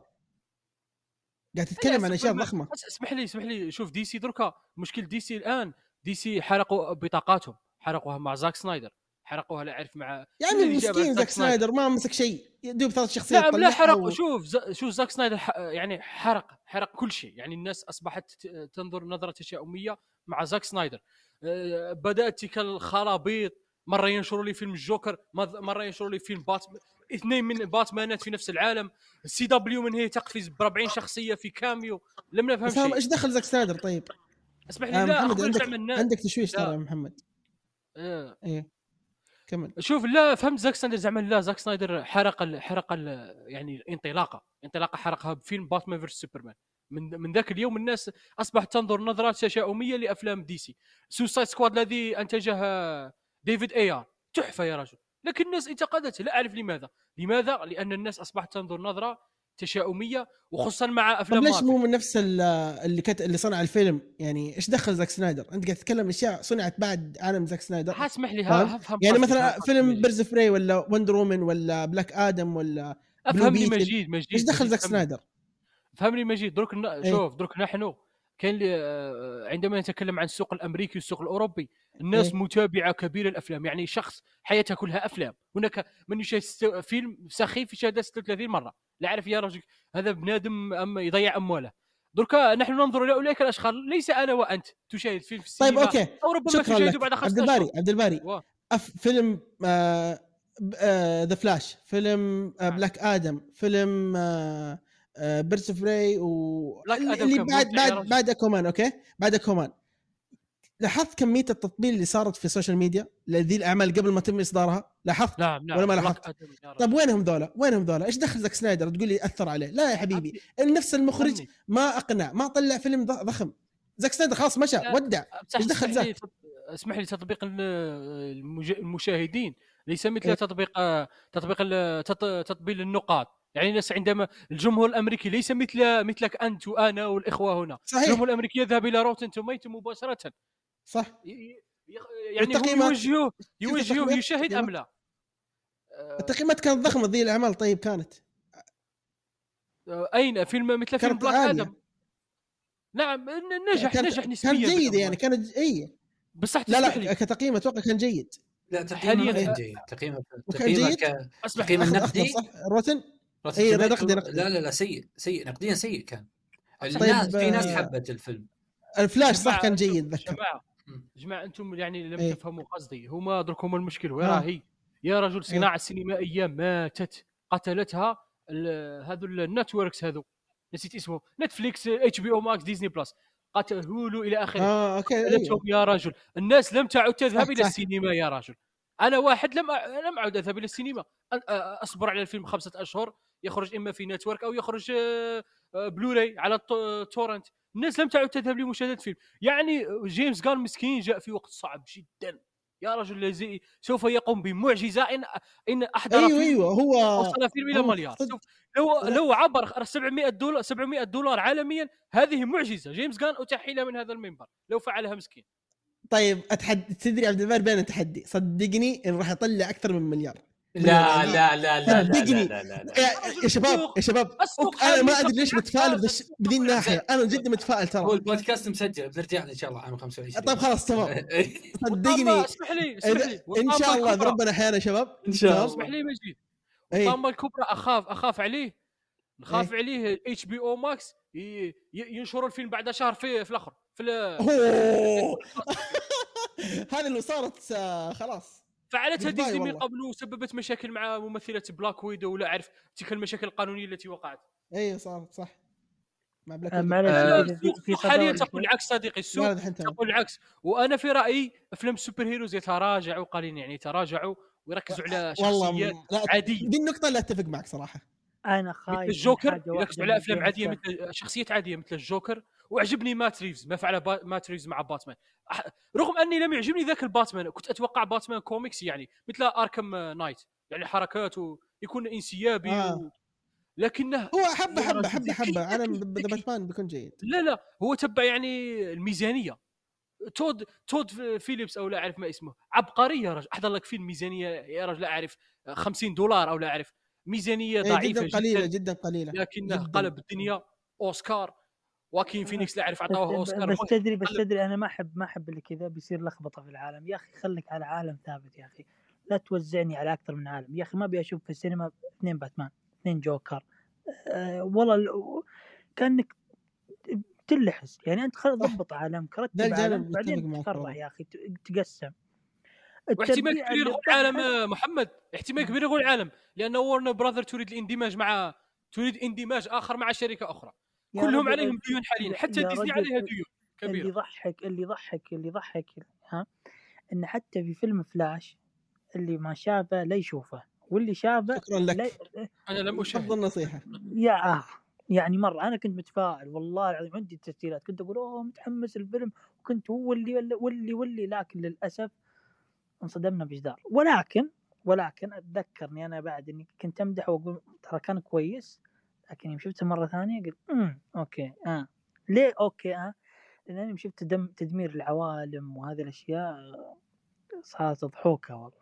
E: قاعد تتكلم عن أشياء
B: ضخمة. اسمح لي اسمح لي. شوف DC دركا مشكل DC الآن DC حرقوا بطاقاتهم حرقوها مع زاك سنايدر. حرقوها لا أعرف مع
E: يا عمي
B: الذي جابها
E: مسكين زاك سنايدر ما مسك شيء يدوب ثلاث شخصيات
B: نعم لا
E: طلعها
B: حرق
E: و-
B: شوف ز... شوف زاك سنايدر ح... يعني حرق حرق كل شيء. يعني الناس أصبحت تنظر نظرة تشاؤميه مع زاك سنايدر. أه، بدأت تلك الخرابيط مرة ينشروا لي فيلم الجوكر مرة ينشروا لي فيلم باتمان اثنين من باتمانات في نفس العالم. ال CW من هي تقفز ب 40 شخصية في cameo. لم نفهم شيء.
E: إيش دخل زاك سنايدر طيب؟
B: اسمح
E: آه
B: لي لا
E: محمد عندك عندك تشويش
B: لا.
E: ترى يا محمد.
B: آه.
E: إيه. كمل.
B: شوف لا فهمت زاك سنايدر زعما لا زاك سنايدر حرق ال حرق ال يعني الانطلاقه انطلاقة حرقها بفيلم Batman versus Superman من من ذاك اليوم الناس أصبحت تنظر نظرات تشاؤميه لأفلام DC. Suicide Squad الذي أنتجه ديفيد ايار تحفة يا رجل. لكن الناس انتقدته لا أعرف لماذا. لماذا؟ لأن الناس أصبحت تنظر نظرة تشاؤمية وخصوصا مع
E: طب
B: أفلام
E: ليش
B: مارفل
E: مو من نفس ال- اللي كت... اللي صنع الفيلم يعني إيش دخل زاك سنايدر أنت قاعد تتكلم أشياء صنعت بعد عالم زاك سنايدر
B: اسمح لي افهم
E: يعني مثلا فيلم.
B: Birds
E: of Prey ولا Wonder Woman ولا Black Adam ولا أفهمني.
B: مجيد مجيد
E: إيش دخل زاك. سنايدر؟
B: فهمني مجيد درك ن...
E: إيه.
B: شوف درك نحن كان لي آه، عندما نتكلم عن السوق الأمريكي والسوق الأوروبي الناس
E: إيه.
B: متابعة كبيره الأفلام يعني شخص حياتها كلها أفلام هناك من يشاهد. فيلم سخيف يشاهد 36 مرة لا أعرف يا رجل هذا بنادم أم يضيع امواله درك نحن ننظر إلى أولئك الأشخاص. ليس أنا وأنت تشاهد فيلم في
E: طيب
B: السينما
E: okay.
B: أو ربما تشاهده
E: لك.
B: بعد
E: عبد
B: 15
E: الباري عبد الباري.
B: و-
E: أف فيلم The Flash فيلم
B: نعم.
E: Black Adam فيلم Birds of Prey و
B: Black Adam
E: اللي بعد بعد. بعد Aquaman okay؟ بعد Aquaman لاحظت كميه التطبيل اللي صارت في ال social media لذي الأعمال قبل ما يتم إصدارها؟ لاحظت؟
B: نعم نعم.
E: ولا ما لاحظت؟ طيب وينهم ذولا؟ وينهم ذولا؟ إيش دخل زاك سنايدر تقول لي أثر عليه؟ لا يا حبيبي نفس المخرج. ما أقنع ما طلع فيلم ضخم. زاك سنايدر خلاص مشى
B: لا.
E: ودع. إيش دخل؟
B: تط- اسمح لي تطبيق المشاهدين. ليس مثل. تطبيق تطبيق تطبيل النقاط. يعني الناس عندما الجمهور الأمريكي ليس مثل مثلك أنت وأنا والإخوة هنا.
E: صحيح.
B: الجمهور الأمريكي يذهب إلى Rotten Tomato مباشرة.
E: صح.
B: ي- ي- يعني هو يوجهه
E: التقييمات؟
B: يشاهد أم
E: التقييمات؟
B: لا؟
E: التقييمات كانت ضخمة ذي الأعمال. طيب كانت؟
B: آه، أين؟ فيلم مثل فيلم
E: كانت Black.
B: Adam. نعم نجح
E: كانت-
B: نجح نسبيا
E: كان جيد. يعني كان ج- إي.
B: بصح
E: لا
B: تسمح
E: لا
B: لي.
E: كتقييم أتوقع كان جيد.
D: لا تقييمه
B: حالياً-
D: كان جيد. تقييمه تقييمه
E: جيد؟
D: ك-
B: أسمح
D: تقييم
B: لي
E: أخذ-
D: النقدي؟
E: Rotten؟
D: Rotten
E: إيه،
D: Tomato-
E: نقدي- نقدي.
D: لا لا لا سيء سيء نقديا سيء كان.
B: طيب،
D: في ناس
E: آه،
D: حبت الفيلم.
E: الفلاش صح كان جيد ذكر.
B: جماعة أنتم يعني لم
E: إيه.
B: تفهموا قصدي. هما درك هما المشكل. وين
E: آه.
B: راهي؟ يا رجل الصناعه السينمائيه ماتت. قتلتها هذو ال networks هذو. نسيت اسمه. Netflix HBO Max Disney Plus. قتل Hulu إلى
E: آخره. آه okay.
B: قتلتهم يا رجل. الناس لم تعد تذهب
E: إلى.
B: السينما يا رجل. أنا واحد لم أ- لم أعد أذهب إلى السينما. أصبر على الفيلم خمسة أشهر. يخرج إما في network أو يخرج آه، آه، بلوراي على ال to- torrent الناس لم تعد تذهب لمشاهدة فيلم يعني جيمس جان مسكين جاء في وقت صعب جدا. يا رجل الذي سوف يقوم بمعجزة ان إن أحضر
E: أيوه
B: فيلم
E: أيوه هو
B: وصل فيلم
E: إلى
B: مليار. لو. لو عبر 700 دولار 700 دولار عالميا هذه معجزة. جيمس جان أتحي له من هذا المنبر. لو فعلها مسكين.
E: طيب اتحدى تدري عبد الباري بين التحدي؟ صدقني انه راح يطلع أكثر من مليار.
D: لا لا لا لا لا
E: صدقني.
D: لا لا لا
E: يا, شباب يا شباب أنا ما أدري ليش متفائل بذي الناحيه أنا جد متفائل
D: هو
E: ترى
D: البودكاست مسجل بنرجع إن شاء الله عام 25
E: طيب خلاص تمام. صدقني.
B: والطامة- اسمح لي اسمح لي.
E: إن شاء الله اذا
B: والطامة
E: ربنا أحيانا يا شباب.
D: إن شاء
E: تمام.
B: اسمح لي مجيد. الطامه الكبرى أخاف أخاف عليه. نخاف
E: إيه.
B: عليه HBO Max ي- ي- ينشروا الفيلم بعد شهر في في الأخر في.
E: هذه اللي صارت آه، خلاص.
B: فعلتها ديزني من
E: والله.
B: قبل وسببت مشاكل مع ممثلة Black Widow ولا أعرف تلك المشاكل القانونية التي وقعت.
E: أيوه صارت صح. مع Black
C: آه، Widow.
A: آه،
B: حاليا تقول العكس صديقي السوق تقول العكس. وأنا في رأيي افلام ال superheroes يتراجعوا قليلا يعني يتراجعوا ويركزوا على
E: والله
B: شخصيات
E: م- لا
B: عادية.
E: دي النقطة اللي أتفق معك صراحة.
C: أنا
B: مثل
C: خايف من
B: الجوكر يركزوا على أفلام
C: عادية.
B: مثل شخصيات عادية مثل الجوكر وعجبني مات ريفز ما فعل با... مات ريفز مع باتمان. رغم أني لم يعجبني ذاك الباتمان كنت أتوقع باتمان كوميكس يعني مثل Arkham Knight يعني حركاته يكون انسيابي
E: آه.
B: و... لكنه
E: هو حبة
B: يا
E: حبة
B: رجل
E: حبة
B: ذكي،
E: حبة
B: ذكي،
E: عالم ذا
B: ذكي.
E: باتمان بيكون جيد
B: لا لا هو تبع يعني الميزانية تود تود فيليبس أو لا أعرف ما اسمه عبقري يا رجل أحضر لك فيلم ميزانية يا رجل لا أعرف 50 دولار أو لا أعرف ميزانية
E: إيه،
B: ضعيفة
E: جدا قليلة
B: جدا
E: جدا قليلة.
B: لكنه
E: جداً.
B: قلب الدنيا. أوسكار خواكين فينيكس لا اعرف اعطوه
C: بس,
B: أوسكار.
C: بس تدري بس. تدري أنا ما أحب ما أحب اللي كذا بيصير لخبطة في العالم. يا أخي خليك على عالم ثابت يا أخي. لا توزعني على أكثر من عالم. يا أخي ما أبي أشوف في السينما اثنين باتمان اثنين جوكر. أه والله ال- كأنك تلحس. يعني أنت خل ضبط عالمك رتب
E: الجانب
C: عالم
E: متفق
C: بعدين تفرع. يا أخي تقسم.
B: واحتمال كبير
C: اللي يقول
B: العالم آه، محمد. احتمال كبير يقول العالم لأن Warner Brothers تريد الاندماج مع تريد اندماج آخر مع شركة أخرى.
C: يا
B: كلهم عليهم ديون حاليا.
C: يا-
B: حتى
C: يا
B: ديزني عليها ديون
C: اللي
B: كبيره
C: يضحك اللي يضحك اللي يضحك ها إن حتى في فيلم فلاش اللي ما شافه لا يشوفه واللي شافه
E: شكرا لك.
C: لا
B: أنا لم أشاهد.
E: أفضل نصيحة.
C: يا آه يعني مرة أنا كنت متفائل والله العظيم عندي تسجيلات كنت أقول أوه متحمس الفيلم وكنت هو اللي واللي واللي, واللي لكن للأسف انصدمنا بجدار. ولكن ولكن اتذكر اني أنا بعد إني كنت أمدح وأقول ترى كان كويس لكن يوم شفته مرة ثانية قلت أمم okay آه. ليه okay آه؟ لأن أنا يوم شفت دم تدمير العوالم وهذه الأشياء صارت ضحوكه والله.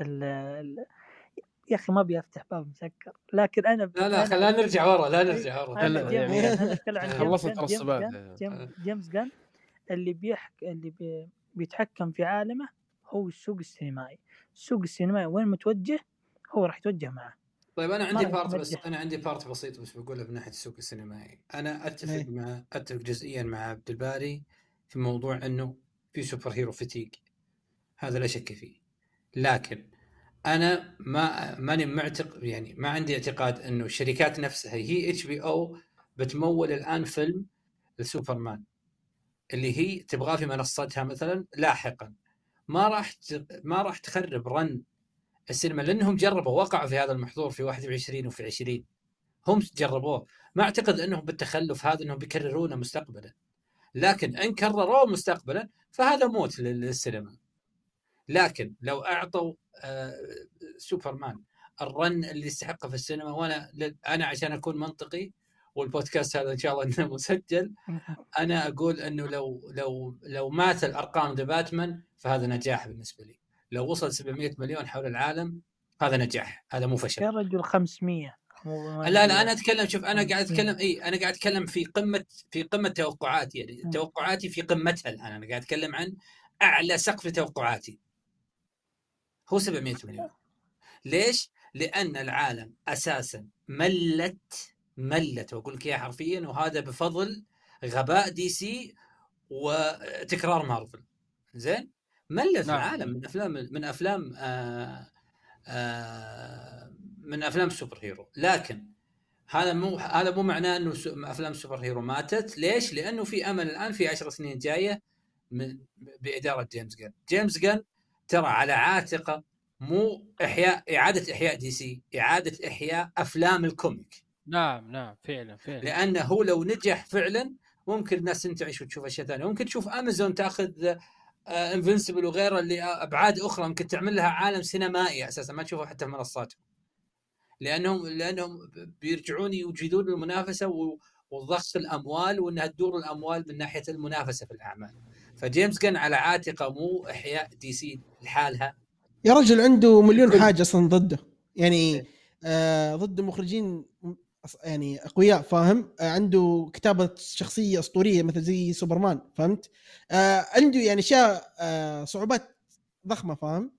C: ال ال يا أخي ما أبي أفتح باب مسكر لكن أنا
D: لا لا
C: أنا-
D: خلينا نرجع ورا لا نرجع ورا.
A: خلصت
C: جيم- جيمس جن اللي بيحك اللي بي... بيتحكم في عالمه هو السوق السينمائي. السوق السينمائي وين متوجه؟ هو راح يتوجه معه.
D: طيب أنا عندي part بس. أنا عندي part بسيط بس بقوله من ناحية السوق السينمائي. أنا أتفق
E: إيه.
D: مع أتفق جزئيا مع عبد الباري في موضوع إنه في superhero fatigue هذا لا شك فيه. لكن أنا ما ماني معتق يعني ما عندي اعتقاد إنه الشركات نفسها هي HBO بتمول الآن فيلم لسوبرمان. اللي هي تبغاه في منصتها مثلا لاحقا. ما راح ت- ما راح تخرب run السينما لأنهم جربوا وقعوا في هذا المحظور في 21 وفي 20 هم جربوه. ما أعتقد إنهم بالتخلف هذا إنهم بيكررونه مستقبلا. لكن إن كرروه مستقبلا فهذا موت لل- للسينما. لكن لو أعطوا آه، سوبرمان ال run اللي يستحقه في السينما وأنا أنا عشان أكون منطقي والبودكاست هذا إن شاء الله إنه مسجل أنا أقول إنه لو لو لو مات الأرقام ذا باتمان فهذا نجاح بالنسبة لي. لو وصل 700 مليون حول العالم هذا نجاح. هذا مو فشل.
C: يا رجل 500 مو-
D: لا لا أنا أتكلم شوف أنا قاعد أتكلم إي أنا قاعد أتكلم في قمة في قمة توقعاتي يعني. توقعاتي في قمتها الآن. أنا قاعد أتكلم عن أعلى سقف توقعاتي. هو 700 مليون. ليش؟ لأن العالم أساسا ملت ملت وأقول لك إياها حرفيا وهذا بفضل غباء دي سي وتكرار مارفل. زين؟ ملت
B: نعم.
D: العالم من أفلام من أفلام آه آه من أفلام ال superhero. لكن هذا مو هذا مو معناه إنه أفلام السوبر هيرو ماتت. ليش؟ لأنه في أمل الآن في عشر سنين جاية من بإدارة جيمس جن جيمس جن ترى على عاتقه مو إحياء إعادة إحياء دي سي إعادة إحياء أفلام ال comic.
B: نعم نعم فعلا فعلا.
D: لأنه هو لو نجح فعلا ممكن الناس تنتعش وتشوف أشياء ثانية. ممكن تشوف أمازون تأخذ Invincible وغيره اللي أبعاد أخرى ممكن تعمل لها عالم سينمائي أساسا ما تشوفه حتى في منصاتهم لأنهم لأنهم بيرجعون يوجدون المنافسة و- وضخ الأموال وإنها تدور الأموال من ناحية المنافسة في الأعمال. فجيمس جن على عاتقة مو إحياء دي سي لحالها.
E: يا رجل عنده مليون حاجة أصلا ضده. يعني
D: إيه.
E: آه ضد مخرجين يعني أقوياء فاهم؟ آه عنده كتابة شخصية أسطورية مثل زي سوبرمان فهمت؟ آه عنده يعني أشياء آه صعوبات ضخمة فاهم؟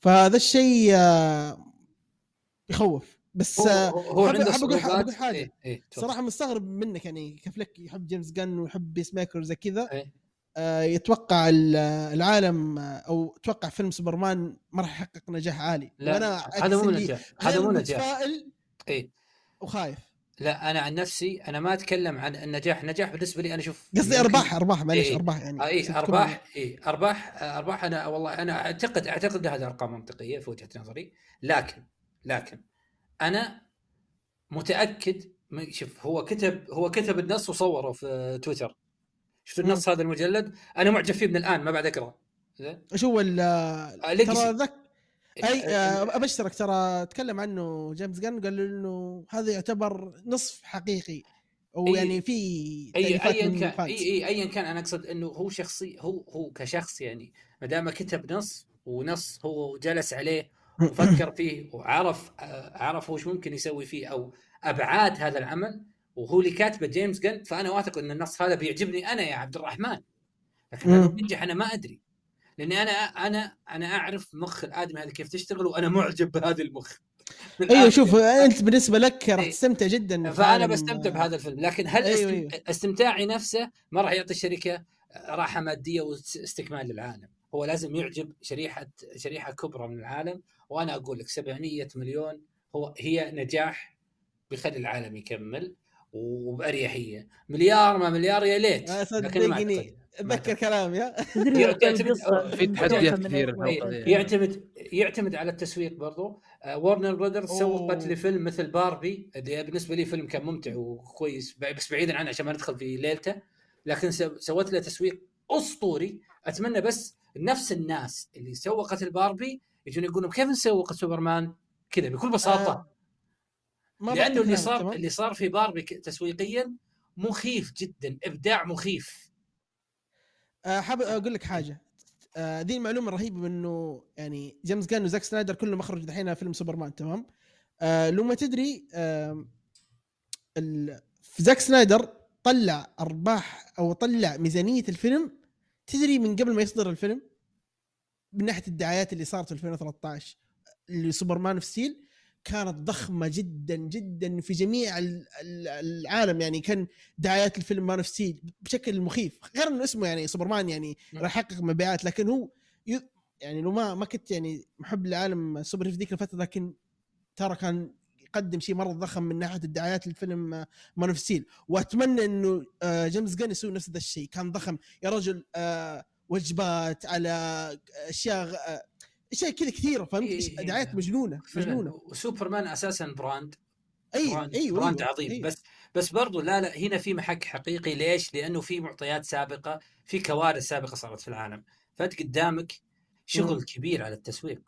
E: فهذا الشيء آه يخوف. بس
D: هو,
E: آه
D: هو عنده صعوبات.
E: أقول حاجة.
D: إيه إيه.
E: صراحة مستغرب منك يعني كيف لك يحب جيمس جن ويحب Peacemaker زي كذا.
D: إيه.
E: آه، يتوقع ال- العالم آه، أو توقع فيلم سوبرمان ما راح يحقق نجاح عالي.
D: لا هذا مو نجاح. هذا مو نجاح. إيه.
E: وخايف.
D: لا أنا عن نفسي أنا ما أتكلم عن النجاح. نجاح بالنسبة لي أنا أشوف
E: قصدي
D: ممكن-
E: أرباح أرباح معليش
D: إيه.
E: أرباح يعني.
D: آه، اي أرباح اي أرباح أرباح أنا والله أنا أعتقد أعتقد هذه أرقام منطقية في وجهة نظري. لكن لكن أنا متأكد شوف هو كتب هو كتب النص وصوره في تويتر. شفت النص هذا المجلد؟ أنا معجب فيه من الآن ما بعد اقرا
E: إيش هو ال-
D: آه،
E: ترى
D: Legacy.
E: أي
D: آه،
E: أبشرك ترى تكلم عنه جيمس جن قال إنه هذا يعتبر نصف حقيقي أو
D: أي-
E: يعني في إي
D: ايا كان. إي إي ايا كان أنا أقصد إنه هو شخصي هو هو كشخص يعني ما دام كتب نص ونص هو جلس عليه وفكر فيه وعرف آه، عرف وش ممكن يسوي فيه أو أبعاد هذا العمل وهو اللي كاتبه جيمس جن فأنا واثق إن النص هذا بيعجبني أنا يا عبد الرحمن لكن. بينجح أنا ما أدري لأني أنا أنا أنا أعرف مخ الادمي هذا كيف تشتغل وأنا معجب بهذا المخ أيوه
E: شوف أنت بالنسبة لك راح
D: إيه.
E: تستمتع جدا فأنا
D: بستمتع بهذا الفيلم لكن هل
E: أيوة،
D: أيوة. استمتاعي نفسه ما راح يعطي الشركة راحة مادية واستكمال للعالم هو لازم يعجب شريحة شريحة كبرى من العالم وأنا أقول لك 700 مليون هو هي نجاح بيخلي العالم يكمل وبأريحية مليار ما مليار يا ليت
E: آه،
D: لكن ما. أعتقد.
E: أتذكر كلامي
D: يعتمد-
A: في تحديات. دي.
D: يعتمد يعتمد على التسويق برضو آه، وارنر برادرز
E: أوه.
D: سوقت لفيلم مثل باربي اللي بالنسبة لي فيلم كان ممتع وكويس بس بعيدا عنه عشان ما ندخل في ليلته لكن سو- سوت له تسويق أسطوري أتمنى بس نفس الناس اللي سوقت الباربي يجون يقولون كيف نسوق سوبرمان كذا بكل بساطة
E: آه. ما
D: لأنه اللي صار
E: تمام؟
D: اللي صار في باربي تسويقيا مخيف جدا إبداع مخيف
E: آه، حابب أقول لك حاجة. آه، دي المعلومة الرهيبه انه يعني جيمس جن وزاك سنايدر كلهم مخرج دحين فيلم سوبرمان تمام؟ آه، لو ما تدري زاك سنايدر طلع أرباح أو طلع ميزانية الفيلم. تدري من قبل ما يصدر الفيلم؟ من ناحية الدعايات اللي صارت في 2013 لمان اوف ستيل كانت ضخمة جدا جدا في جميع ال- ال- العالم يعني كان دعايات الفيلم Man of Steel بشكل مخيف غير إنه اسمه يعني سوبرمان يعني
D: مم.
E: راح يحقق مبيعات لكن هو. يعني لو ما ما كنت يعني محب لعالم سوبر في ذيك الفترة لكن ترى كان يقدم شيء مرة ضخم من ناحية الدعايات للفيلم مان اوف ستيل وأتمنى إنه آه، جيمس جان يسوي نفس ذا الشيء كان ضخم يا رجل آه، وجبات على أشياء آه، اشياء كذا كثيرة فهمت؟
D: إيه، إيه،
E: دعايات.
D: مجنونة.
E: مجنونة.
D: وسوبرمان أساسا brand.
E: اي
D: brand,
E: أيوه
D: brand
E: أيوة،
D: عظيم.
E: أيوة.
D: بس بس برضو لا لا هنا في محك حقيقي. ليش؟ لأنه في معطيات سابقة في كوارث سابقة صارت في العالم. فأنت قدامك شغل
E: مم.
D: كبير على التسويق.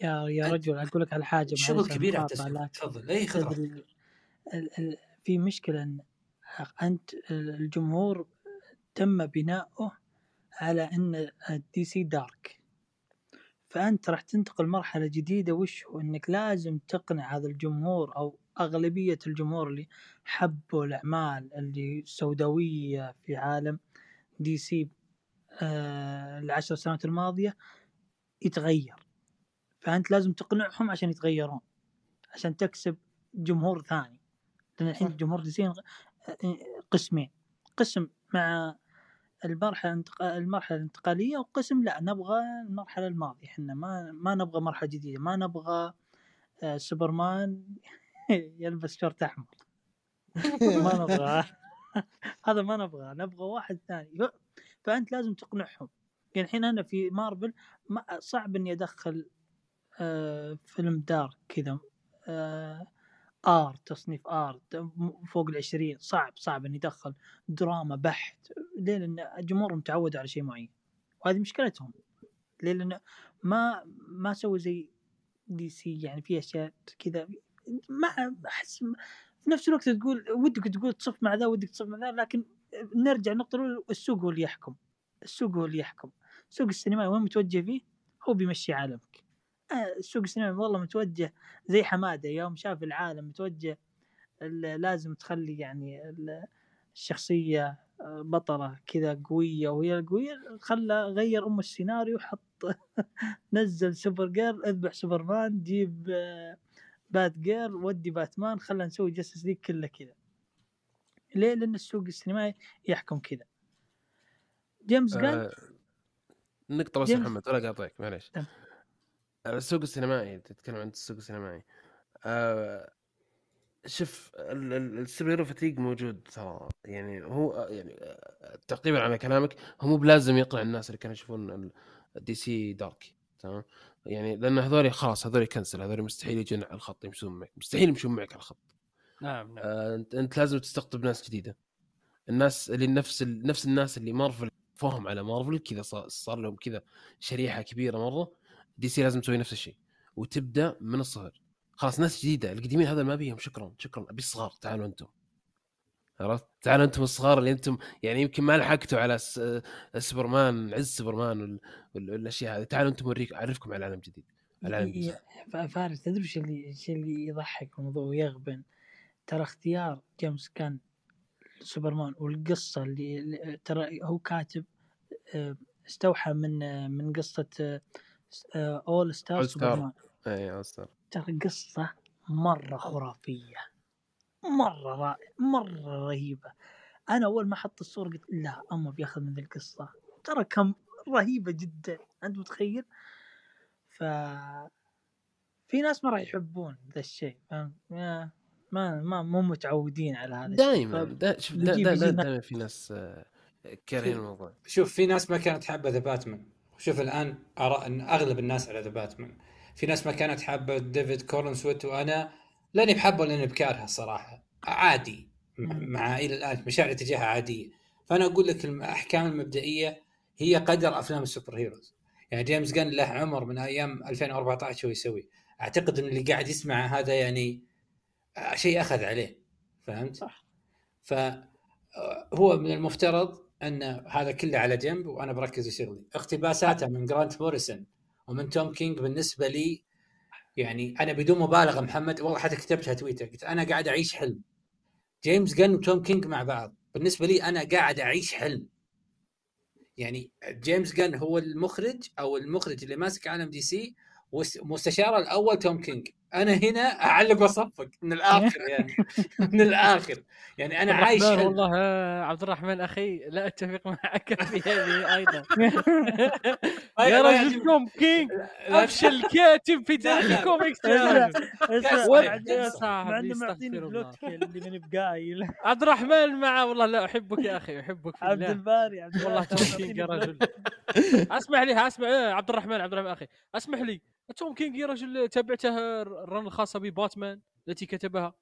C: يا يا رجل أقول لك على حاجة
D: شغل كبير على التسويق. تفضل. اي
C: ال- في مشكلة إن أنت الجمهور تم بناؤه على إن الدي سي dark. فأنت راح تنتقل مرحلة جديدة وش هو؟ إنك لازم تقنع هذا الجمهور أو أغلبية الجمهور اللي حبوا الأعمال اللي سوداوية في عالم دي سي آه العشر سنوات الماضية يتغير. فأنت لازم تقنعهم عشان يتغيرون عشان تكسب جمهور ثاني. لأن الحين. جمهور دي سي قسمين قسم مع المرحلة المرحلة الانتقالية وقسم لا نبغى المرحلة الماضية إحنا ما ما نبغى مرحلة جديدة ما نبغى آه، سوبرمان يلبس شورت أحمر. ما نبغى هذا ما نبغى نبغى واحد ثاني. فأنت لازم تقنعهم. يعني الحين أنا في مارفل ما صعب إني أدخل آه، فيلم dark كذا آه، R تصنيف R فوق العشرين صعب صعب إني أدخل دراما بحت ليه لأن الجمهور متعود على شيء معين وهذه مشكلتهم ليه لأن ما ما سووا زي دي سي يعني في أشياء كذا ما أحس في نفس الوقت تقول ودك تقول تصف مع ذا ودك تصف مع ذا لكن نرجع النقطة الأولى السوق هو اللي يحكم السوق هو اللي يحكم سوق السينما وين متوجه فيه؟ هو بيمشي عالمك. السوق السينمائي والله متوجه زي حمادة يوم شاف العالم متوجه لازم تخلي يعني ال- الشخصية آه، بطلة كذا قوية وهي القوية خلى غير ام السيناريو حط نزل سوبر جير اذبح سوبرمان جيب آه، بات جير ودي باتمان خلى نسوي جاستس ليج كله كذا ليه؟ لأن السوق السينمائي يحكم كذا جيمس جان
A: آه، نقطة بس. محمد ولا قاطعك معليش السوق السينمائي تتكلم عن السوق السينمائي. آه، شوف ال- ال- السوبر هيرو فتيق موجود ترى. يعني هو آه، يعني آه، تعقيبا على كلامك هو مو بلازم يقنع الناس اللي كانوا يشوفون الدي سي dark تمام؟ يعني لأن هذول خلاص هذول cancel هذول مستحيل يجون على الخط يمشون معك مستحيل يمشون معك على الخط.
B: نعم نعم.
A: آه، أنت أنت لازم تستقطب ناس جديدة. الناس اللي نفس ال... نفس الناس اللي مارفل فهم على مارفل كذا صار, صار لهم كذا شريحة كبيرة مرة. دي سي لازم تسوي نفس الشيء. وتبدأ من الصفر. خلاص ناس جديدة. القديمين هذا ما بيهم. شكرا شكرا. أبي الصغار. تعالوا أنتم. عرفت؟ تعالوا أنتم الصغار اللي أنتم يعني يمكن ما لحقتوا على. سوبرمان عز سوبرمان وال... وال... والأشياء هذه. تعالوا أنتم أوريك أعرفكم على عالم جديد على عالم جديد
C: ف- فارس تدري إيش اللي إيش اللي يضحك الموضوع ويغبن؟ ترى اختيار جيمس جان سوبرمان والقصة اللي ترى هو كاتب آه، استوحى من آه، من قصة أول ستار سوبرمان
A: اي أصلاً.
C: ترى قصة مرة خرافية. مرة رائعة مرة رهيبة. أنا أول ما حط الصورة قلت لا اما بياخذ من ذي القصة. ترى كم رهيبة جدا أنت متخيل؟ ف في ناس ما راح يحبون ذا الشيء فاهم؟ ما ما مو متعودين على هذا الشيء.
A: دائما دا شوف دائما في ناس آه، كارهين الموضوع.
D: شوف في ناس ما كانت حابه ذا باتمان. شوف الآن ارى إن أغلب الناس على ذا باتمان. في ناس ما كانت حابة ديفيد كورنسويت وأنا لاني بحبه لأني بكارهه الصراحة. عادي. مع إلى الآن مشاعري تجاهها عادية. فأنا أقول لك الأحكام المبدئية هي قدر أفلام ال superheroes. يعني جيمس جان له عمر من أيام 2014 شو يسوي أعتقد إن اللي قاعد يسمع هذا يعني آه، شيء أخذ عليه. فهمت؟
C: صح.
D: ف آه، من المفترض أن هذا كله على جنب وأنا بركز في شغلي اقتباساته من جرانت موريسون ومن توم كينج بالنسبة لي يعني أنا بدون مبالغة محمد والله حتى كتبتها تويتر قلت أنا قاعد أعيش حلم. جيمس جن وتوم كينج مع بعض. بالنسبة لي أنا قاعد أعيش حلم. يعني جيمس جن هو المخرج أو المخرج اللي ماسك عالم دي سي ومستشاره الأول توم كينج أنا هنا أعلق وأصفق. من الآخر يعني. من الآخر. يعني أنا عايش
B: والله عبد الرحمن أخي لا أتفق معك في هذه أيضا.
D: ما-
B: يا
D: ما
B: رجل
D: يعجبني.
B: توم كينج أفشل كاتب في تاريخ. الكوميكس يا. رجل
C: مع معطيني بلوت اللي ماني بقايل.
B: عبد الرحمن مع والله لا أحبك يا أخي أحبك
C: عبد الباري عبد
B: والله
C: الباري
B: توم كينج يا رجل. أسمح لي اسمع إيه، عبد الرحمن عبد الرحمن أخي. أسمح لي توم كينج يا رجل تابعته الرن الخاصة بباتمان التي كتبها.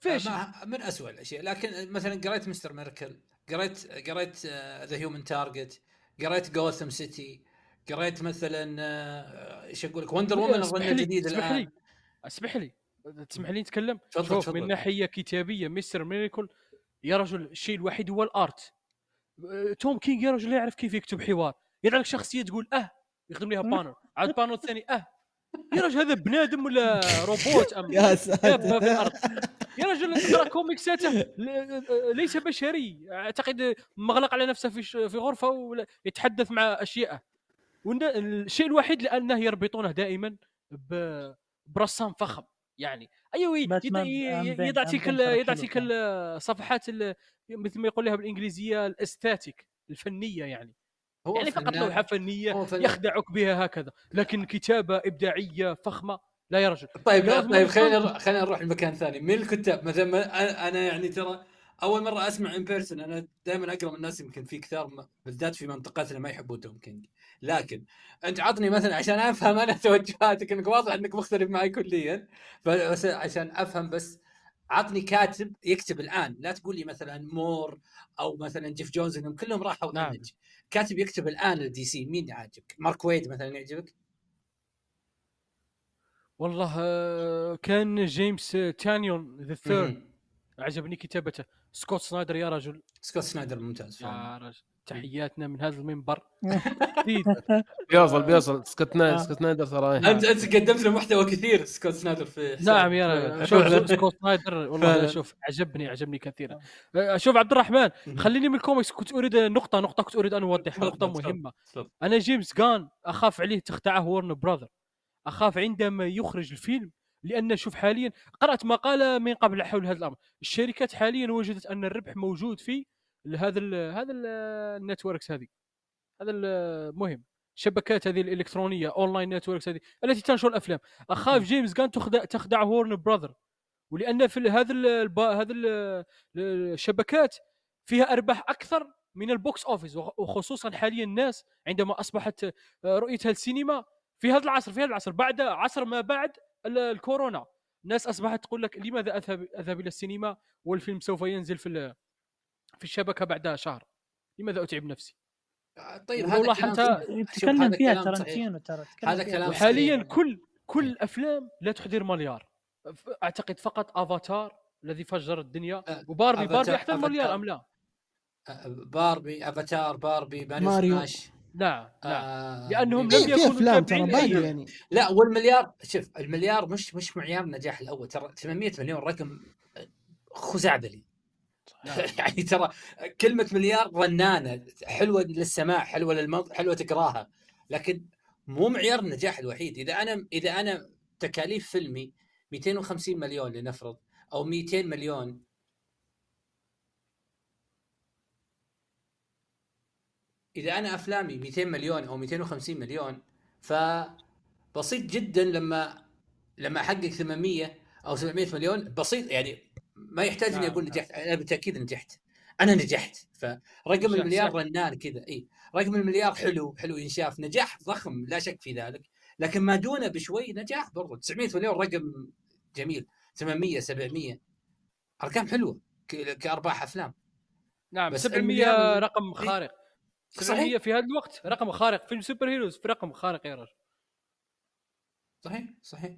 B: فيش.
D: من أسوأ الأشياء. لكن مثلا قريت مستر ميركل قريت قريت The Human Target قريت جوثم سيتي قريت مثلا آه، إيش أقول لك
B: Wonder
D: Woman
B: لي
D: الجديد
B: اسمح
D: الآن.
B: لي اسمح لي تسمح لي نتكلم؟ شوف. من ناحية كتابية Mister Miracle يا رجل الشيء الوحيد هو ال art. أه، توم كينج يا رجل لا يعرف كيف يكتب حوار. يضع لك شخصية تقول أه يخدم لها panel عاد panel الثاني أه. يا رجل هذا بنادم ولا روبوت أم
E: يا ساتر.
B: في الأرض. يا رجل تقرا كوميكساته ل- ليس بشري. أعتقد مغلق على نفسه في ش- في غرفة ويتحدث مع أشياء. الشيء الوحيد لأنه يربطونه دائما ب- برسام فخم. يعني
C: أيوه
B: يضع- تلك يضع تلك. الصفحات ال- مثل ما يقول لها بالإنجليزية الأستاتيك الفنية يعني.
D: هو
B: يعني فقط
D: لوحة فنية.
B: يخدعك بها هكذا لكن كتابة إبداعية فخمة لا يا رجل
D: طيب طيب خلينا خلينا نروح لمكان ثاني. من الكتاب؟ مثلا أنا يعني ترى أول مرة أسمع in person أنا دائما أقرأ من الناس يمكن في كثار بالذات في منطقتنا ما يحبون توم كينج لكن أنت عطني مثلا عشان أفهم أنا توجهاتك إنك واضح إنك مختلف معي كليا بس عشان أفهم بس عطني كاتب يكتب الآن. لا تقول لي مثلا مور أو مثلا جيف جونز إنهم كلهم راحوا
B: نعم.
D: كاتب يكتب الآن الدي سي مين يعجبك؟ مارك ويد مثلا يعجبك؟
B: والله آه، كان جيمس تانيون the
D: third.
B: عجبني كتابته سكوت سنايدر يا رجل
D: سكوت سنايدر ممتاز فعلاً.
B: يا رجل تحياتنا من هذا المنبر.
A: بيوصل بيوصل. سكوت
C: آه.
A: سنايدر سكوت سنايدر ترى
D: انت أنت قدمت له محتوى كثير سكوت سنايدر في.
B: نعم يا رجل. شوف سكوت سنايدر والله
A: فعلا.
B: شوف عجبني عجبني كثيرا. شوف عبد الرحمن خليني من الكوميكس. كنت أريد نقطة نقطة كنت أريد أن اوضحها
D: نقطة
B: مهمة.
D: تفضل.
B: أنا جيمس جان أخاف عليه تخدعه ورنر براذر أخاف عندما يخرج الفيلم لأن شوف حاليا قرأت مقالة من قبل حول هذا الأمر. الشركات حاليا وجدت أن الربح موجود في هذا ال هذا ال ال networks هذه. هذا المهم الشبكات هذه الإلكترونية online networks هذه التي تنشر الأفلام. أخاف جيمس جان تخدع تخدع ورنر براذر ولأن في هذا ال- هذا ال- الشبكات فيها أرباح أكثر من ال box office وخ- وخصوصا حاليا الناس عندما أصبحت آه، رؤيتها السينما في هذا العصر في هذا العصر بعد عصر ما بعد ال- الكورونا. الناس أصبحت تقول لك لماذا أذهب أذهب إلى السينما؟ والفيلم سوف ينزل في في الشبكة بعد شهر لماذا أتعب نفسي
D: طيب
B: ولو
D: هذا كلام-
C: يتكلم
D: هذا
C: فيها. ترنتينو ترى تكلم
D: هذا. كلام
B: وحاليا
D: صحيح.
B: كل كل الافلام لا تحضر مليار أعتقد فقط أفاتار الذي فجر الدنيا
D: أه،
B: وباربي باربي
D: أفاتار.
B: مليار أم لا؟
D: باربي أفاتار باربي ماريو,
E: ماريو.
D: سماش
B: نعم نعم
D: آه
B: لأنهم
D: بي-
B: لم
E: في
B: يكونوا
E: في افلام ترى. يعني
D: لا والمليار شوف المليار مش مش معيار النجاح الأول ترى 800 مليون رقم خزعبلي. يعني ترى كلمة مليار رنانة حلوة للسماع حلوة للمنطق حلوة تقراها. لكن مو معيار النجاح الوحيد. إذا أنا إذا أنا تكاليف فيلمي 250 مليون لنفرض أو 200 مليون إذا أنا أفلامي 200 مليون أو 250 مليون فبسيط جدا لما لما أحقق 800 أو 700 مليون. بسيط يعني ما يحتاج إني
B: نعم،
D: أقول
B: نعم.
D: نجحت أنا بالتأكيد نجحت. أنا نجحت. فرقم المليار. رنان كذا. إي رقم المليار حلو حلو ينشاف نجاح ضخم لا شك في ذلك. لكن ما دونه بشوي نجاح برضو. 900 مليون رقم جميل. 800 700 أرقام حلوة كأرباح أفلام.
B: نعم
D: بس
B: 700
D: المليار-
B: رقم خارق. 700 في هذا الوقت رقم خارق. فيلم superheroes في رقم خارق يا رجل.
D: صحيح صحيح.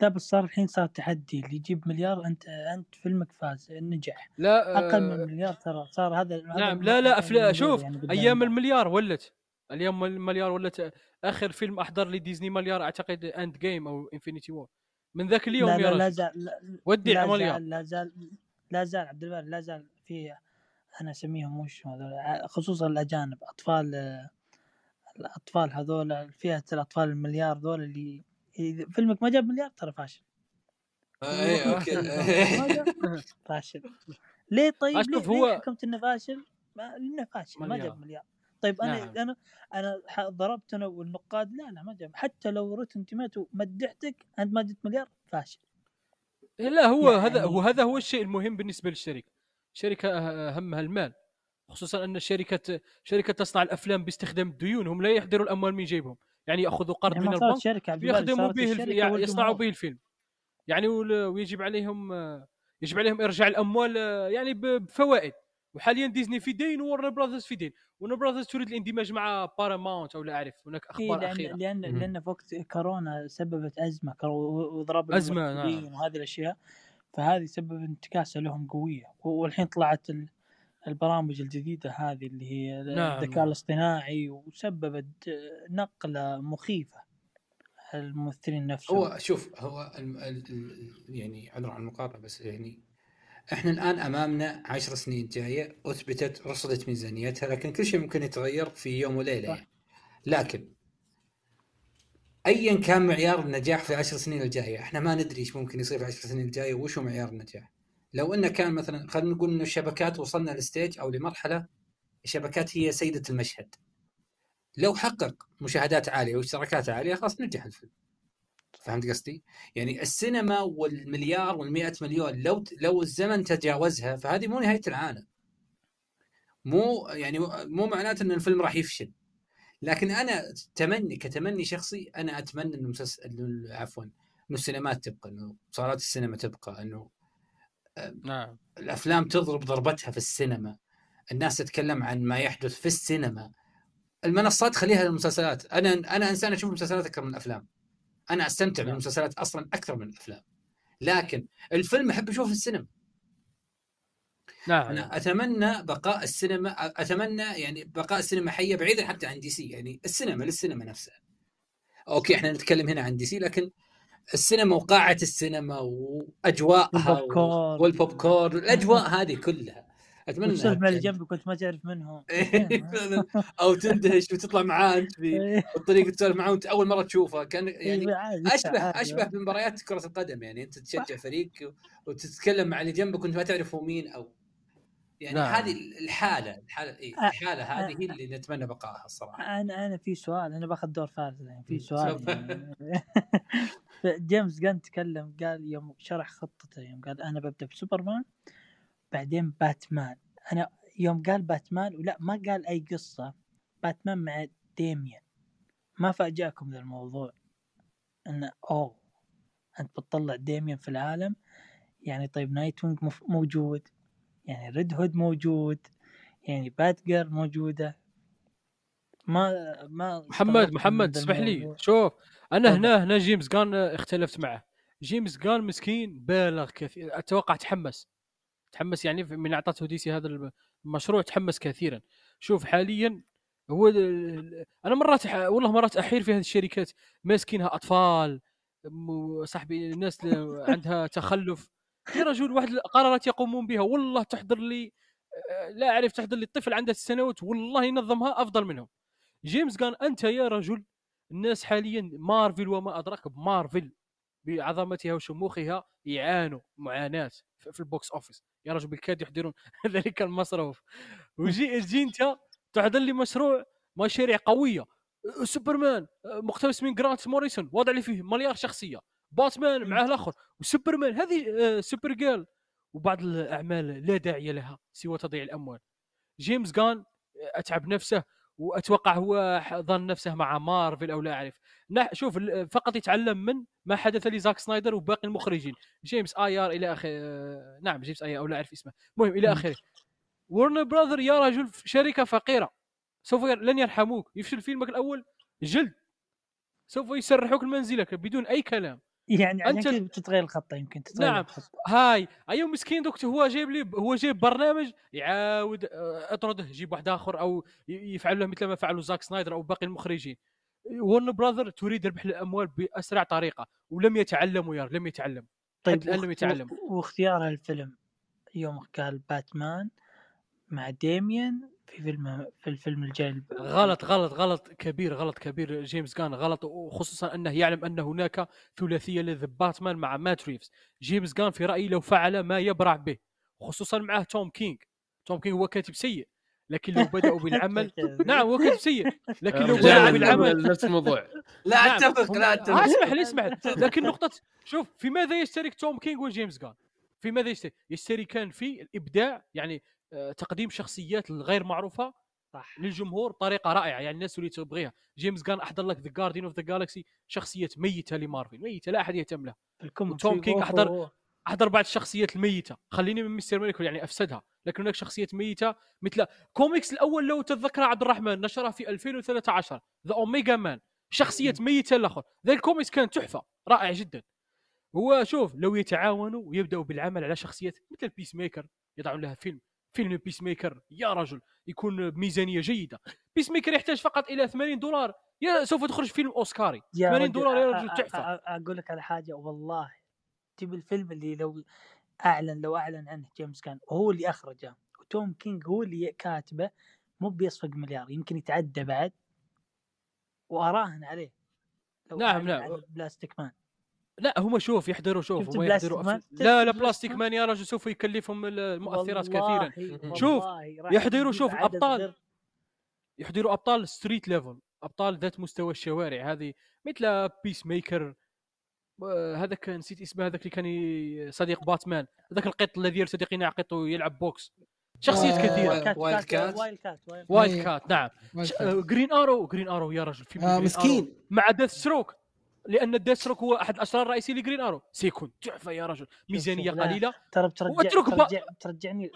C: لا بس صار الحين صار تحدي اللي يجيب مليار أنت أنت فيلمك فاز نجح.
B: لا
C: أقل
B: آه،
C: من مليار ترى صار هذا
B: نعم لا لا افلام
C: الموضوع
B: شوف
C: يعني أيام.
B: المليار ولت. أيام المليار ولت. آخر فيلم أحضر لي ديزني مليار أعتقد Endgame أو Infinity War. من ذاك اليوم
C: لا
B: يا
C: لا لا زال لا,
B: ودي
C: لا
B: مليار
C: زال لا زال لا زال عبد الباري لا زال في أنا أسميهم وش خصوصا الأجانب أطفال آه، الأطفال هذول فئة الأطفال المليار ذول اللي فيلمك ما جاب مليار ترى فاشل.
D: اي okay.
C: ما جاب فاشل. ليه طيب؟
B: أشوف
C: ليه,
B: هو-
C: ليه حكمت إنه فاشل؟ ما لأنه فاشل ما. جاب مليار. طيب أنا
B: نعم.
C: أنا أنا ح- ضربت أنا والنقاد لا لا ما جاب. حتى لو Rotten Tomato مدحتك أنت ما جبت مليار فاشل.
B: لا هو
C: يعني-
B: هذا هو هذا هو الشيء المهم بالنسبة للشركة. الشركة أه- همها المال خصوصا أن الشركة شركة تصنع الأفلام باستخدام الديون هم لا يحضروا الأموال من جيبهم. يعني يأخذوا قرض
C: يعني
B: من البنك يخدموا به الف... يعني يصنعوا به الفيلم. يعني ويجب عليهم يجب عليهم إرجاع الأموال يعني بفوائد. وحاليا ديزني في دين وورنر براذرز في دين ورنر براذرز تريد الاندماج مع باراماونت أو لا أعرف. هناك
C: إيه أخبار
B: لأن
C: أخيرة.
A: لأن.
C: لأن في وقت كورونا سببت أزمة وإضراب
B: أزمة،
C: الممثلين وهذه الأشياء. فهذه سبب انتكاسة لهم قوية. والحين طلعت ال- البرامج الجديدة هذه اللي هي
B: نعم.
C: الذكاء الاصطناعي وسببت نقلة مخيفة الممثلين نفسهم
D: هو شوف هو ال ال ال يعني عذرا عن المقاطعه بس يعني إحنا الآن أمامنا عشر سنين جاية أثبتت رصدت ميزانيتها لكن كل شيء ممكن يتغير في يوم وليلة
C: صح.
D: يعني. لكن ايا كان معيار النجاح في العشر سنين الجاية إحنا ما ندري إيش ممكن يصير في العشر سنين الجاية وش هو معيار النجاح لو إنه كان مثلا خلينا نقول إنه الشبكات وصلنا لستيج أو لمرحلة الشبكات هي سيدة المشهد لو حقق مشاهدات عالية واشتراكات عالية خلاص نجح الفيلم فهمت قصدي؟ يعني السينما والمليار وال100 مليون لو لو الزمن تجاوزها فهذه مو نهاية العالم. مو يعني مو معناته إن الفيلم راح يفشل. لكن أنا تمني كتمني شخصي أنا أتمنى إنه مسلسل عفوا إنه السينمات تبقى إنه صالات السينما تبقى إنه
B: نعم.
D: الأفلام تضرب ضربتها في السينما. الناس تتكلم عن ما يحدث في السينما. المنصات خليها للمسلسلات. أنا أنا إنسان أشوف المسلسلات أكثر من الأفلام. أنا أستمتع
B: نعم.
D: بالمسلسلات أصلا أكثر من الأفلام. لكن الفيلم أحب أشوفه في السينما.
B: نعم.
D: أنا أتمنى بقاء السينما أتمنى يعني بقاء السينما حية بعيدا حتى عن دي سي. يعني السينما للسينما نفسها. okay إحنا نتكلم هنا عن دي سي لكن السينما وقاعة السينما وأجواءها
C: والبوب كورن.
D: الأجواء هذه كلها أتمنى
C: والسوالف
D: إنها
C: اللي
D: ترجع.
C: جنبك كنت ما تعرف منهم
D: أو تندهش وتطلع معاه أنت في
C: إيه،
D: الطريق تسولف معاه وأنت أول مرة تشوفه كان يعني
C: إيه، عادي، أشبه.
D: اشبه بمباريات كرة القدم يعني أنت تشجع فريق وتتكلم مع اللي جنبك وأنت ما تعرف هو مين أو يعني
B: نعم.
D: هذه الحالة الحالة إيه الحالة هذه هي اللي نتمنى بقائها الصراحة
C: أنا أنا في سؤال أنا باخذ دور فارس الحين في. سؤال. يعني. جيمس جان تكلم قال يوم شرح خطته يوم قال أنا ببدأ بسوبرمان بعدين باتمان. أنا يوم قال باتمان ولا ما قال أي قصة باتمان مع ديميان. ما فاجأكم ذا الموضوع انه أوه أنت بتطلع ديميان في العالم يعني طيب نايت وينج موجود يعني ريد هود موجود يعني بات جيرل موجودة. ما ما
B: محمد محمد اسمح لي. شوف
C: أنا.
B: هنا هنا جيمس جان اختلفت معه. جيمس جان مسكين بالغ كثير أتوقع تحمس. تحمس يعني من أعطته دي سي هذا المشروع تحمس كثيرا. شوف حاليا هو أنا مرات والله مرات أحير في هذه الشركات. ماسكينها أطفال صاحبي الناس عندها تخلف. يا رجل واحد القرارات يقومون بها. والله تحضر لي آه، لا أعرف تحضر لي الطفل عنده سنوات والله ينظمها أفضل منهم. جيمس قال أنت يا رجل الناس حاليا مارفل وما أدراك بمارفل بعظمتها وشموخها يعانوا معاناة في ال box office. يا رجل بالكاد يحضرون ذلك المصروف. وجي تجي أنت تحضر لي مشروع مشاريع قوية. سوبرمان مقتبس من جرانت موريسون وضع لي فيه مليار شخصية. باتمان معاه الآخر وسوبرمان هذه آه، سوبر جيرل وبعض الأعمال لا داعي لها سوى تضييع الأموال. جيمس جان أتعب نفسه. وأتوقع هو ظن نفسه مع مارفل أو لا أعرف. شوف فقط يتعلم من ما حدث لزاك سنايدر وباقي المخرجين. جيمس آي آر إلى اخره آه، نعم جيمس آي أو لا أعرف اسمه. المهم
C: إلى.
B: آخره. ورنر براذر يا رجل شركة فقيرة. سوف ير... لن يرحموك. يفشل فيلمك الأول جلد. سوف يسرحوك لمنزلك بدون أي كلام.
C: يعني كذا بتتغير الخطة يمكن تتغير
B: نعم.
C: الخطة.
B: هاي أيوه مسكين دوك هو جايب لي هو جايب برنامج يعاود آه، اطرده جيب واحد آخر أو يفعل له مثل ما فعلوا زاك سنايدر أو باقي المخرجين Warner Brother تريد ربح الأموال بأسرع طريقة ولم يتعلموا يا لم يتعلم
C: طيب
B: الآن لم يتعلم.
C: واختيار الفيلم يوم قال باتمان مع ديميان في فيلم في الفيلم الجاي
B: غلط غلط غلط كبير غلط كبير. جيمس جان غلط وخصوصا أنه يعلم ان هناك ثلاثية لذا باتمان مع مات ريفز. جيمس جان في رأيي لو فعل ما يبرع به خصوصا معه توم كينج توم كينج هو كاتب سيء لكن لو بدأوا بالعمل نعم هو كاتب سيء لكن لو بدأوا
A: رجعنا
B: بالعمل
A: نفس الموضوع.
D: لا
B: نعم، أتفق
D: لا
B: آه،
D: اتفق
B: اسمح لي اسمح لي. لكن نقطة شوف في ماذا يشترك توم كينج وجيمس جان؟ في ماذا يشترك؟ يشتركان في الابداع يعني آه، تقديم شخصيات الغير معروفة
C: صح.
B: للجمهور بطريقة رائعة يعني الناس اللي تبغيها. جيمس جان أحضر لك The Guardians of the Galaxy شخصية ميتة لمارفل ميتة لا أحد يهتم لها. وتوم كينج أحضر- أحضر بعض الشخصيات الميتة. خليني من Mister Miracle يعني أفسدها لكن هناك شخصيات ميتة مثل كوميكس الأول لو تتذكر عبد الرحمن نشرها في 2013 The Omega Men شخصية ميتة الآخر ذا الكوميكس كان تحفة رائع جدا. هو شوف لو يتعاونوا ويبدأوا بالعمل على شخصيات مثل Peacemaker يضعون لها فيلم. فيلم Peacemaker يا رجل يكون بميزانيه جيدة. Peacemaker يحتاج فقط إلى 80 دولار. يا سوف تخرج فيلم اوسكاري 80 دولار يا رجل تحفة.
C: أقول لك على حاجة والله تبي الفيلم اللي لو أعلن لو أعلن عنه جيمس جان وهو اللي أخرجه وتوم كينج هو اللي كاتبه مو بيصفق مليار يمكن يتعدى بعد. وأراهن عليه. لو
B: نعم، نعم.
C: Plastic Man
B: لا هم شوف يحضروا شوف هم يحضروا؟ أف- لا لا
C: Plastic
B: Man يا رجل سوف يكلفهم المؤثرات كثيرا. شوف، يحضروا شوف.
C: غير-
B: يحضروا أبطال street level أبطال ذات مستوى الشوارع. هذه مثل Peacemaker آه، هذاك نسيت اسمه هذاك اللي كان صديق باتمان هذاك القط الذي يرتدي قناع قط ويلعب box. شخصيات
E: آه،
D: كثيرة.
C: Wild Cat. Wild
B: Cat
E: Wild.
B: Cat نعم. Green Arrow Green Arrow يا رجل في
E: آه مسكين.
B: مع Deathstroke لأن Deathstroke هو أحد الاشرار الرئيسيين ل Green Arrow سيكون تحفه يا رجل.
C: ميزانية.
B: قليلة.
C: ترى بترجع. ترجع ترجعني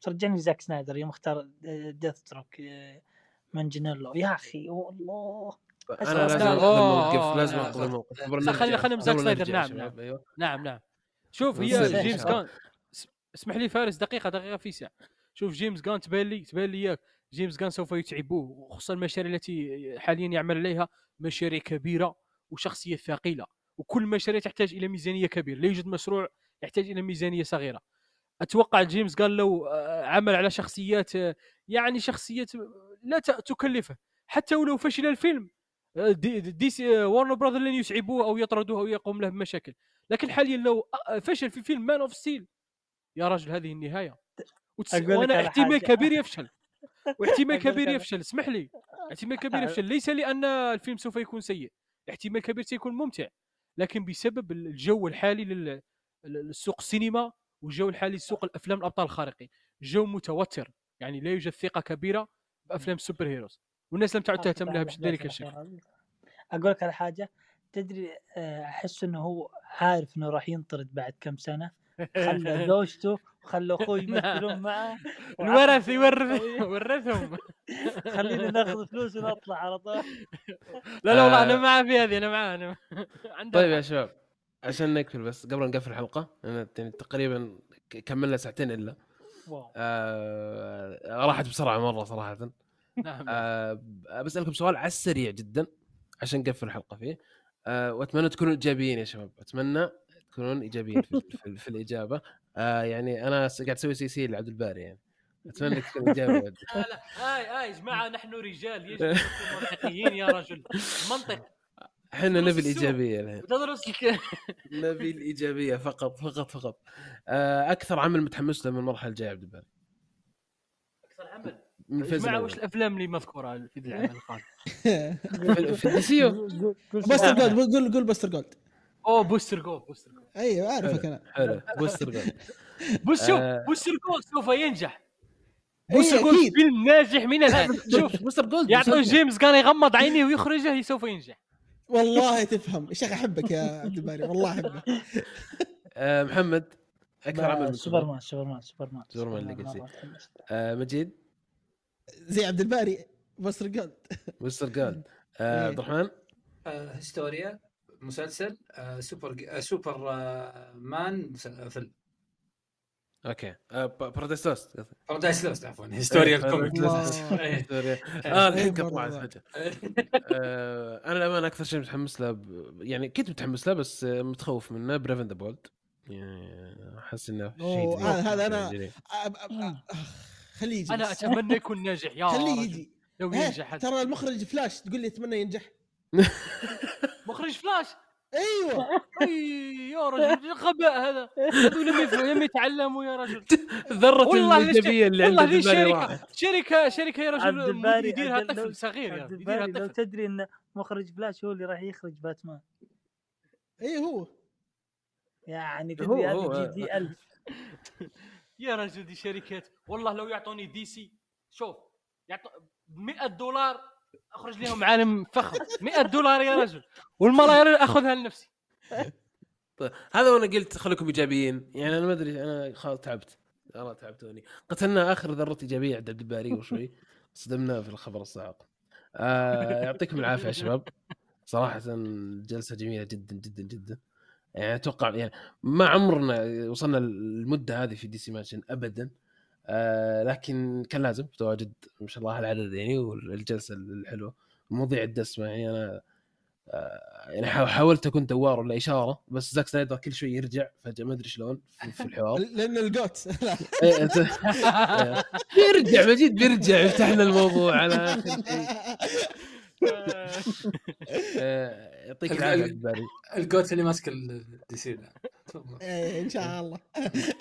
C: ترجعني زاك سنايدر يوم اختار Deathstroke مانجنيلو يا أخي والله.
A: أنا لازم
B: لا،
A: اخذ الموقف لازم
B: لا،
A: اخذ
D: لا.
A: الموقف نرجع-
B: خلينا- خلينا بزاك
A: قبل
B: سنايدر، نعم،
A: أيوه
B: نعم نعم. شوف هي جيمس اس- اسمح لي فارس دقيقة دقيقة في ساعة. شوف جيمس جان تبان لي تبان لي إياك. جيمس جان سوف يتعبوه وخصوصا المشاريع التي حاليا يعمل عليها مشاريع كبيرة. وشخصية ثقيلة وكل مشاريع تحتاج إلى ميزانية كبيرة لا يوجد مشروع يحتاج إلى ميزانية صغيرة. أتوقع جيمس جان لو آه، عمل على شخصيات آه، يعني شخصيات لا ت- تكلفه. حتى ولو فشل الفيلم آه، D, DC Warner Brother لن يتعبوه أو يطردوه أو يقوم له بمشاكل. لكن حاليا لو آه، فشل في فيلم Man of Steel يا رجل هذه النهاية. وتس...
C: وأنا
B: احتمال. كبير يفشل. واحتمال كبير يفشل اسمح لي. احتمال كبير يفشل. ليس لأن الفيلم سوف يكون سيء. احتمال كبير سيكون ممتع لكن بسبب الجو الحالي لل- للسوق السينما والجو الحالي لسوق الأفلام الأبطال الخارقين جو متوتر يعني لا يوجد ثقة كبيرة بأفلام السوبر هيروز. والناس لم تعد تهتم لها بذلك الشكل
C: أقول لك على حاجة. تدري آه، أحس إنه هو عارف إنه راح ينطرد بعد كم سنة. خلى زوجته وخلى اخوه يمثلون معه.
B: الورث يورث. ورثهم
C: خلينا ناخذ فلوس ونطلع على طول.
B: لا لا والله. أنا معاه في هذه أنا معاه أنا
A: طيب يا شباب عشان نقفل بس قبل ما نقفل الحلقة يعني تقريبا كملنا ساعتين
C: إلا.
A: آه راحت بسرعة مرة صراحة.
B: نعم.
A: آه بسألكم سؤال على السريع جدا عشان نقفل الحلقة فيه. آه وأتمنى تكونوا إيجابيين يا شباب. أتمنى تكونون إيجابيين في, في, في الإجابة. آه يعني أنا قاعد أسوي CC لعبد الباري يعني. أتمنى إنك تكون إيجابي
B: لا لا. هاي هاي يا جماعة نحن رجال. يجب ان نكون منطقيين يا رجل. منطق. إحنا
A: نبي. الإيجابية الحين. نبي الإيجابية فقط فقط فقط. آه أكثر عمل متحمس له من المرحلة الجاية عبد الباري؟
B: أكثر عمل؟
A: من الفيز جماعة.
B: وش الأفلام اللي مذكورة في العمل القادم؟
A: في- الدي سي
E: بستر. جولد قول قول بستر جولد.
B: أوه بوستر جو بوستر جو
E: أيوه أعرفك أنا.
A: حلو بوستر جول.
B: بص شوف
A: آه.
B: بوستر جو سوف ينجح.
E: إيه،
B: بوستر جو. فيلم ناجح من الآن. شوف
A: بوستر جولد
B: يعطوا
A: مسلسل.
B: جيمس كان يغمض عينيه ويخرجه سوف ينجح.
E: والله تفهم. يا شيخ أحبك يا عبد الباري والله أحبك.
A: آه محمد أكثر عمل
C: سوبرمان سوبرمان سوبرمان.
A: سوبرمان
C: Legacy.
A: آه مجيد؟
E: زي عبد الباري Booster Gold
A: Booster Gold آه
E: إيه.
A: عبد الرحمن؟
D: آه، Historia. مسلسل آه، سوبر آه، سوبر آه، man فيلم.
A: Okay. Paradise Lost
D: Paradise Lost عفوا. Historia
A: إيه،
D: ال
E: comic.
D: إيه.
A: آه الحين
E: إيه،
A: قطعت. فجاه أنا الامانه أكثر شيء متحمس له ب... يعني كنت متحمس له بس متخوف منه. Brave and the Bold يعني أحس إنه شيء.
E: هذا- أخ، خليه يجي أنا.
B: أتمنى يكون ناجح. يا
E: خليه. يجي.
B: لو ينجح.
E: ترى المخرج فلاش تقول لي أتمنى ينجح.
B: مخرج فلاش.
E: أيوه.
B: أي يا رجل غباء هذا؟ هذول لم يتعلموا يا رجل. ليش-
A: الايجابيه اللي عند
B: والله
A: راحت
B: شركه شركه يا رجل يديرها طفل صغير يا يديرها
C: الباري لو تدري إن مخرج فلاش هو اللي راح يخرج باتمان.
E: اي هو.
C: يعني
A: هو-
C: تدري هذا جي دي 1000
B: يا رجل دي شركات والله لو يعطوني دي سي شوف يعطوا 100 دولار أخرج لهم عالم فخم. 100 دولار يا رجل. والملايير أخذها لنفسي.
A: طيب هذا وأنا قلت خليكم إيجابيين. يعني أنا ما أدري أنا خلاص تعبت. والله تعبتوني. قتلنا آخر ذرة إيجابية عند عبد الباري وشوي. صدمناه في الخبر الصعق آه يعطيكم العافية يا شباب. صراحة جلسة جميلة جدا جدا جدا. يعني أتوقع يعني ما عمرنا وصلنا المدة هذه في DC Mansion ابدا. آه لكن كان لازم تواجد ما شاء الله العدد يعني والجلسة الحلوة. المواضيع الدسمه يعني أنا آه، يعني حا- حاولت أكون دوار ولا إشارة بس زاك سنايدر كل شوي يرجع فجأة ما أدري شلون في, الحوار.
E: لأن ال
A: GOAT. إيه، إيه. بيرجع مجيد بيرجع يفتح لنا الموضوع على آخر آه، يعطيك العافية ال
D: GOAT اللي ماسك ال DC ده.
E: إيه، إن شاء الله.
A: ال-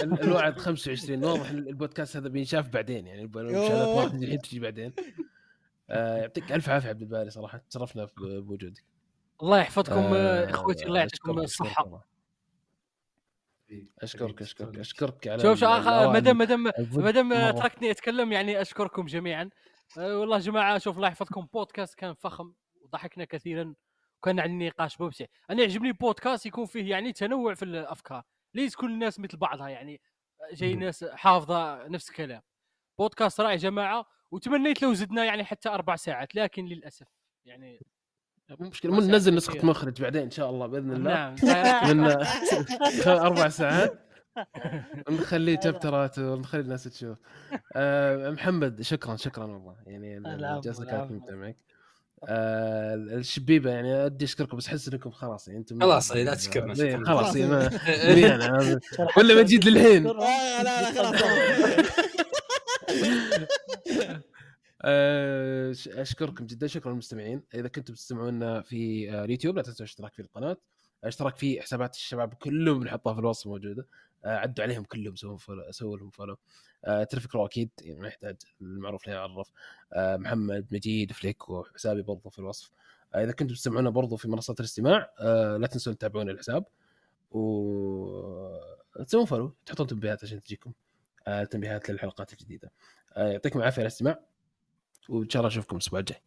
A: الوعد 25 واضح البودكاست هذا بينشاف بعدين يعني المشاهدات ما راح تجي الحين تجي بعدين. آه، يعطيك ألف عافية عبد الباري صراحة. تشرفنا بوجودك.
B: الله يحفظكم
A: آه،
B: إخوتي الله يعطيكم الصحة.
A: أشكرك أشكرك أشكرك على
B: شوف شوف. ما دام ما دام ما دام. تركتني أتكلم يعني أشكركم جميعا. والله يا جماعة شوف الله يحفظكم. بودكاست كان فخم وضحكنا كثيرا وكان عندنا نقاش ممتع. أنا يعجبني بودكاست يكون فيه يعني تنوع في الأفكار. ليس كل الناس مثل بعضها يعني جاي. ناس حافظة نفس الكلام بودكاست رائع جماعة وتمنيت لو زدنا يعني حتى أربع ساعات لكن للأسف يعني
A: مو
B: مشكلة
A: مو ننزل
B: نسخة.
A: مخرج بعدين إن شاء الله بإذن الله
B: نعم.
A: من أربع ساعات نخليه شابترات ونخلي الناس تشوف آه محمد شكرا شكرا والله يعني الجلسه كانت. ممتعه معك آه الشبيبة يعني أدي أشكركم بس أحس إنكم خلاص يعني أنتم
D: خلاص، لا تشكرنا،
A: إيه،. خلاص. إيه، ما يعني ولا مجيد للحين.
E: آه، لا لا خلاص.
A: آه، ش- أشكركم جدا شكرا للمستمعين. إذا كنتم تستمعونا في آه، اليوتيوب لا تنسوا الاشتراك في القناة. اشتراك في حسابات الشباب كلهم بنحطها في الوصف موجودة. عدوا عليهم كلهم سووا follow سووا لهم follow. آه، ترفيك رو أكيد يعني ما يحتاج المعروف لا يعرف. آه، محمد مجيد فليك وحسابي برضو في الوصف. آه، إذا كنتم تستمعونا برضو في منصات الاستماع لا تنسوا تتابعون الحساب. و تسوون فولو تحطون تنبيهات عشان تجيكم تنبيهات للحلقات الجديدة. يعطيكم العافية على الاستماع وإن شاء الله أشوفكم الأسبوع الجاي.